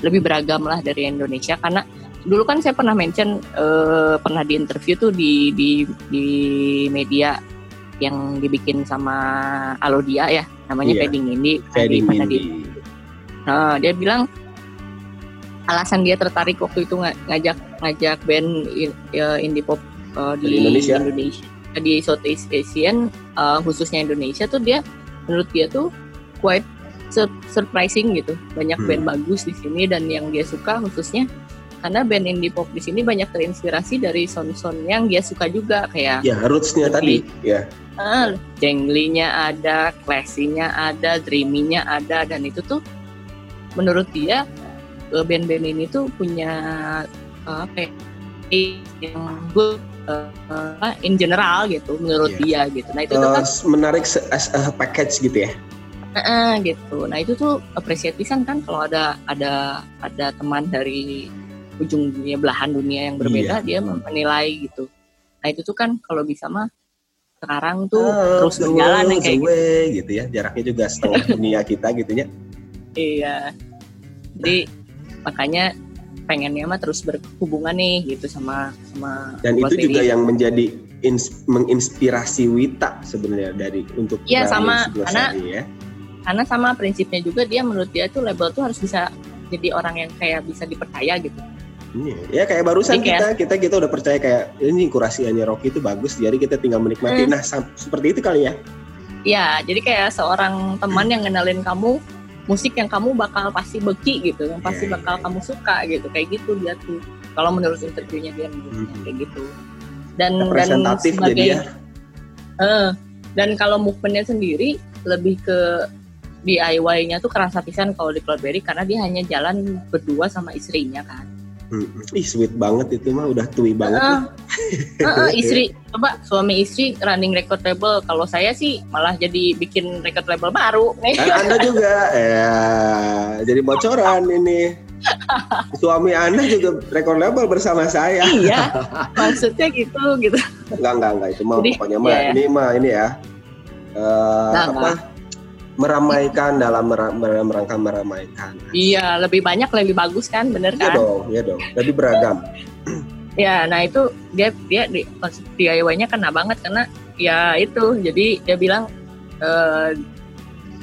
lebih beragam lah dari Indonesia karena dulu kan saya pernah mention eh, pernah di interview tuh di di di media yang dibikin sama Alodia ya namanya Iya. Fading Adi Panadi. Indie. Nah, dia bilang alasan dia tertarik waktu itu nga- ngajak ngajak band in- ya, indie pop uh, Dari di Indonesia. Indonesia di Southeast Asian uh, khususnya Indonesia tuh dia menurut dia tuh quite sur- surprising gitu banyak Hmm. band bagus di sini dan yang dia suka khususnya karena band indie pop di sini banyak terinspirasi dari sound-sound yang dia suka juga kayak Ya rootsnya tadi. Ya. Ah, jenglinya ada, classy-nya ada, dreamy-nya ada, dan itu tuh menurut dia eh, band-band ini tuh punya eh, apa ya, yang good eh, eh, in general gitu menurut Iya. dia gitu. Nah itu tuh kan Eh, menarik se- as a package gitu ya. eh, gitu. Nah itu tuh appreciate pisan kan kalau ada ada ada teman dari ujung dunia belahan dunia yang berbeda dia menilai gitu. Nah itu tuh kan kalau bisa mah sekarang tuh Ah, terus berjalan yang kayak gitu. gitu ya. Jaraknya juga setengah dunia kita gitu ya. Iya. Jadi makanya pengennya mah terus berhubungan nih gitu sama sama Dan itu juga ini. yang menjadi ins- menginspirasi Wita sebenarnya dari untuk Iya, Brahmi sama. Karena- sini ya. karena sama prinsipnya juga dia menurut dia tuh label tuh harus bisa jadi orang yang kayak bisa dipercaya gitu. Iya, ya kayak barusan Jadi kayak- kita kita kita udah percaya kayak ini kurasiannya Rocky itu bagus, jadi kita tinggal menikmati. Hmm. Nah, seperti itu kali ya. Iya, jadi kayak seorang teman yang ngenalin kamu musik yang kamu bakal pasti beki gitu, yang pasti Iya, bakal iya, kamu suka gitu, kayak gitu dia tuh. Kalau menurut interviewnya dia menurutnya Mhm. kayak gitu. Dan dan sebagai. Eh, dan kalau movementnya sendiri lebih ke DIY-nya tuh kerasa pisan kalau di Cloudberry karena dia hanya jalan berdua sama istrinya kan. Hmm. Ih, sweet banget itu mah udah tui banget. Nih. eh, eh, istri coba suami istri running record label. Kalau saya sih malah jadi bikin record label baru. Eh, anda juga ya jadi bocoran ini. Suami Anda juga rekor label bersama saya. iya, maksudnya gitu gitu. Enggak, enggak, enggak. Itu mah Jadi, pokoknya mah iya. ini mah ini ya. Eh, Enggak, apa? Meramaikan dalam mera- mer- merangka meramaikan. Iya, lebih banyak lebih bagus kan, bener Iya kan? dong, iya dong. Lebih beragam. Ya, nah itu dia dia di konsep DIY-nya kena banget karena ya itu. Jadi dia bilang eh,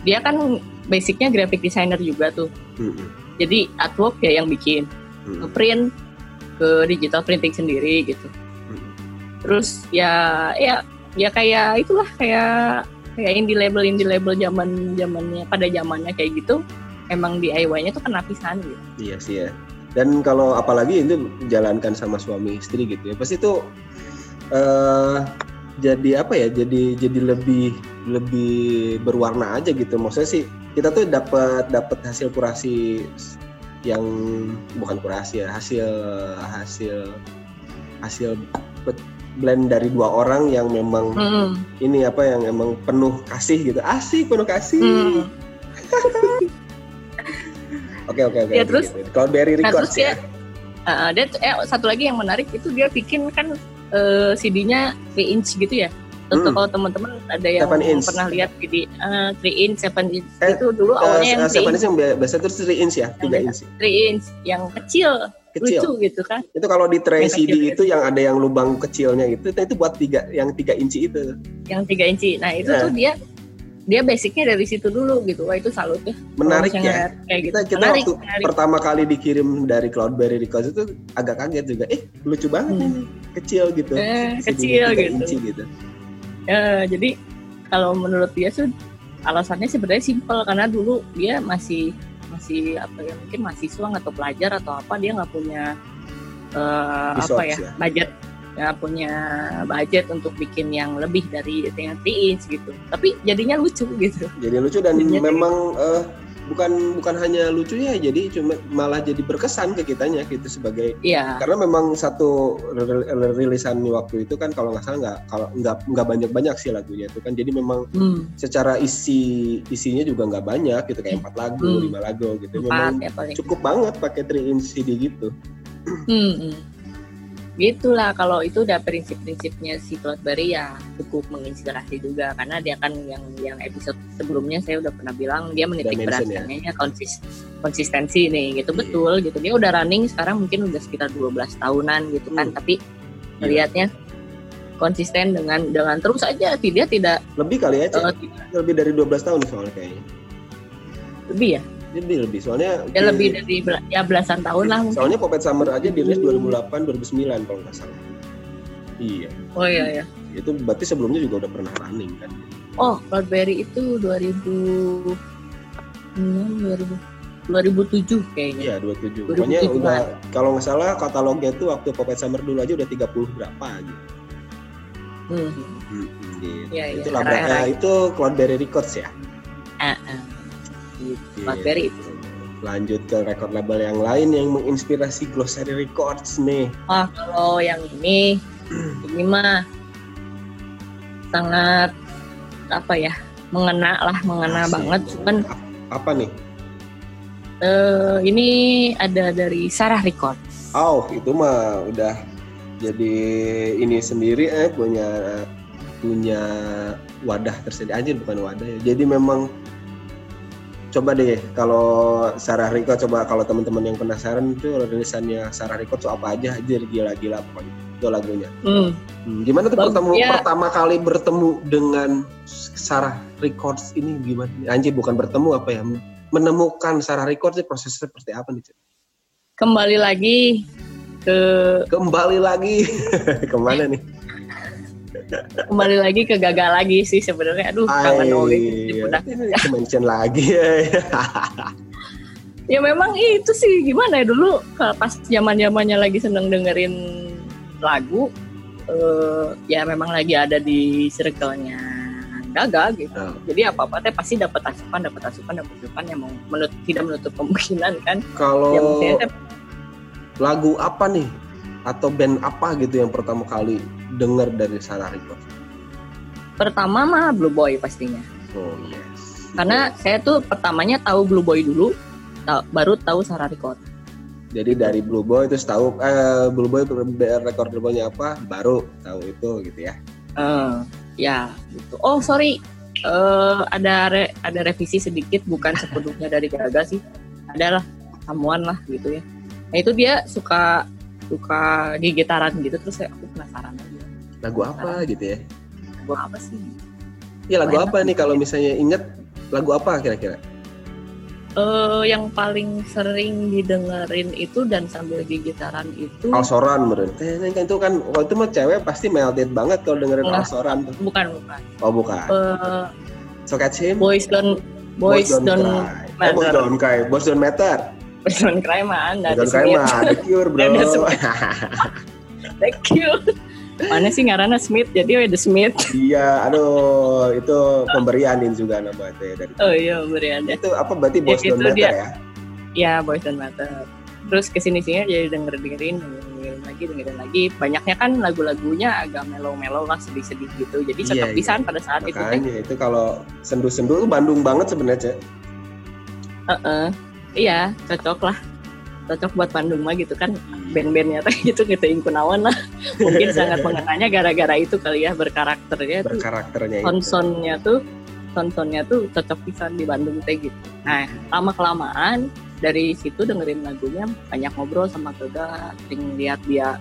dia kan basicnya graphic designer juga tuh. Mm-mm. Jadi artwork ya yang bikin, Mm-mm. print ke digital printing sendiri gitu. Mm-mm. Terus ya ya ya kayak itulah kayak kayak indie label indie label zaman zamannya pada zamannya kayak gitu. Emang DIY-nya tuh kena pisan gitu. Iya sih ya. Dan kalau apalagi itu jalankan sama suami istri gitu ya, pasti itu eh jadi apa ya? Jadi jadi lebih lebih berwarna aja gitu. Maksudnya sih kita tuh dapat dapat hasil kurasi yang bukan kurasi ya, hasil hasil hasil blend dari dua orang yang memang Hmm. ini apa yang emang penuh kasih gitu. Asik penuh kasih. Oke oke oke. Ya, terus-. Cloudberry Nah, Records terus ya. Uh, dia tuh- eh, satu lagi yang menarik itu dia bikin kan eh, CD-nya 3 inch gitu ya. Tentu Hmm. kalau teman-teman ada yang pernah lihat di uh, 3 inch, 7 inch Eh, itu dulu awalnya yang Uh, 3 siapa inch, yang bi- biasa terus 3 inch ya, 3 Yang inch. 3 inch yang kecil, Kecil. lucu gitu kan. Itu kalau di tray CD itu yang ada yang lubang kecilnya itu, itu buat tiga, yang 3 inci itu. Yang 3 inci. Nah, itu Eh. tuh dia dia basicnya dari situ dulu gitu. Wah, itu salut ya. Menarik ya. Kayak gitu. Kita, kita menarik, waktu menarik. pertama kali dikirim dari Cloudberry Records itu agak kaget juga. Eh, lucu banget Hmm. ini. Kecil gitu. Eh, kecil 3 gitu. inci gitu. Ya, jadi kalau menurut dia tuh alasannya sebenarnya simpel karena dulu dia masih masih apa ya mungkin mahasiswa atau pelajar atau apa dia nggak punya eh, apa ya, ya. budget nggak punya budget untuk bikin yang lebih dari yang 3 inch gitu tapi jadinya lucu gitu Jadi lucu dan Jadinya memang eh, bukan bukan hanya lucu ya, jadi cuma malah jadi berkesan ke kitanya gitu sebagai Iya karena memang satu ril- ril- rilisan waktu itu kan kalau nggak salah nggak kalau nggak nggak banyak banyak sih lagunya itu kan jadi memang hmm, secara isi isinya juga nggak banyak gitu kayak empat lagu Hmm. lima lagu gitu empat memang ya paling cukup banget pakai 3 inch CD gitu Hmm, hmm. Gitulah kalau itu udah prinsip-prinsipnya si Cloudberry ya cukup menginspirasi juga. Karena dia kan yang yang episode sebelumnya saya udah pernah bilang dia menitik mention ya. beratkannya konsis, konsistensi nih gitu. Iya. betul gitu. Dia udah running sekarang mungkin udah sekitar 12 tahunan gitu kan. Hmm. tapi melihatnya konsisten dengan dengan terus aja. Tidak tidak lebih kali ya eh, lebih dari 12 tahun soalnya kayaknya. Lebih ya lebih lebih. Soalnya ya lebih dari ya belasan tahun lah mungkin. Soalnya Puppet Summer aja dirilis 2008 2009 kalau nggak salah. Iya. Oh iya ya itu berarti sebelumnya juga udah pernah running kan? Oh, Cloudberry itu 2000 2000 2007 kayaknya. iya 27 2007 pokoknya udah kalau nggak salah katalognya tuh waktu Puppet Summer dulu aja udah 30 berapa gitu Hmm. Hmm, gitu. Iya, iya, itu labra- era-era. eh, itu Cloudberry Records ya? Ah, ah. Cloudberry itu. lanjut ke record label yang lain yang menginspirasi Glossary Records nih Wah, kalau yang ini ini mah sangat apa ya? mengena lah, mengena Asik. banget. Cuman Ap- apa nih eh, ini ada dari Sarah Record. Oh, itu mah udah jadi ini sendiri eh punya punya wadah tersendiri aja bukan wadah ya. Jadi memang coba deh kalau Sarah Record coba kalau teman-teman yang penasaran itu rilisannya Sarah Record tuh apa aja aja gila-gila pokoknya itu lagunya. Hmm. Hmm, gimana tuh pertemu ya. pertama kali bertemu dengan Sarah Records ini gimana? Anjir bukan bertemu apa ya? Menemukan Sarah Records itu prosesnya seperti apa nih? Cek? Kembali lagi ke Kembali lagi ke mana nih? Kembali lagi ke gagal lagi sih sebenarnya. Aduh, kangen banget iya. mention lagi ya. Memang itu sih gimana ya dulu kalau pas zaman-zamannya lagi seneng dengerin lagu eh, ya memang lagi ada di circle-nya Gaga gitu. Oh. Jadi apa-apa teh pasti dapat asupan, dapat asupan, dapat asupan yang mau menut, tidak menutup kemungkinan kan. Kalau Ya lagu apa nih atau band apa gitu yang pertama kali dengar dari Sarah Records? pertama mah Blue Boy pastinya. Oh yes. Karena saya tuh pertamanya tahu Blue Boy dulu, ta- baru tahu Sarah Record. jadi dari Blue Boy terus tahu eh, Blue Boy record labelnya apa, baru tahu itu gitu ya. Eh, ya gitu. Oh sorry, Eh, ada re- ada revisi sedikit bukan sepenuhnya dari Gaga sih. Adalah samuan lah gitu ya. Nah itu dia suka suka di gitaran gitu terus saya aku penasaran aja. Lagu apa gitu ya? Lagu apa sih? Ya lagu apa nih kalau misalnya inget lagu apa kira-kira? Eh yang paling sering didengerin itu dan sambil di gitaran itu Alsoran meren. Eh, kan itu kan waktu itu mah cewek pasti melted banget kalau dengerin Enggak. Alsoran tuh. bukan bukan. Oh bukan. Eh, So catch him. boys don't boys, don't, cry. Eh, boys matter. don't cry. Boys don't matter. Boys don't cry mah The Cure bro. Thank you. Mana sih ngarana Smith jadi The Smith. iya, aduh itu pemberianin juga nama itu ya dari. Oh iya beri ada. Itu apa berarti Boys Itu don't matter dia. ya? Ya boys don't matter. Terus ke sini sini jadi denger dengerin dengerin lagi dengerin lagi. Banyaknya kan lagu-lagunya agak melo-melo lah sedih-sedih gitu. Jadi Iya, cocok iya. pisan pada saat itu teh. Makanya itu kalau sendu-sendu Bandung banget sebenarnya. Cek. Heeh. Iya cocok lah. cocok buat Bandung mah gitu kan. Band-bandnya teh gitu gitu Kunawan lah. Mungkin sangat mengenanya gara-gara itu kali ya berkarakternya tuh. Berkarakternya itu. tontonnya tuh tontonnya tuh cocok pisan di Bandung teh gitu. Nah lama kelamaan dari situ dengerin lagunya banyak ngobrol sama Kega sering lihat dia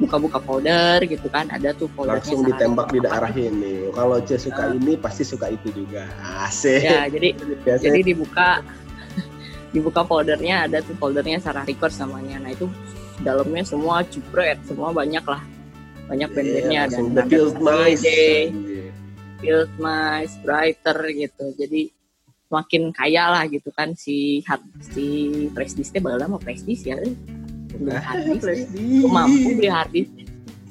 buka-buka folder gitu kan. Ada tuh foldernya langsung ditembak di daerah ini. Kalau C suka ini pasti suka itu juga. Asik. Ya jadi jadi dibuka dibuka foldernya ada tuh foldernya Sarah Records namanya. Nah itu dalamnya semua jupret semua banyak lah. Banyak band-bandnya Iya, langsung dan The ada Build Mice. Holiday, Build Mice, Brighter gitu. Jadi makin kaya lah gitu kan si hard si disk teh baheula mah flash disk ya eh. beli hard mampu beli hard disk.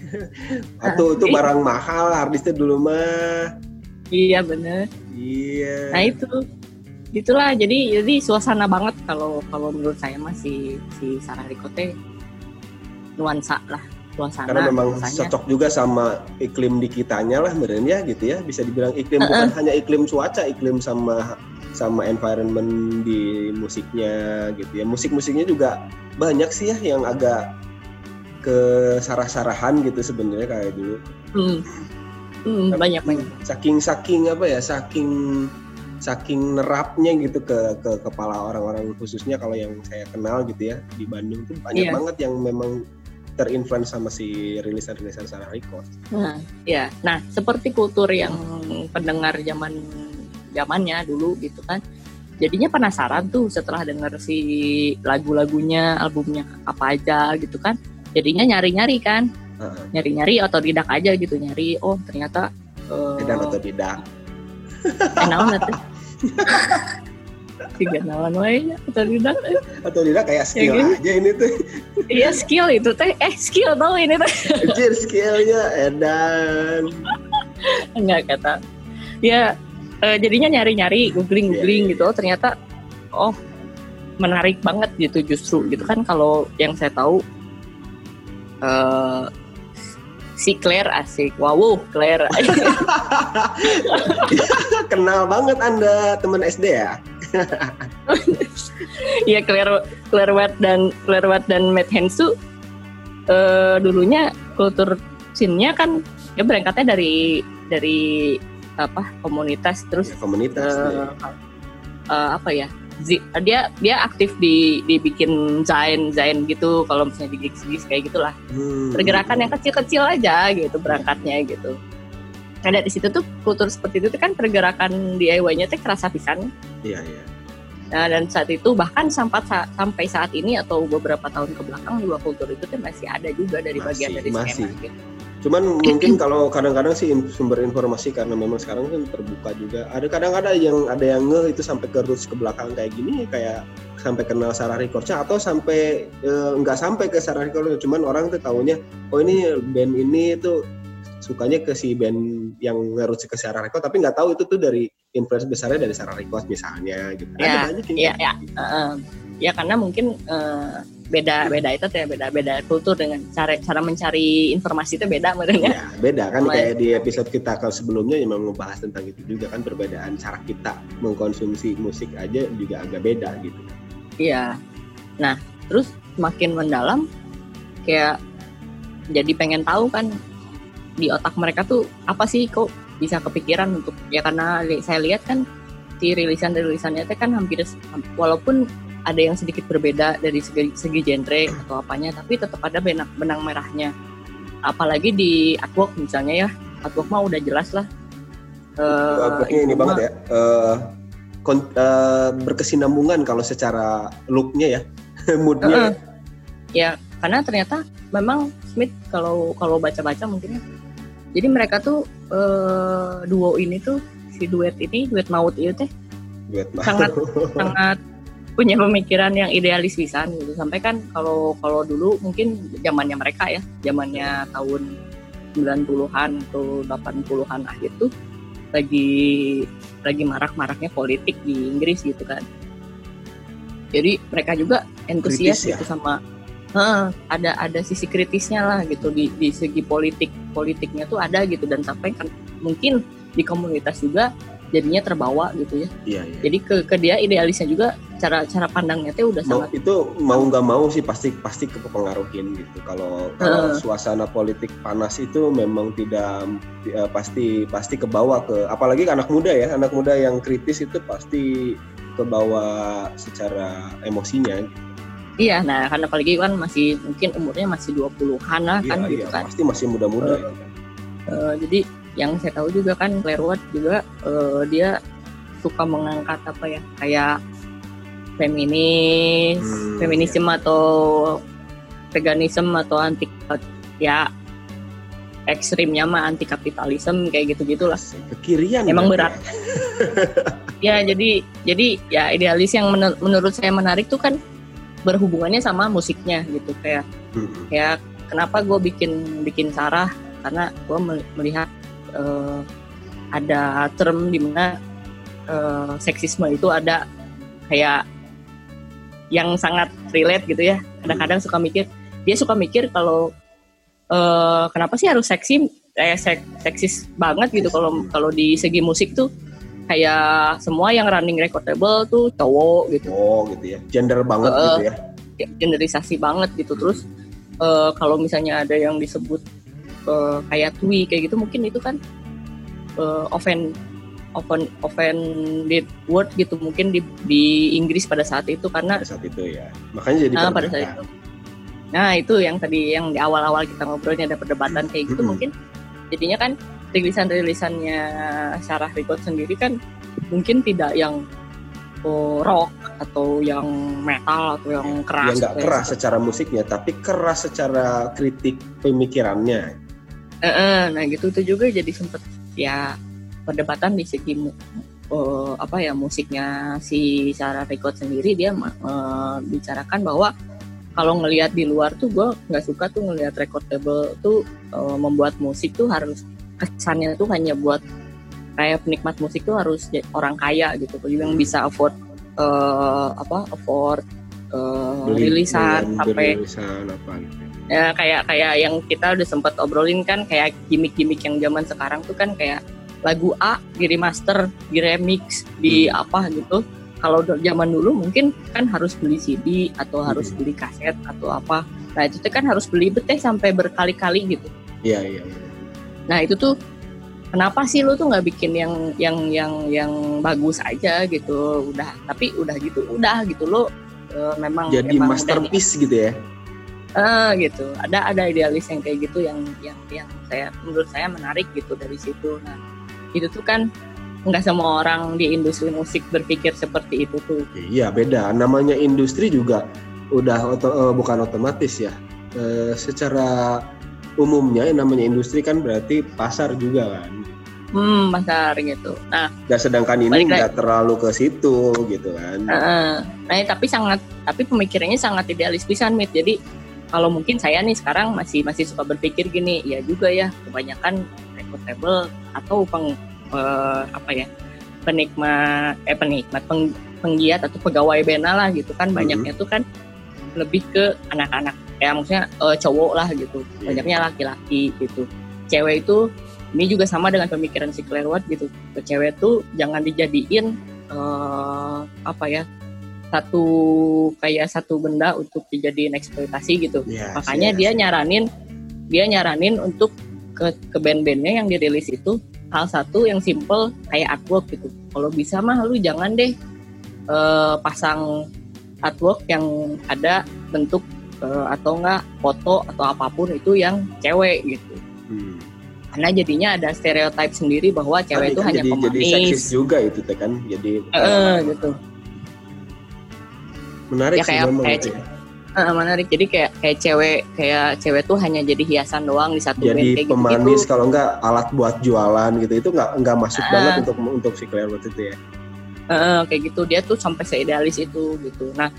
Atau itu barang mahal harddisknya dulu mah. iya bener. Iya. Nah itu itulah jadi jadi suasana banget kalau kalau menurut saya mah si Sarah Rico teh nuansa lah suasana Karena memang nuansanya. cocok juga sama iklim di kitanya lah ya gitu ya. Bisa dibilang iklim bukan hanya iklim cuaca, iklim sama sama environment di musiknya gitu ya. Musik-musiknya juga banyak sih ya yang agak ke sarah-sarahan gitu sebenarnya kayak dulu. Hmm. Hmm, banyak banyak Saking saking apa ya? Saking saking nerapnya gitu ke ke kepala orang-orang khususnya kalau yang saya kenal gitu ya di Bandung tuh banyak Iya. banget yang memang terinfluence sama si rilisan-rilisan Sarah Records. Nah, ya. Nah, seperti kultur yang pendengar zaman zamannya dulu gitu kan. Jadinya penasaran tuh setelah denger si lagu-lagunya, albumnya apa aja gitu kan. Jadinya nyari-nyari kan. Heeh. Nyari-nyari atau tidak aja gitu nyari. Oh, ternyata eh Dan otodidak. Naon atuh? Tiga naon wae atau tidak. Atau tidak kayak skill gini. aja ini tuh. Iya skill itu teh. Eh skill tau ini teh. Anjir skillnya edan. Enggak kata. Ya eh, jadinya nyari-nyari, googling-googling Iya, iya, gitu. Oh, ternyata oh menarik banget gitu justru gitu kan kalau yang saya tahu eh si Claire asik. Wow, Claire. Kenal banget Anda teman SD ya? Iya Claire Claire Watt dan Claire Watt dan Matt Hensu eh dulunya kultur scene-nya kan ya berangkatnya dari dari apa komunitas terus Komunitas. eh, nih. eh, apa ya dia dia aktif di dibikin zain zain gitu kalau misalnya di gigs gigs kayak gitulah Hmm. pergerakan yang kecil-kecil aja gitu berangkatnya gitu nah dari situ tuh kultur seperti itu tuh kan pergerakan DIY-nya tuh kerasa pisan Iya, iya. Nah, dan saat itu bahkan sampai sa- sampai saat ini atau beberapa tahun ke belakang juga kultur itu tuh masih ada juga dari bagian Masih, dari skena masih. gitu. Cuman mungkin kalau kadang-kadang sih sumber informasi karena memang sekarang kan terbuka juga. Ada kadang-kadang yang ada yang nge itu sampai ke roots ke belakang kayak gini kayak sampai kenal Sarah Recordsnya atau sampai eh, nggak sampai ke Sarah Records cuman orang tuh taunya oh ini band ini tuh sukanya ke si band yang ngerut ke Sarah Records tapi nggak tahu itu tuh dari influence besarnya dari Sarah Records misalnya gitu. Ya, Ada banyak yang Iya, kayak ya. Ya karena mungkin eh, beda beda itu ya beda beda kultur dengan cara cara mencari informasi itu beda merenya. Ya, beda kan Sama- kayak di episode kita kalau sebelumnya yang memang membahas tentang itu juga kan perbedaan cara kita mengkonsumsi musik aja juga agak beda gitu. Iya. Nah, terus makin mendalam kayak jadi pengen tahu kan di otak mereka tuh apa sih kok bisa kepikiran untuk ya karena saya lihat kan si rilisan rilisannya itu kan hampir walaupun ada yang sedikit berbeda dari segi, segi genre atau apanya tapi tetap ada benang benang merahnya apalagi di artwork misalnya ya artwork mah udah jelas lah Eh, Artworknya ini banget ya. eh, kon- eh, berkesinambungan kalau secara looknya ya, moodnya. Heeh. ya karena ternyata memang Smith kalau kalau baca-baca mungkin ya jadi mereka tuh eh, duo ini tuh si duet ini duet maut itu teh Sangat. sangat punya pemikiran yang idealis pisan gitu. Sampai kan kalau kalau dulu mungkin zamannya mereka ya zamannya tahun 90-an atau 80-an akhir tuh lagi lagi marak-maraknya politik di Inggris gitu kan. Jadi mereka juga entusias Kritis ya? gitu sama ada ada sisi kritisnya lah gitu. Di di segi politik politiknya tuh ada gitu. Dan sampai kan mungkin di komunitas juga jadinya terbawa gitu ya Iya, iya. jadi ke ke dia idealisnya juga cara cara pandangnya teh udah mau sangat itu mau nggak mau sih pasti pasti kepengaruhin gitu kalau kalau Heeh. suasana politik panas itu memang tidak ya, pasti pasti kebawa ke apalagi ke anak muda ya anak muda yang kritis itu pasti kebawa secara emosinya iya nah karena apalagi kan masih mungkin umurnya masih 20-an lah iya kan iya gitu kan pasti masih muda-muda Eh, ya. Eh, jadi yang saya tahu juga kan Claire Watt juga eh, dia suka mengangkat apa ya kayak feminis, Hmm, feminisme atau veganisme atau anti ya ekstrimnya mah anti kapitalisme kayak gitu gitulah. kekirian Emang berarti berat. Ya jadi jadi ya idealis yang menur- menurut saya menarik tuh kan berhubungannya sama musiknya gitu kayak ya. Mm-mm. ya kenapa gue bikin bikin Sarah karena gue melihat eh, ada term di mana eh, seksisme itu ada kayak yang sangat relate gitu ya. Kadang-kadang suka mikir dia suka mikir kalau eh, kenapa sih harus seksi kayak sek- seksis banget gitu kalau kalau di segi musik tuh. Kayak semua yang running recordable tuh cowok gitu. Oh gitu ya. Gender banget Eh, gitu ya generisasi banget gitu. Terus eh, kalau misalnya ada yang disebut eh, kayak twi kayak gitu mungkin itu kan eh, offend offend offended word gitu mungkin di di Inggris pada saat itu karena pada saat itu ya. Makanya jadi nah, pada saat itu. Nah itu yang tadi yang di awal-awal kita ngobrolnya ada perdebatan kayak gitu mungkin jadinya kan rilisan-rilisannya Sarah Record sendiri kan mungkin tidak yang oh, rock atau yang metal atau yang ya keras nggak kayak keras secara musiknya tapi keras secara kritik pemikirannya Eh, nah gitu itu juga jadi sempet ya perdebatan di segi eh, apa ya musiknya si Sarah Record sendiri. Dia eh, bicarakan bahwa kalau ngelihat di luar tuh gue nggak suka tuh ngelihat recordable tuh eh, membuat musik tuh harus kesannya tuh hanya buat kayak penikmat musik tuh harus orang kaya gitu. Yang bisa afford eh, apa afford rilisan beli sampai rilisan apa gitu ya kayak kayak yang kita udah sempat obrolin kan kayak gimmick-gimmick yang zaman sekarang tuh kan kayak lagu A di remaster, di remix, di apa gitu. Kalau zaman dulu mungkin kan harus beli CD atau harus beli kaset atau apa. Nah itu tuh kan harus beli beteh sampai berkali-kali gitu. iya iya iya. Nah itu tuh kenapa sih lu tuh nggak bikin yang yang yang yang bagus aja gitu? Udah tapi udah gitu udah gitu lo eh, memang jadi emang udah masterpiece gitu ya Ah gitu. Ada ada idealis yang kayak gitu yang yang yang saya menurut saya menarik gitu dari situ. Nah itu tuh kan nggak semua orang di industri musik berpikir seperti itu tuh. iya beda namanya industri juga udah oto- eh, bukan otomatis ya Eh, secara umumnya yang namanya industri kan berarti pasar juga kan Hmm pasar gitu. Nah, dan sedangkan ini nggak terlalu ke situ gitu kan eh, nah tapi sangat tapi pemikirannya sangat idealis pisan mit. Jadi kalau mungkin saya nih sekarang masih masih suka berpikir gini, ya juga ya kebanyakan recordable atau peng eh, apa ya penikmat eh penikmat peng- penggiat atau pegawai bena lah gitu kan banyaknya tuh kan lebih ke anak-anak. Ya maksudnya eh, cowok lah gitu Iya. banyaknya laki-laki gitu. Cewek itu ini juga sama dengan pemikiran si Claire Watt gitu. Ke cewek tuh jangan dijadiin eh, apa ya satu kayak satu benda untuk dijadiin eksploitasi gitu. Yes, makanya yes. dia nyaranin dia nyaranin untuk ke ke band-bandnya yang dirilis itu hal satu yang simple kayak artwork gitu. Kalau bisa mah lu jangan deh eh, pasang artwork yang ada bentuk eh, atau enggak foto atau apa pun itu yang cewek gitu. Hmm. karena jadinya ada stereotip sendiri bahwa cewek Tadi itu kan hanya jadi, jadi seksis pemanis juga itu kan jadi Eh, gitu menarik ya sih kayak memang kayak itu. ce- Eh, menarik. Jadi kayak kayak cewek kayak cewek tuh hanya jadi hiasan doang di satu band jadi kayak pemanis gitu kalau enggak alat buat jualan gitu itu nggak nggak masuk Ah. banget untuk untuk si Claire Watt itu ya. Eh, kayak gitu. Dia tuh sampai seidealis itu gitu. Nah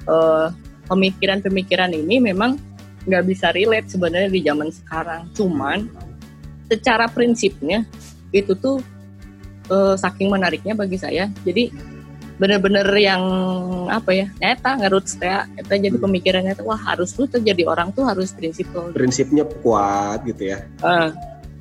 eh, pemikiran-pemikiran ini memang nggak bisa relate sebenarnya di zaman sekarang. Cuman secara prinsipnya itu tuh eh, saking menariknya bagi saya. Jadi bener-bener yang apa ya eta ngerut saya eta jadi Hmm. pemikirannya tuh wah harus tuh terjadi orang tuh harus prinsipal prinsipnya kuat gitu ya Eh,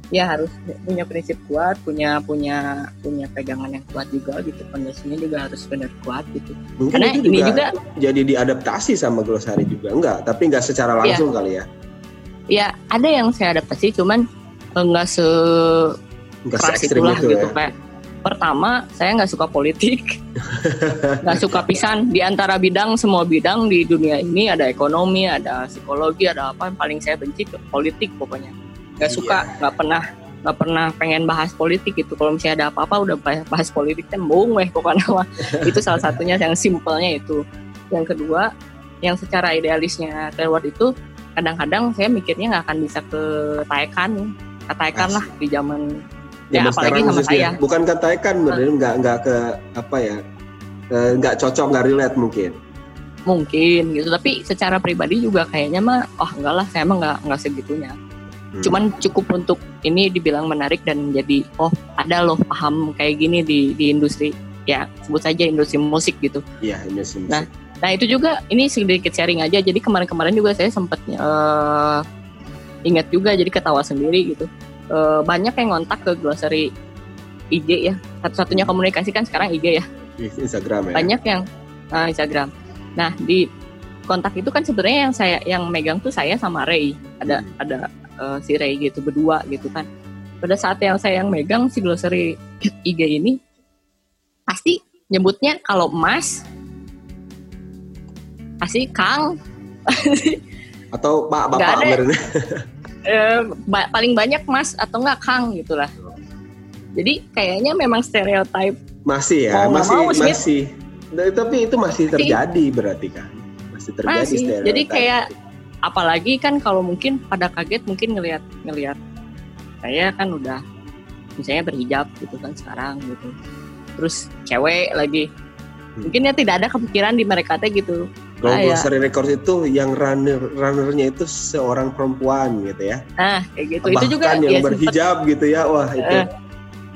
ya harus punya prinsip kuat punya punya punya pegangan yang kuat juga gitu kondisinya juga harus benar kuat gitu Mungkin karena itu ini juga, juga jadi diadaptasi sama glosari juga enggak, tapi enggak secara Iya. langsung kali ya. ya ada yang saya adaptasi cuman enggak se Enggak se itu gitu ya. kayak pertama saya nggak suka politik. Nggak suka pisan. Di antara bidang semua bidang di dunia ini ada ekonomi ada psikologi ada apa yang paling saya benci politik pokoknya. Nggak suka Iya. nggak pernah nggak pernah pengen bahas politik gitu. Kalau misalnya ada apa-apa udah bahas, politik tembung weh pokoknya mah. itu salah satunya yang simpelnya itu. Yang kedua yang secara idealisnya keluar itu kadang-kadang saya mikirnya nggak akan bisa ke Taekan katakan lah di zaman Ya, Zaman apalagi sekarang sama khususnya. saya. Bukan katakan bener enggak enggak ke apa ya? eh, Enggak cocok, enggak relate mungkin. mungkin gitu tapi secara pribadi juga kayaknya mah oh enggak lah saya emang nggak nggak segitunya Hmm. cuman cukup untuk ini dibilang menarik dan jadi oh ada loh paham kayak gini di di industri ya sebut saja industri musik gitu Iya, ini sih. Nah, nah itu juga ini sedikit sharing aja jadi kemarin-kemarin juga saya sempat eh, ingat juga jadi ketawa sendiri gitu Eh, banyak yang ngontak ke glossary IG ya satu-satunya komunikasi kan sekarang IG ya Instagram ya. banyak yang uh, Instagram. Nah di kontak itu kan sebenarnya yang saya yang megang tuh saya sama Ray ada Hmm. ada uh, si Ray gitu berdua gitu kan. Pada saat yang saya yang megang si glossary IG ini pasti nyebutnya kalau Mas pasti Kang Atau Pak Bapak ada. eh, ba- paling banyak Mas atau enggak Kang gitulah. Jadi kayaknya memang stereotip Masih ya, Mau masih mau, masih. Nah, tapi itu masih terjadi berarti kan. Masih terjadi Masih. stereotip. Jadi kayak apalagi kan kalau mungkin pada kaget mungkin ngelihat ngelihat saya kan udah misalnya berhijab gitu kan sekarang gitu terus cewek lagi mungkin ya tidak ada kepikiran di mereka teh gitu Kalau Ah, ya. Glossary Records itu yang runner runnernya itu seorang perempuan gitu ya. nah kayak gitu Bahkan itu juga yang ya sempet, berhijab gitu ya. Wah, itu Eh,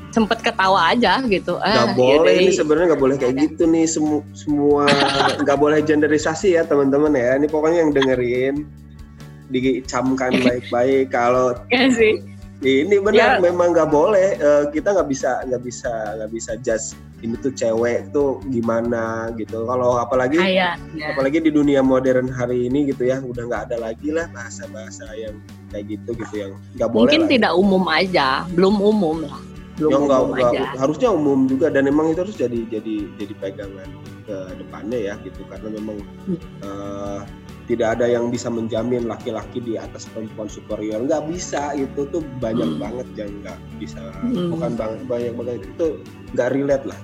sempet ketawa aja gitu ah, boleh ya ini deh. sebenarnya nggak boleh kayak gitu nih semu semua nggak boleh genderisasi ya teman-teman ya. Ini pokoknya yang dengerin dicamkan baik-baik kalau Ya sih ini benar Ya. memang nggak boleh Eh, kita nggak bisa nggak bisa nggak bisa judge ini tuh cewek tuh gimana gitu kalau apalagi kayak ya. apalagi di dunia modern hari ini gitu ya udah nggak ada lagi lah bahasa-bahasa yang kayak gitu gitu yang nggak boleh mungkin lah. tidak umum aja belum umum lah belum nggak umum nggak- aja harusnya umum juga dan memang itu harus jadi jadi jadi pegangan ke depannya ya gitu karena memang Hmm. eh, tidak ada yang bisa menjamin laki-laki di atas perempuan superior nggak bisa itu tuh banyak Hmm. banget yang nggak bisa Hmm. bukan bang, banyak banget itu nggak relate lah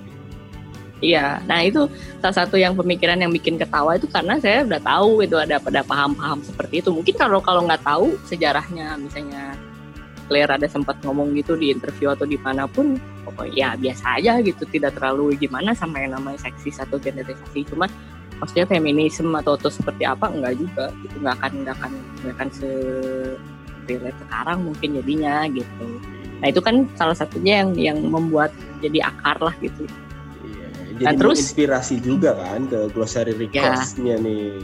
Iya, nah itu salah satu yang pemikiran yang bikin ketawa itu karena saya udah tahu itu ada pada paham-paham seperti itu. Mungkin kalau kalau nggak tahu sejarahnya, misalnya Claire ada sempat ngomong gitu di interview atau di mana pun, pokoknya ya biasa aja gitu, tidak terlalu gimana sama yang namanya seksis atau genderisasi. Cuma maksudnya feminisme atau, atau seperti apa enggak juga, gitu. Nggak akan nggak akan nggak akan se relate sekarang mungkin jadinya gitu. Nah itu kan salah satunya yang yang membuat jadi akar lah gitu. Iya, jadi Nah, terus- inspirasi juga kan ke glossary records-nya nih.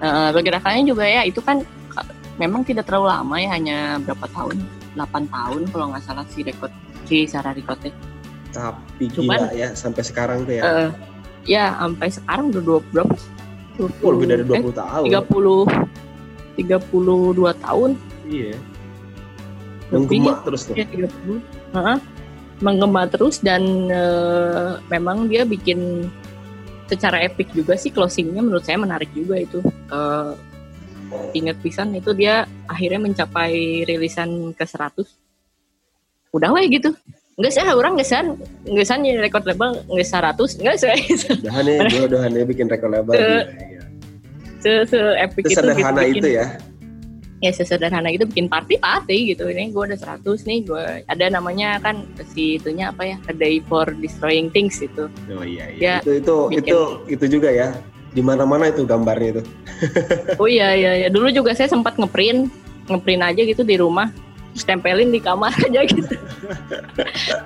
Eh, pergerakannya juga ya itu kan ka- memang tidak terlalu lama ya hanya berapa tahun? 8 tahun kalau nggak salah si rekod si Sarah Recordnya tapi Cuman- gila ya sampai sekarang tuh ya. Eh, ya sampai sekarang udah dua berapa oh, lebih dari 20 eh, tahun. 30 32 tahun. Iya. Menggema terus tuh. ya 30 Heeh. menggema terus dan eh, memang dia bikin secara epic juga sih closingnya menurut saya menarik juga itu. Eh, ingat pisan itu dia akhirnya mencapai rilisan ke 100 udah weh gitu Enggak sih, orang nggak san, nggak jadi record label nggak 100, nggak sih, udah nih gue udah nih bikin record label. Se- iya. se se epic itu gitu bikin, itu ya? Ya sesederhana itu bikin party party gitu. Ini gue ada 100 nih gue ada namanya kan si itunya apa ya? A day for destroying things itu. Oh iya Ya, iya itu itu bikin- itu itu juga ya? Di mana mana itu gambarnya itu. Oh iya iya iya. Dulu juga saya sempat ngeprint ngeprint aja gitu di rumah terus tempelin di kamar aja gitu.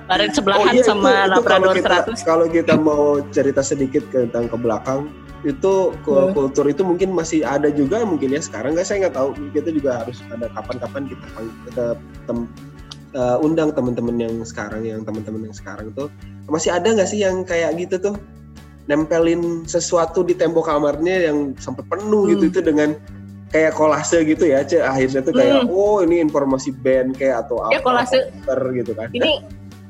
Kemarin sebelahan iya, sama itu- itu Labrador kalau kita, 100 kalau kita mau cerita sedikit tentang ke belakang itu Hmm. kultur itu mungkin masih ada juga mungkin ya. Sekarang nggak saya nggak tahu. Kita juga harus ada kapan-kapan kita kita tem- uh, undang teman-teman yang sekarang yang teman-teman yang sekarang tuh. Masih ada nggak sih yang kayak gitu tuh? Nempelin sesuatu di tembok kamarnya yang sampai penuh gitu Hmm. itu dengan kayak kolase gitu ya, Cek. Akhirnya tuh kayak Hmm. oh ini informasi band kayak atau apa Ya, kolase. poster gitu kan. Ini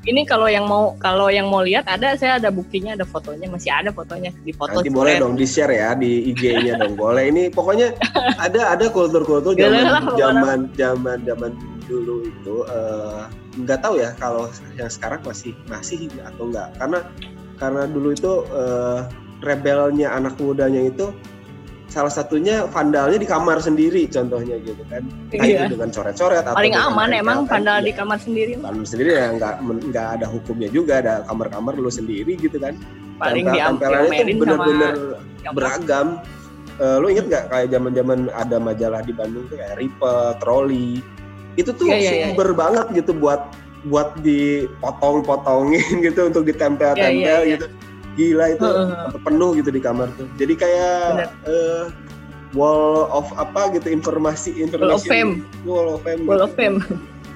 ini kalau yang mau kalau yang mau lihat ada saya ada buktinya ada fotonya masih ada fotonya di foto Nanti boleh dong di share ya di IG-nya dong. Boleh. Ini pokoknya ada ada kultur-kultur zaman zaman zaman zaman dulu itu eh, nggak tahu ya kalau yang sekarang masih masih atau enggak. Karena karena dulu itu eh, rebelnya anak mudanya itu salah satunya vandalnya di kamar sendiri contohnya gitu kan. Iya. itu dengan coret-coret atau Paling aman emang pandal di Iya. kamar sendiri kamar sendiri ya nggak nggak ada hukumnya juga ada kamar-kamar lu sendiri gitu kan paling Tempel- tempelannya itu bener-bener yang beragam Eh, lu inget nggak kayak zaman-zaman ada majalah di Bandung tuh kayak Ripple, Trolley itu tuh Iya, iya, iya. sumber banget gitu buat buat dipotong-potongin gitu untuk ditempel-tempel Iya, iya, iya. gitu gila itu sampai penuh gitu di kamar tuh jadi kayak Bener. eh, wall of apa gitu informasi Wall of informasi Fame. wall of fame Wall gitu of Fame.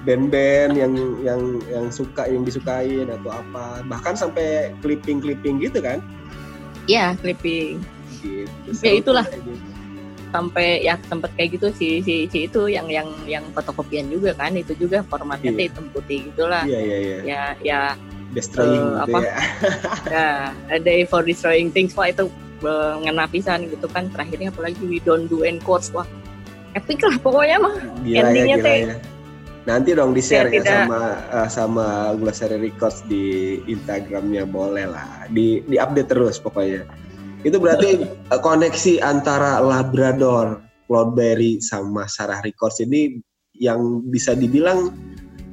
band-band yang yang yang suka yang disukain atau apa bahkan sampai clipping-clipping gitu kan Iya, clipping. gitu Ya, itulah. Gitu. Sampai ya tempat kayak gitu si si si itu yang yang yang fotokopian juga kan itu juga formatnya tuh hitam putih gitulah. iya iya iya Ya ya destroying Eh, gitu apa? ya. Ya a day for destroying things. Wah itu eh, ngena pisan gitu kan. Terakhirnya apalagi we don't do encores wah epic lah pokoknya mah. Gila ya Endingnya gila teh. ya. Nanti dong di share Ya, ya, tidak. sama eh, sama Glossary Records di Instagramnya boleh lah. Di di update terus pokoknya. Itu berarti eh, koneksi antara Labrador Cloudberry sama Sarah Records ini yang bisa dibilang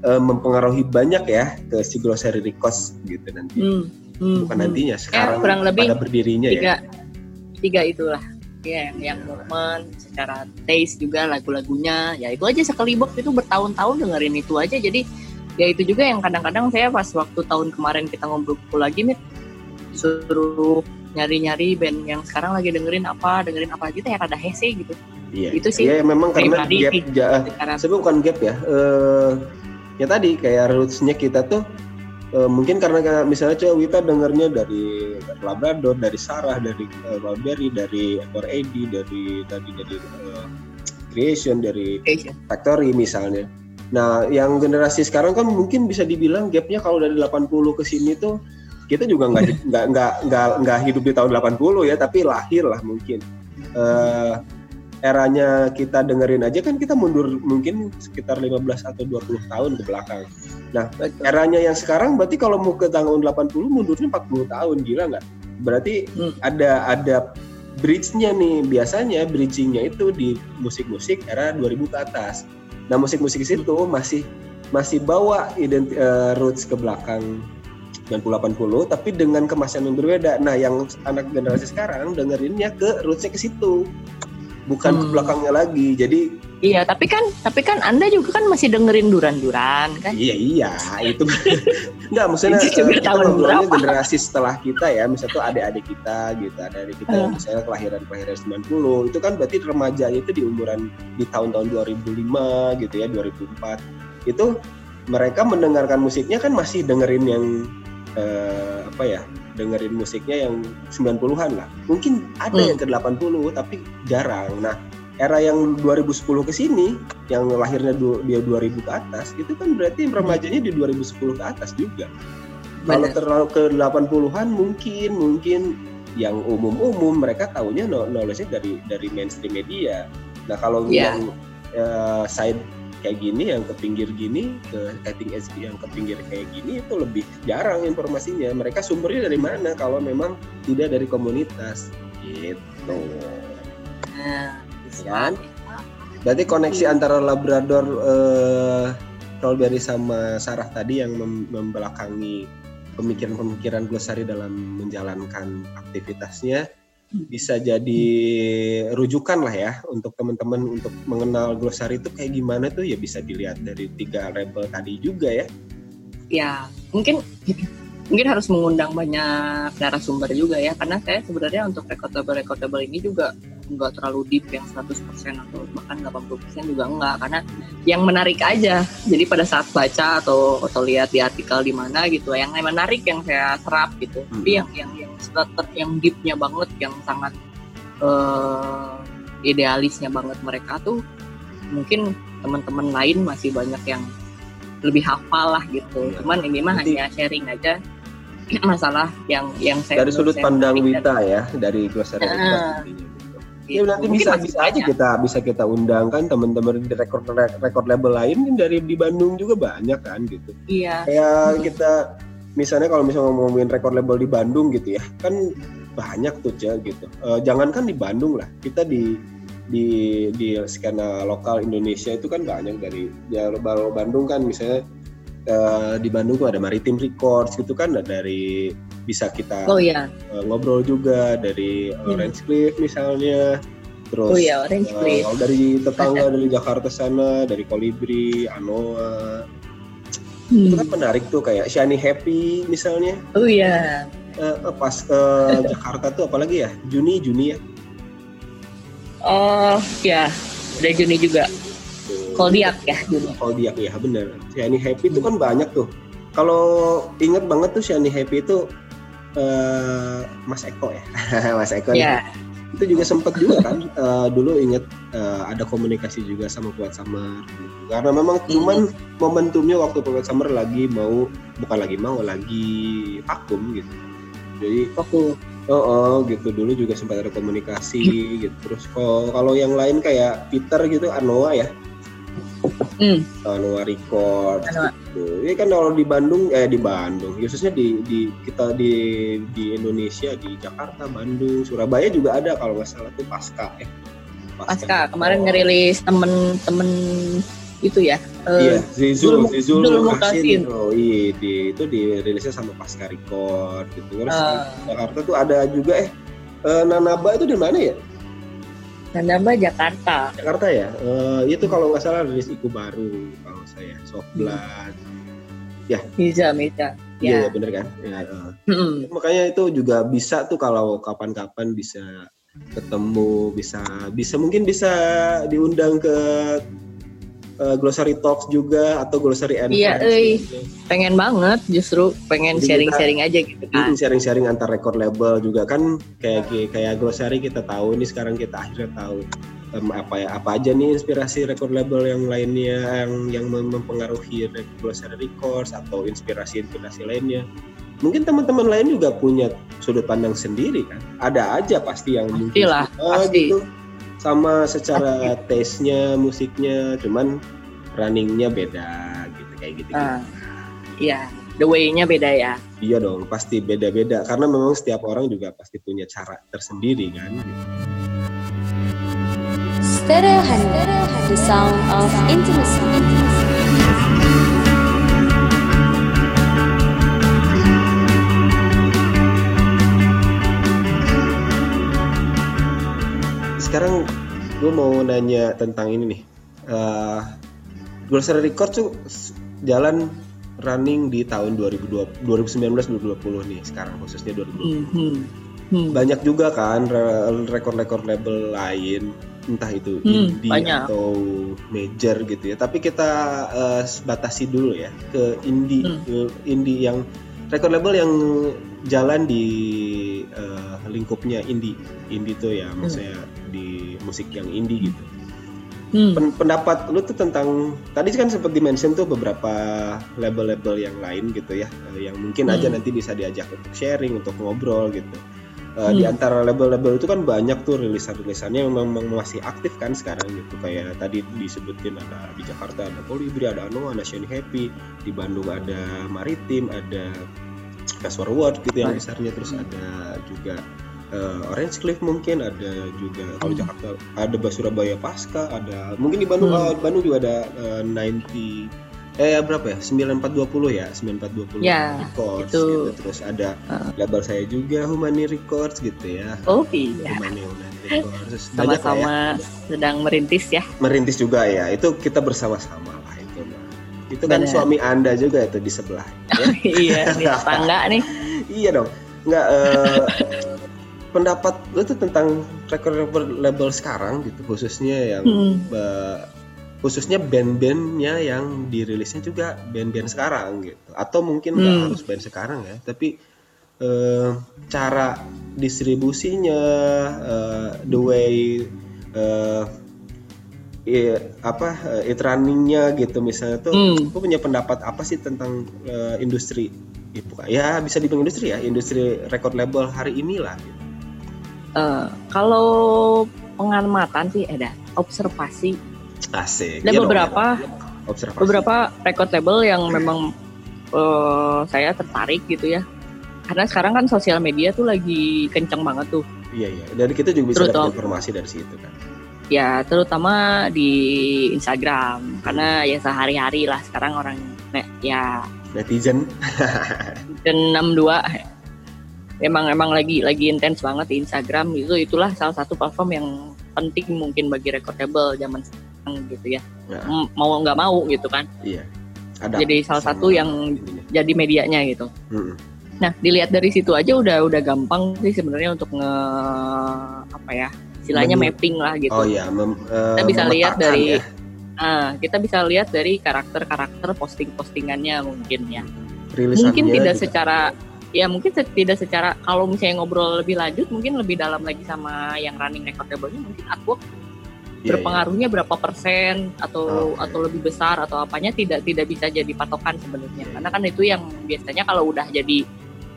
eh, mempengaruhi banyak ya ke si Glossary Records gitu nanti. Hmm, hmm, bukan hmm. nantinya sekarang kurang lebih pada berdirinya ya. tiga tiga itulah. Ya yang yang movement secara taste juga lagu-lagunya. Ya itu aja sekelibet itu bertahun-tahun dengerin itu aja. Jadi ya itu juga yang kadang-kadang saya pas waktu tahun kemarin kita ngobrol lagi mit suruh nyari-nyari band yang sekarang lagi dengerin apa dengerin apa gitu ya rada hese gitu. Iya, Itu sih Iya, memang karena gap ja- sekarang sebenarnya bukan gap ya. Eh ya tadi kayak rootsnya kita tuh eh, mungkin karena misalnya coba Wita dengernya dari Labrador, dari Sarah, dari uh, Cloudberry, dari Ekor Edi, dari tadi dari eh, Creation, dari. Factory misalnya. Nah, yang generasi sekarang kan mungkin bisa dibilang gapnya kalau dari 80 ke sini tuh kita juga nggak nggak nggak nggak hidup di tahun 80 ya, tapi lahir lah mungkin. Eh eranya kita dengerin aja kan kita mundur mungkin sekitar 15 atau 20 tahun ke belakang. Betul. Eranya yang sekarang berarti kalau mau ke tahun 80 mundurnya 40 tahun gila nggak? Berarti Hmm. ada ada bridge-nya nih. Biasanya bridging-nya itu di musik-musik era 2000 ke atas. Nah, musik-musik situ masih masih bawa ident eh, roots ke belakang 90-80 tapi dengan kemasan yang berbeda. Nah, yang anak generasi sekarang dengerinnya ke rootsnya ke situ. Bukan ke Hmm. belakangnya lagi. Jadi iya tapi kan tapi kan anda juga kan masih dengerin duran-duran kan Iya iya itu nggak maksudnya Itu juga eh, kita tahun berapa? generasi setelah kita ya misalnya tuh adik-adik kita gitu adik-adik kita yang Hmm. misalnya kelahiran kelahiran 90 itu kan berarti remaja itu di umuran di tahun-tahun 2005 gitu ya 2004 itu mereka mendengarkan musiknya kan masih dengerin yang eh, apa ya dengerin musiknya yang 90-an lah mungkin ada Hmm. yang ke 80 tapi jarang nah era yang 2010 ke sini yang lahirnya dia 2000 ke atas itu kan berarti remajanya di 2010 ke atas juga. Kalau terlalu ke 80-an mungkin mungkin yang umum-umum mereka tahunya no- knowledge-nya dari dari mainstream media. Nah, kalau Iya. yang eh, side kayak gini yang ke pinggir gini ke cutting edge yang ke pinggir kayak gini itu lebih jarang informasinya. Mereka sumbernya dari mana kalau memang tidak dari komunitas gitu. nah, Kan? Berarti koneksi antara Labrador, eh, Cloudberry sama Sarah tadi yang mem- membelakangi pemikiran-pemikiran Glossary dalam menjalankan aktivitasnya bisa jadi rujukan lah ya untuk teman-teman untuk mengenal Glossary itu kayak gimana tuh. Ya bisa dilihat dari tiga label tadi juga ya. ya mungkin mungkin harus mengundang banyak narasumber juga ya. Karena saya sebenarnya untuk recordable recordable ini juga nggak terlalu deep yang 100% atau bahkan 80% juga enggak karena yang menarik aja. Jadi pada saat baca atau atau lihat di artikel di mana gitu yang menarik yang saya serap gitu. Hmm. tapi yang yang tetap yang deepnya banget yang sangat eh, idealisnya banget mereka tuh mungkin teman-teman lain masih banyak yang lebih hafal lah gitu Iya. cuman ini mah Nanti- hanya sharing aja masalah yang yang saya dari sudut saya pandang Wita ya dari glossary intinya gitu. dan- Ya nanti Mungkin bisa bisa aja kita bisa kita undangkan teman-teman di record record label lain kan dari di Bandung juga banyak kan gitu. iya Kayak kita misalnya kalau misalnya ngomongin record label di Bandung gitu ya, kan banyak tuh ya gitu. Eh, jangankan di Bandung lah, kita di di di skena lokal Indonesia itu kan banyak dari ya kalau Bandung kan misalnya eh, di Bandung tuh ada Maritim Records gitu kan ada dari bisa kita oh iya. eh, ngobrol juga dari Orange Cliff misalnya terus oh iya Orange Cliff. dari tetangga dari Jakarta sana dari Kolibri Anoa itu kan Hmm. menarik tuh kayak Shani Happy misalnya. Oh iya. Eh, eh, pas ke Jakarta tuh apalagi ya? Juni Juni ya? Oh ya ada Juni juga. Koldiak ya Juni. Koldiak ya bener. Shani Happy itu kan banyak tuh. Kalau inget banget tuh Shani Happy itu eh, Mas Eko ya? Mas Eko nih. Itu juga sempat juga kan eh, dulu inget eh, ada komunikasi juga sama Kuat Summer gitu. karena memang cuman momentumnya waktu Kuat Summer lagi mau bukan lagi mau lagi vakum gitu. Jadi aku oh, oh, gitu. Dulu juga sempat ada komunikasi gitu. Terus kalau kalau yang lain kayak Peter gitu Anoa ya. Hmm. Anoa Records. Anoa. Gitu. Ini kan kalau di Bandung eh di Bandung khususnya di di kita di di Indonesia di Jakarta Bandung Surabaya juga ada kalau nggak salah tuh Pasca ya pasca kemarin ngerilis temen-temen itu ya Iya, eh, Zizul, Dul- Zizul Dul Mukasin. Oh iya, di, itu dirilisnya sama Pasca Record gitu. Terus Ah. di Jakarta tuh ada juga eh eh, Nanaba itu di mana ya? Nanaba Jakarta Jakarta ya. Eh, itu kalau nggak salah rilis Iku baru kalau saya Soft Blood. Miza Miza Iya, ya bener kan? Ya, eh. Hmm. makanya itu juga bisa tuh kalau kapan-kapan bisa ketemu bisa bisa mungkin bisa diundang ke eh, glossary talks juga atau glossary and Iya, euy. gitu. pengen banget justru pengen sharing-sharing aja gitu kan sharing-sharing antar record label juga kan kayak kayak glossary kita tahu nih sekarang kita akhirnya tahu em, apa ya apa aja nih inspirasi record label yang lainnya yang yang mem- mempengaruhi glossary records atau inspirasi-inspirasi lainnya? Mungkin teman-teman lain juga punya sudut pandang sendiri kan? Ada aja pasti yang mungkin Pastilah, suka pasti. gitu sama secara taste-nya musiknya cuman runningnya beda gitu kayak gitu, Ah, iya the way-nya beda ya. Iya dong, pasti beda-beda. Karena memang setiap orang juga pasti punya cara tersendiri kan. Stereo Handle, the sound of intimacy. Sekarang gue mau nanya tentang ini nih. Eh Glossary Records tuh jalan running di tahun 2020, 2019-2020 nih sekarang khususnya 2020. Mhm. Hmm. Banyak juga kan re- rekor-rekor label lain entah itu Hmm, indie banyak. atau major gitu ya. Tapi kita eh, batasi dulu ya ke indie Hmm. ke indie yang record label yang jalan di eh, lingkupnya indie. Indie tuh ya maksudnya di musik yang indie gitu. Hmm. Pen- pendapat lu tuh tentang tadi kan sempat dimention tuh beberapa label-label yang lain gitu ya eh, yang mungkin aja Hmm. nanti bisa diajak untuk sharing untuk ngobrol gitu Di Hmm. antara label-label itu kan banyak tuh rilisan-rilisannya yang memang masih aktif kan sekarang gitu kayak tadi disebutin ada di Jakarta ada Kolibri ada Anoa ada Shiny Happy di Bandung ada Maritim ada Password World gitu yang Right. besarnya terus ada juga eh, Orange Cliff mungkin ada juga kalau Hmm. Jakarta ada Surabaya Pasca ada mungkin di Bandung Hmm. eh, Bandung juga ada eh, 90 eh berapa ya 9420 ya 9420 Ya, Records itu. gitu. terus ada Ah. label saya juga Humani Records gitu ya oh iya Humani Humani Records lah ya sama-sama sedang merintis ya merintis juga ya itu kita bersama-sama lah itu mah. itu kan Benar. suami anda juga itu di sebelah ya. iya di tetangga nih iya dong nggak eh, pendapat lu tuh tentang record label, sekarang gitu khususnya yang Hmm. eh, khususnya band-bandnya yang dirilisnya juga band-band sekarang gitu atau mungkin nggak Hmm. harus band sekarang ya tapi eh, cara distribusinya eh, the way eh, i- apa eh, it runningnya gitu misalnya tuh Hmm. lu punya pendapat apa sih tentang eh, industri ya, bukan- ya bisa dibilang industri ya industri record label hari ini lah gitu. Eh, kalau pengamatan sih ada observasi asik. Ada Iya dong, beberapa iya dong. observasi. beberapa record label yang memang eh, saya tertarik gitu ya. Karena sekarang kan sosial media tuh lagi kenceng banget tuh. Iya iya. Dari kita juga bisa dapat informasi dari situ kan. Ya terutama di Instagram. Karena ya sehari-hari lah sekarang orang ya netizen. Dan 62 emang emang lagi lagi intens banget di Instagram. Itu itulah salah satu platform yang penting mungkin bagi record label zaman sekarang gitu ya Ya. Mau nggak mau gitu kan iya ada jadi salah satu yang ininya. jadi medianya gitu Mm-mm. Nah, dilihat dari situ aja udah udah gampang sih sebenarnya untuk nge apa ya istilahnya Menu. mapping lah gitu. oh iya mem, eh, Kita bisa lihat dari ya. ah, kita bisa lihat dari karakter-karakter posting-postingannya mungkin ya. rilisannya Mungkin tidak juga. secara ya mungkin tidak secara kalau misalnya ngobrol lebih lanjut mungkin lebih dalam lagi sama yang running record labelnya mungkin artwork Iya, iya. berpengaruhnya berapa persen atau Oke. atau lebih besar atau apanya tidak tidak bisa jadi patokan sebenarnya karena kan itu yang biasanya kalau udah jadi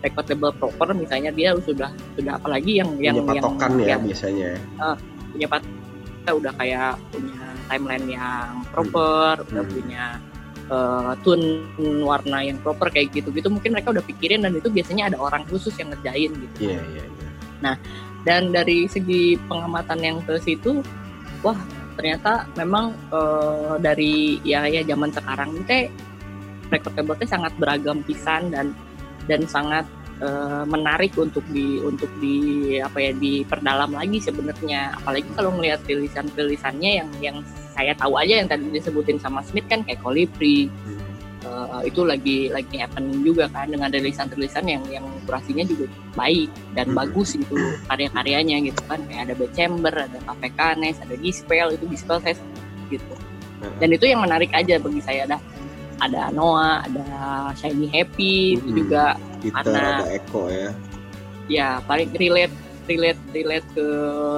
record label proper misalnya dia sudah sudah apalagi yang punya yang patokan yang, ya yang biasanya punya pat udah kayak punya timeline yang proper udah Hmm. punya eh, tune warna yang proper kayak gitu gitu mungkin mereka udah pikirin dan itu biasanya ada orang khusus yang ngerjain gitu iya iya iya. dan dari segi pengamatan yang ke situ wah ternyata memang eh, dari ya ya zaman sekarang ini label teh sangat beragam pisan dan dan sangat eh, menarik untuk di untuk di apa ya diperdalam lagi sebenarnya apalagi kalau ngelihat rilisan rilisannya yang yang saya tahu aja yang tadi disebutin sama Smith kan kayak Colibri. Eh, itu lagi lagi happening juga kan dengan rilisan-rilisan yang yang kurasinya juga baik dan Hmm. bagus gitu karya-karyanya gitu kan. Kayak ada Bad Chamber, ada Cafe Canes, ada Dispel itu Dispel saya gitu. Hmm. dan itu yang menarik aja bagi saya ada ada Noah, ada Shiny Happy itu Hmm. juga kita Karena- ada Eko ya. Ya paling relate relate relate ke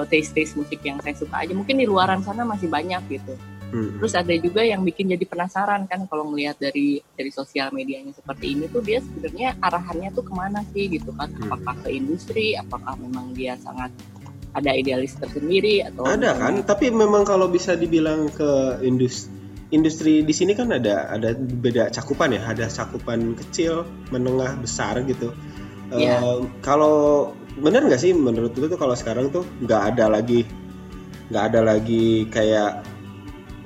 taste taste musik yang saya suka aja. Mungkin di luaran sana masih banyak gitu Hmm. Terus ada juga yang bikin jadi penasaran kan kalau melihat dari dari sosial medianya seperti ini tuh dia sebenarnya arahannya tuh ke mana sih gitu kan? Hmm. Apakah ke industri? Apakah memang dia sangat ada idealis tersendiri atau ada kan tapi memang kalau bisa dibilang ke industri industri di sini kan ada ada beda cakupan ya ada cakupan kecil menengah besar gitu Iya. Eh, kalau bener nggak sih menurut lu tuh kalau sekarang tuh nggak ada lagi nggak ada lagi kayak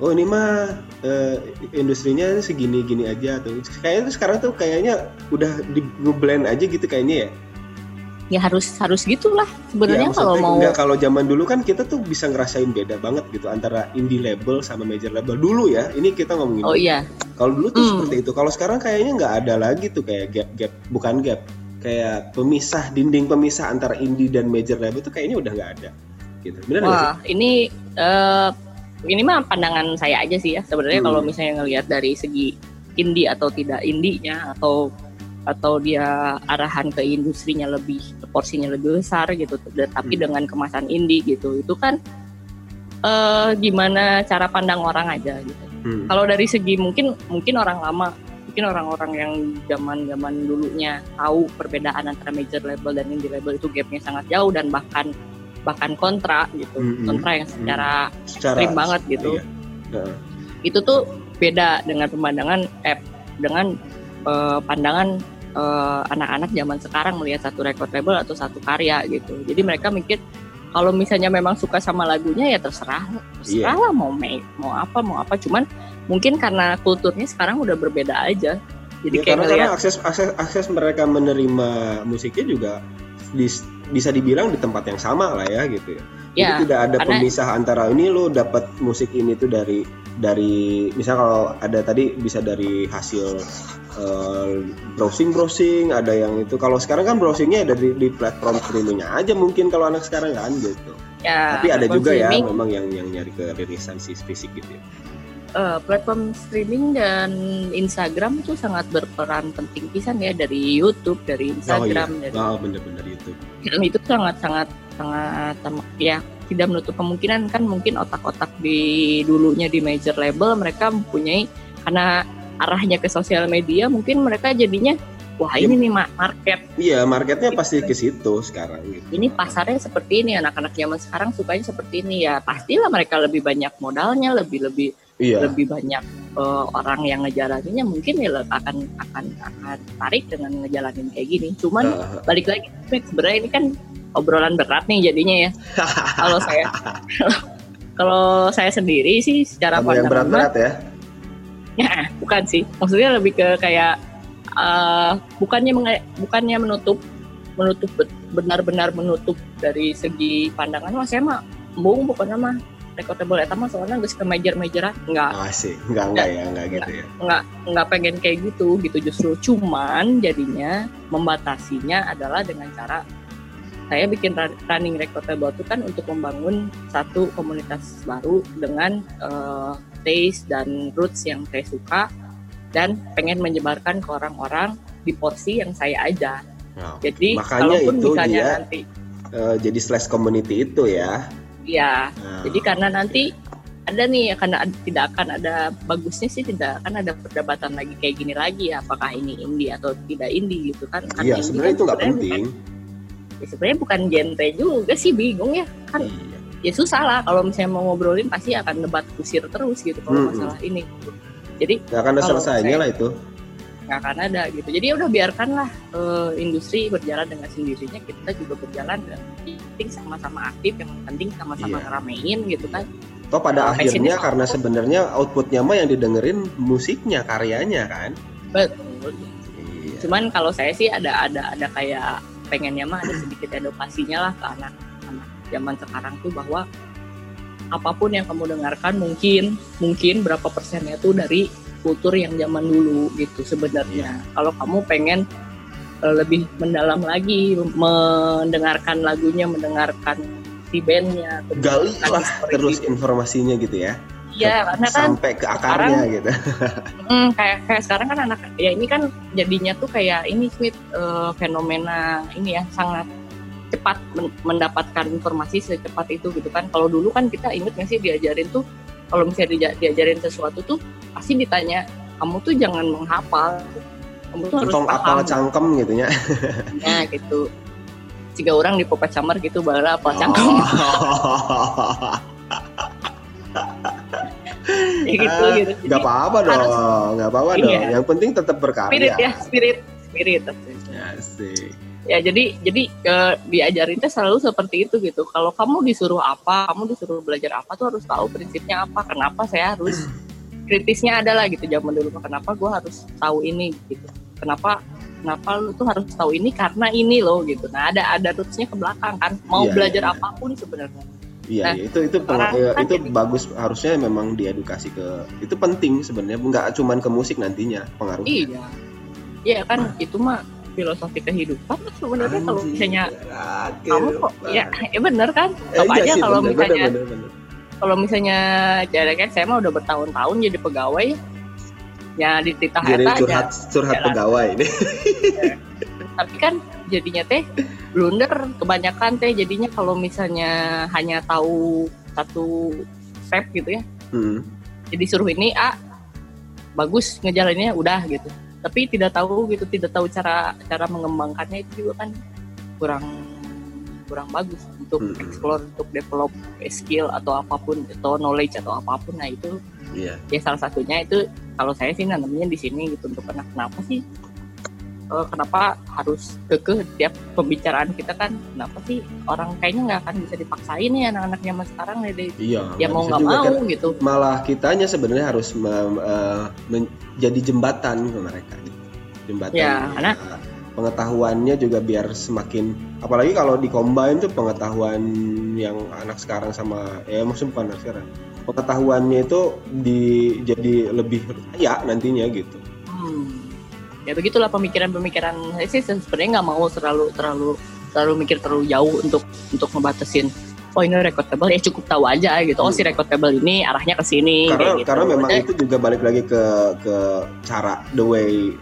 oh ini mah eh, industrinya segini gini aja tuh kayaknya tuh sekarang tuh kayaknya udah di blend aja gitu kayaknya ya ya harus harus gitulah sebenarnya Ya, kalau mau enggak, kalau zaman dulu kan kita tuh bisa ngerasain beda banget gitu antara indie label sama major label dulu ya. Ini kita ngomongin. oh iya Kalau dulu tuh Hmm. seperti itu. Kalau sekarang kayaknya nggak ada lagi tuh kayak gap gap bukan gap kayak pemisah dinding pemisah antara indie dan major label itu kayaknya udah nggak ada. Gitu. Benar nggak sih? wah ini eh, ini mah pandangan saya aja sih ya sebenarnya Hmm. kalau misalnya ngelihat dari segi indie atau tidak indie-nya atau atau dia arahan ke industrinya lebih porsinya lebih besar gitu tapi Hmm. dengan kemasan indie gitu itu kan eh gimana cara pandang orang aja gitu Hmm. kalau dari segi mungkin mungkin orang lama mungkin orang-orang yang zaman zaman dulunya tahu perbedaan antara major label dan indie label itu gapnya sangat jauh dan bahkan bahkan kontra gitu. Mm-mm. kontra yang secara Secara ekstrim banget gitu. Iya. Heeh. itu tuh beda dengan pemandangan eh dengan eh, pandangan eh, anak-anak zaman sekarang melihat satu record label atau satu karya gitu. Jadi mereka mikir kalau misalnya memang suka sama lagunya ya terserah. Terserah lah mau make mau apa mau apa. Cuman mungkin karena kulturnya sekarang udah berbeda aja. Jadi Ya, kayak karena, karena akses akses akses mereka menerima musiknya juga dis- bisa dibilang di tempat yang sama lah ya gitu ya. ya Jadi tidak ada karena- pemisah antara ini lo dapat musik ini tuh dari dari misal kalau ada tadi bisa dari hasil browsing browsing ada yang itu. Kalau sekarang kan browsingnya dari di platform streamingnya aja mungkin kalau anak sekarang kan gitu. Ya, tapi ada juga ya streaming, memang yang yang nyari ke rilisan si fisik gitu ya eh, platform streaming dan Instagram itu sangat berperan penting pisan ya dari YouTube, dari Instagram, oh, iya. dari oh bener-bener YouTube film itu sangat sangat sangat ya tidak menutup kemungkinan kan mungkin otak-otak di dulunya di major label mereka mempunyai karena arahnya ke sosial media mungkin mereka jadinya wah Iya. ini nih ma- market iya marketnya pasti ke situ sekarang gitu ini pasarnya seperti ini anak-anak zaman sekarang sukanya seperti ini ya pastilah mereka lebih banyak modalnya lebih lebih iya. lebih banyak eh, orang yang ngejalaninnya mungkin ya akan akan akan tarik dengan ngejalanin kayak gini. Cuman Ah, balik lagi sebenarnya ini kan obrolan berat nih jadinya ya. Kalau saya kalau saya sendiri sih secara kamu yang pandangan berat-berat ya? Ya, bukan sih. Maksudnya lebih ke kayak eh, bukannya menge- bukannya menutup menutup benar-benar menutup dari segi pandangan mah saya mah bung bukannya mah recordable eta mah soalnya geus ke major-majoran enggak ah sih enggak enggak ya enggak gitu ya. Enggak enggak pengen kayak gitu gitu justru. Cuman jadinya membatasinya adalah dengan cara saya bikin run- running recordable itu kan untuk membangun satu komunitas baru dengan eh, taste dan roots yang saya suka dan pengen menyebarkan ke orang-orang di porsi yang saya ajar. Nah, Jadi Makanya kalaupun itu misalnya dia- nanti eh, jadi slash community itu ya ya Nah, Jadi karena nanti ada nih karena ad- tidak akan ada bagusnya sih tidak akan ada perdebatan lagi kayak gini lagi ya apakah ini indie atau tidak indie gitu kan. Karena iya indie sebenarnya kan itu nggak penting. bukan- ya sebenarnya bukan genre juga sih bingung ya. Kan iya. ya susah lah kalau misalnya mau ngobrolin pasti akan debat kusir terus gitu kalau Mm-mm. masalah ini. Jadi nggak akan ada selesainya saya- lah itu akan ada gitu. Jadi ya udah biarkanlah eh, industri berjalan dengan sendirinya kita juga berjalan dan penting sama-sama aktif yang penting sama-sama Iya. ngeramein gitu kan. Toh pada passionnya akhirnya karena sebenarnya outputnya mah yang didengerin musiknya karyanya kan? Betul. Iya. Cuman kalau saya sih ada ada ada kayak pengennya mah ada sedikit edukasinya lah ke anak anak zaman sekarang tuh bahwa apa pun yang kamu dengarkan mungkin mungkin berapa persennya tuh dari kultur yang zaman dulu gitu sebenarnya kalau kamu pengen eh, lebih mendalam lagi mendengarkan lagunya mendengarkan si bandnya gali lah terus video. informasinya gitu ya iya karena kan sampai ke akarnya gitu Hmm, kayak kayak sekarang kan anak ya ini kan jadinya tuh kayak ini Smith eh, fenomena ini ya sangat cepat men- mendapatkan informasi secepat itu gitu kan. Kalau dulu kan kita inget nggak sih diajarin tuh kalau misalnya dia- diajarin sesuatu tuh pasti ditanya kamu tuh jangan menghafal, kamu tuh harus tong apal cangkem gitu ya ya gitu. Jika orang di Popet Samar gitu baru apa cangkem Oh. ya gitu Ah, gitu. nggak apa-apa dong harus- nggak apa-apa Iya. dong yang penting tetap spirit berkarya ya spirit spirit. Ya, sih. Ya jadi jadi eh, diajarinnya selalu seperti itu gitu. Kalau kamu disuruh apa kamu disuruh belajar apa tuh harus tahu prinsipnya apa kenapa saya harus kritisnya adalah gitu. Zaman dulu kenapa gue harus tahu ini gitu. Kenapa kenapa lu tuh harus tahu ini karena ini loh gitu. Nah ada ada rootsnya ke belakang kan. Mau Iya, belajar iya, iya. apa pun sebenarnya. Iya, Nah, iya, itu itu orang eh, kan itu jadi- bagus. Harusnya memang diedukasi ke itu penting sebenarnya. Nggak cuman ke musik nantinya pengaruh. iya. Iya kan itu mah filosofi kehidupan sebenarnya kalau misalnya kamu kok ya ya bener kan Eh, apa iya aja kalau bener, misalnya bener, bener, bener. kalau misalnya kan saya mah udah bertahun-tahun jadi pegawai ya di titah jadi eta aja curhat curhat Jalan. pegawai ini. tapi kan jadinya teh blunder kebanyakan teh jadinya kalau misalnya hanya tahu satu step gitu ya Hmm. jadi suruh ini A bagus ngejalaninnya udah gitu tapi tidak tahu gitu tidak tahu cara cara mengembangkannya itu juga kan kurang kurang bagus untuk Hmm. explore untuk develop skill atau apa pun atau knowledge atau apa pun nah itu Iya. ya salah satunya itu kalau saya sih nanamnya di sini gitu untuk anak kenapa sih eh, kenapa harus kekeh tiap pembicaraan kita kan kenapa sih orang kayaknya nggak akan bisa dipaksain ya anak-anak zaman sekarang nih deh. Iya. ya mau nggak mau kan. gitu Malah kitanya sebenarnya harus mem- eh, menjadi jembatan ke mereka. gitu. Jembatan. Ya, karena- eh, pengetahuannya juga biar semakin apalagi kalau di combine tuh pengetahuan yang anak sekarang sama ya maksudnya bukan anak sekarang pengetahuannya itu di jadi lebih kaya nantinya gitu. Hmm. Ya begitulah pemikiran-pemikiran saya sih sebenarnya nggak mau terlalu terlalu terlalu mikir terlalu jauh untuk untuk ngebatasin oh ini record table ya cukup tahu aja gitu. Oh si record table ini arahnya ke sini Karena gitu. karena memang Eh, itu juga balik lagi ke ke cara the way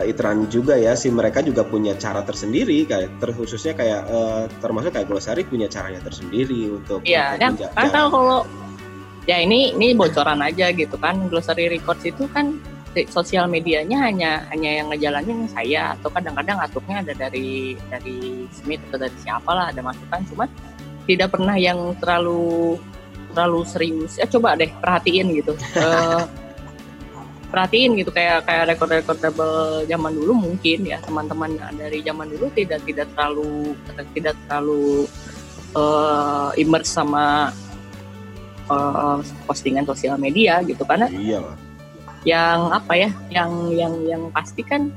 uh, Itran juga ya. Si mereka juga punya cara tersendiri kayak terkhususnya kayak eh, termasuk kayak Glosari punya caranya tersendiri untuk Iya, untuk kan kalau ya ini ini bocoran aja gitu kan. Glossary Records itu kan sosial medianya hanya hanya yang ngejalanin saya atau kadang-kadang atuknya ada dari dari Smith atau dari siapa lah ada masukan. Cuman tidak pernah yang terlalu terlalu serius. Ya coba deh perhatiin gitu. Eh, perhatiin gitu kayak kayak rekor-rekor label zaman dulu mungkin ya teman-teman dari zaman dulu tidak tidak terlalu tidak terlalu eh immerse sama eh, postingan sosial media gitu. Karena iya lah. Yang apa ya yang yang yang pasti kan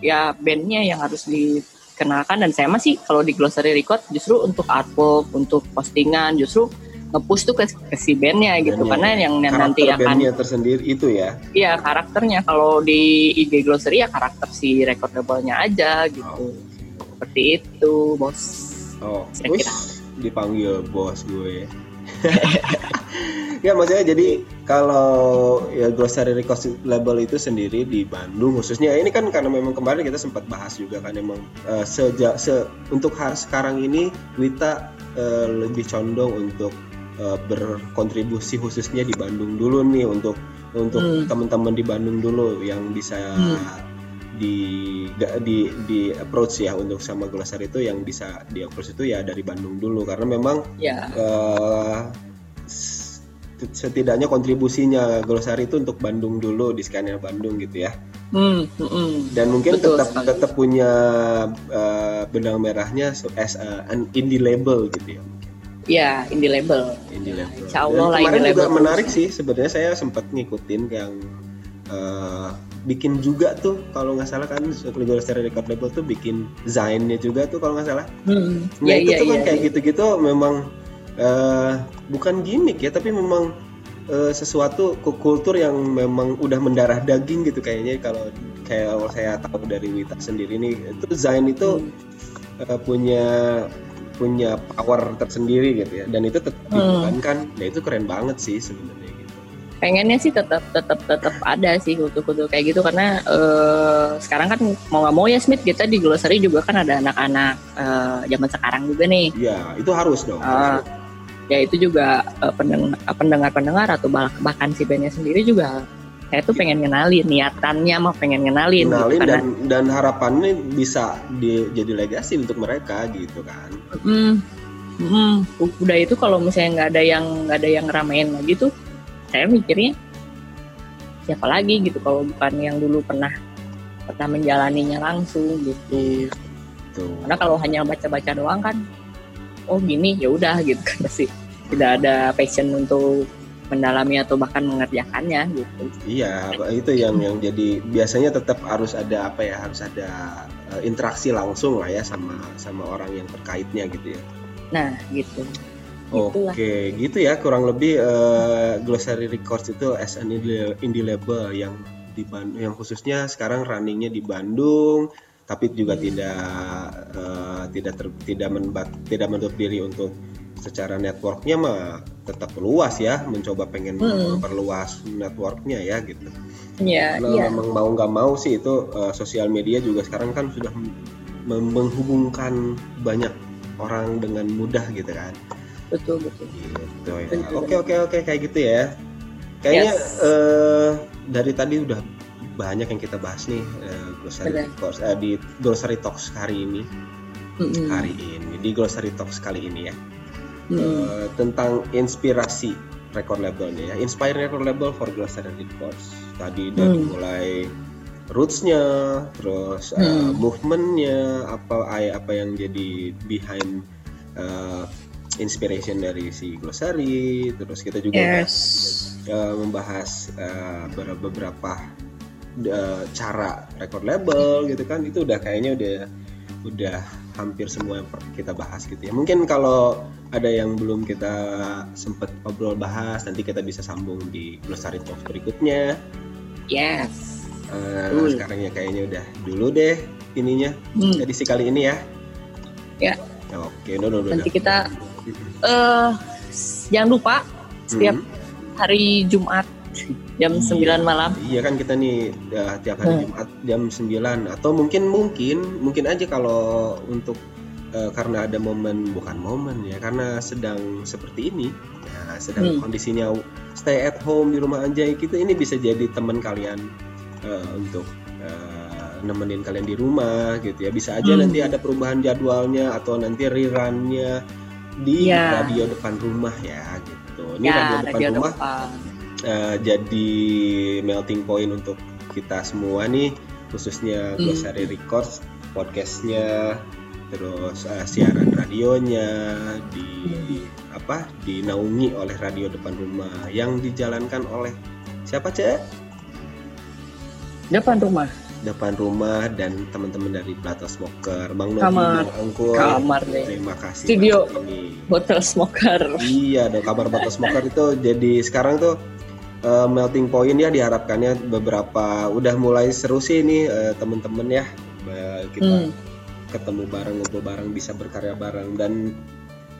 ya bandnya yang harus dikenalkan dan saya masih kalau di glossary record justru untuk artwork untuk postingan justru nge-push tuh ke, ke si bandnya gitu Bandnya. karena yang yang nanti karakter akan bandnya tersendiri itu ya Iya karakternya kalau di IG Glossary ya karakter si record labelnya aja gitu. Seperti itu, bos. oh kira. dipanggil bos gue ya maksudnya jadi kalau ya Glossary Records label itu sendiri di Bandung khususnya ini kan karena memang kemarin kita sempat bahas juga kan emang eh, sejak se untuk hari sekarang ini Wita eh, lebih condong untuk eh, berkontribusi khususnya di Bandung dulu nih untuk untuk Hmm. teman-teman di Bandung dulu yang bisa Hmm. Di di di approach ya untuk sama Glossary itu yang bisa di approach itu ya dari Bandung dulu karena memang Ya, eh, s- setidaknya kontribusinya Glosari itu untuk Bandung dulu di scanner Bandung gitu ya hmm, hmm, hmm. dan mungkin Betul tetap sekali. tetap punya eh, benang merahnya so- as a- an indie label gitu ya ya indie label. indie label Insya Allah Dan lah kemarin indie juga label menarik sih sebenarnya saya sempat ngikutin yang eh, bikin juga tuh kalau nggak salah kan Glosari Record Label tuh bikin Zainnya juga tuh kalau nggak salah Hmm, Nah ya, itu ya, tuh kan ya, kayak ya. gitu-gitu memang eh, bukan gimmick ya tapi memang eh, sesuatu ku- kultur yang memang udah mendarah daging gitu kayaknya kalau kayak saya tahu dari Wita sendiri nih itu Zain itu Hmm. eh, punya punya power tersendiri gitu ya dan itu tetap Hmm. dipertahankan nah itu keren banget sih sebenarnya pengennya sih tetap tetap tetap ada sih kutu-kutu kayak gitu karena eh, sekarang kan mau nggak mau ya Smith kita di Glossary juga kan ada anak-anak eh, zaman sekarang juga nih. Ya itu harus dong Ah, ya itu juga pendeng- pendengar-pendengar atau bah- bahkan si bandnya sendiri juga saya tuh pengen ngenalin niatannya mah pengen ngenalin, gitu, kenalin karena dan dan harapannya bisa di- jadi legasi untuk mereka gitu kan. Mm, mm, udah itu kalau misalnya nggak ada yang nggak ada yang ngeramein lagi tuh saya mikirnya siapa lagi gitu kalau bukan yang dulu pernah pernah menjalaninya langsung gitu. Tuh karena kalau hanya baca-baca doang kan oh gini ya udah gitu kan pasti. Tidak ada passion untuk mendalami atau bahkan mengerjakannya gitu. Iya, itu yang yang jadi biasanya tetap harus ada apa ya, harus ada eh, interaksi langsung lah ya sama sama orang yang terkaitnya gitu ya. nah gitu Oke, gitu ya kurang lebih eh, Glossary Records itu as an indie, label yang di Ban- yang khususnya sekarang runningnya di Bandung, tapi juga Hmm. tidak eh, tidak ter- tidak menbat, tidak menutup diri untuk secara networknya mah tetap luas ya, mencoba pengen Hmm. memperluas networknya ya gitu. ya Karena iya memang mau nggak mau sih itu eh, sosial media juga sekarang kan sudah menghubungkan banyak orang dengan mudah gitu kan. Betul betul Gitu ya. Betul. Oke oke oke kayak gitu ya. Kayaknya Yes. eh, dari tadi udah banyak yang kita bahas nih eh, Glossary. Records, eh, di Glossary Talks hari ini Mm-mm. hari ini di Glossary Talks kali ini ya Mm-mm. Eh, tentang inspirasi record labelnya ya inspire record label for Glossary Records tadi dari Hmm. mulai rootsnya terus eh, Hmm. movementnya apa apa yang jadi behind eh, inspiration dari si Glossary terus kita juga yes eh, membahas ber- beberapa eh, cara record label gitu kan itu udah kayaknya udah udah hampir semua yang kita bahas gitu ya mungkin kalau ada yang belum kita sempet ngobrol bahas, nanti kita bisa sambung di Glosary Talks berikutnya. Yes. Eh, Betul. sekarang ya kayaknya udah dulu deh ininya Hmm. edisi kali ini ya. Ya. Oke, udah, udah, udah. Nanti kita eh jangan lupa setiap Hmm. hari Jumat jam Iya. 9 malam. Iya kan kita nih uh, tiap hari Hmm. Jumat jam 9 atau mungkin mungkin mungkin aja kalau untuk uh, karena ada momen bukan momen ya karena sedang seperti ini ya sedang Hmm. kondisinya stay at home di rumah aja gitu ini bisa jadi teman kalian uh, untuk uh, nemenin kalian di rumah gitu ya bisa aja Hmm. nanti ada perubahan jadwalnya atau nanti rerunnya di Ya. radio depan rumah ya gitu ini ya, radio depan radio rumah depan. eh, jadi melting point untuk kita semua nih khususnya Hmm. Glossary Records podcastnya terus eh, siaran radionya di Hmm. apa dinaungi oleh radio depan rumah yang dijalankan oleh siapa cek Depan rumah. Depan rumah dan teman-teman dari Plato Smoker Bang Novi Kamar. Bang Angkul Kamar deh. terima kasih Studio. Botol smoker. Iya, dong kabar batas smoker itu jadi sekarang tuh eh, melting point ya diharapkannya beberapa udah mulai seru sih ini eh, temen-temen ya kita Hmm. ketemu bareng ngobrol bareng bisa berkarya bareng dan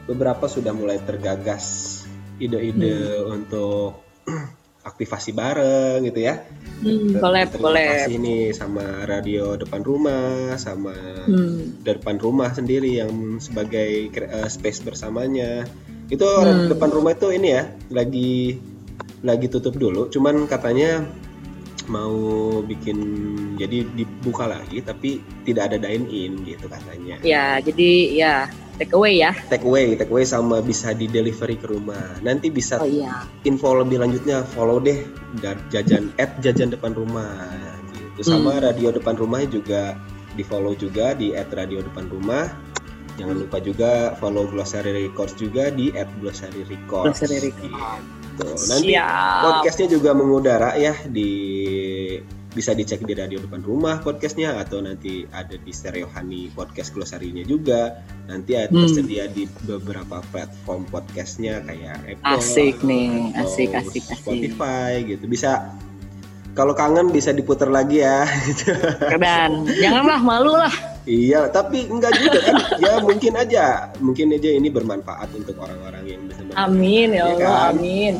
beberapa sudah mulai tergagas ide-ide Hmm. untuk aktivasi bareng gitu ya. Hmm, collab. kasih nih sama radio depan rumah sama Hmm. depan rumah sendiri yang sebagai eh, space bersamanya itu Hmm. depan rumah itu ini ya lagi lagi tutup dulu cuman katanya mau bikin jadi dibuka lagi tapi tidak ada dine in gitu katanya Ya, jadi ya take away ya. take away take away sama bisa di delivery ke rumah nanti bisa Oh iya. info lebih lanjutnya follow deh jajan at jajan depan rumah gitu sama Hmm. radio depan rumah juga di follow juga di at radio depan rumah jangan lupa juga follow Glossary Records juga di at Glossary Records Glossary Records. gitu. nanti Siap. podcastnya juga mengudara ya di bisa dicek di radio depan rumah podcastnya atau nanti ada di Stereo Honey podcast glossary-nya juga nanti ada Hmm. tersedia di beberapa platform podcastnya kayak Apple Asik nih, atau asik, asik, asik. Spotify gitu bisa kalau kangen bisa diputar lagi ya Dan janganlah malu lah. iya tapi enggak juga kan ya mungkin aja mungkin aja ini bermanfaat untuk orang-orang yang bisa. Amin ya Iya Allah, kan? amin.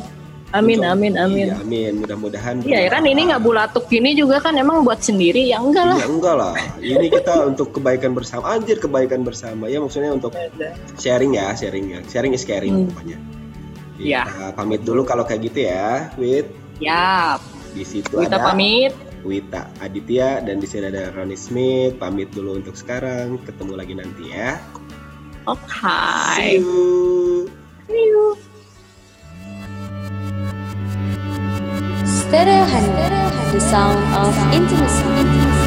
Amin, Untuk- amin, amin. iya, amin mudah-mudahan Iya ya kan ini nggak bulatuk gini juga kan emang buat sendiri ya enggak lah. Ya enggak lah. Ini kita untuk kebaikan bersama. Anjir kebaikan bersama. Ya maksudnya untuk sharing ya, sharing ya. Sharing is caring Hmm. pokoknya. Iya. Kita pamit dulu kalau kayak gitu ya. Wit Ya, di situ kita ada pamit. Wita Aditya dan di sini ada Ronnie Smith. Pamit dulu untuk sekarang. Ketemu lagi nanti ya. Oke. See you. Stereo Honey, the sound of intimacy.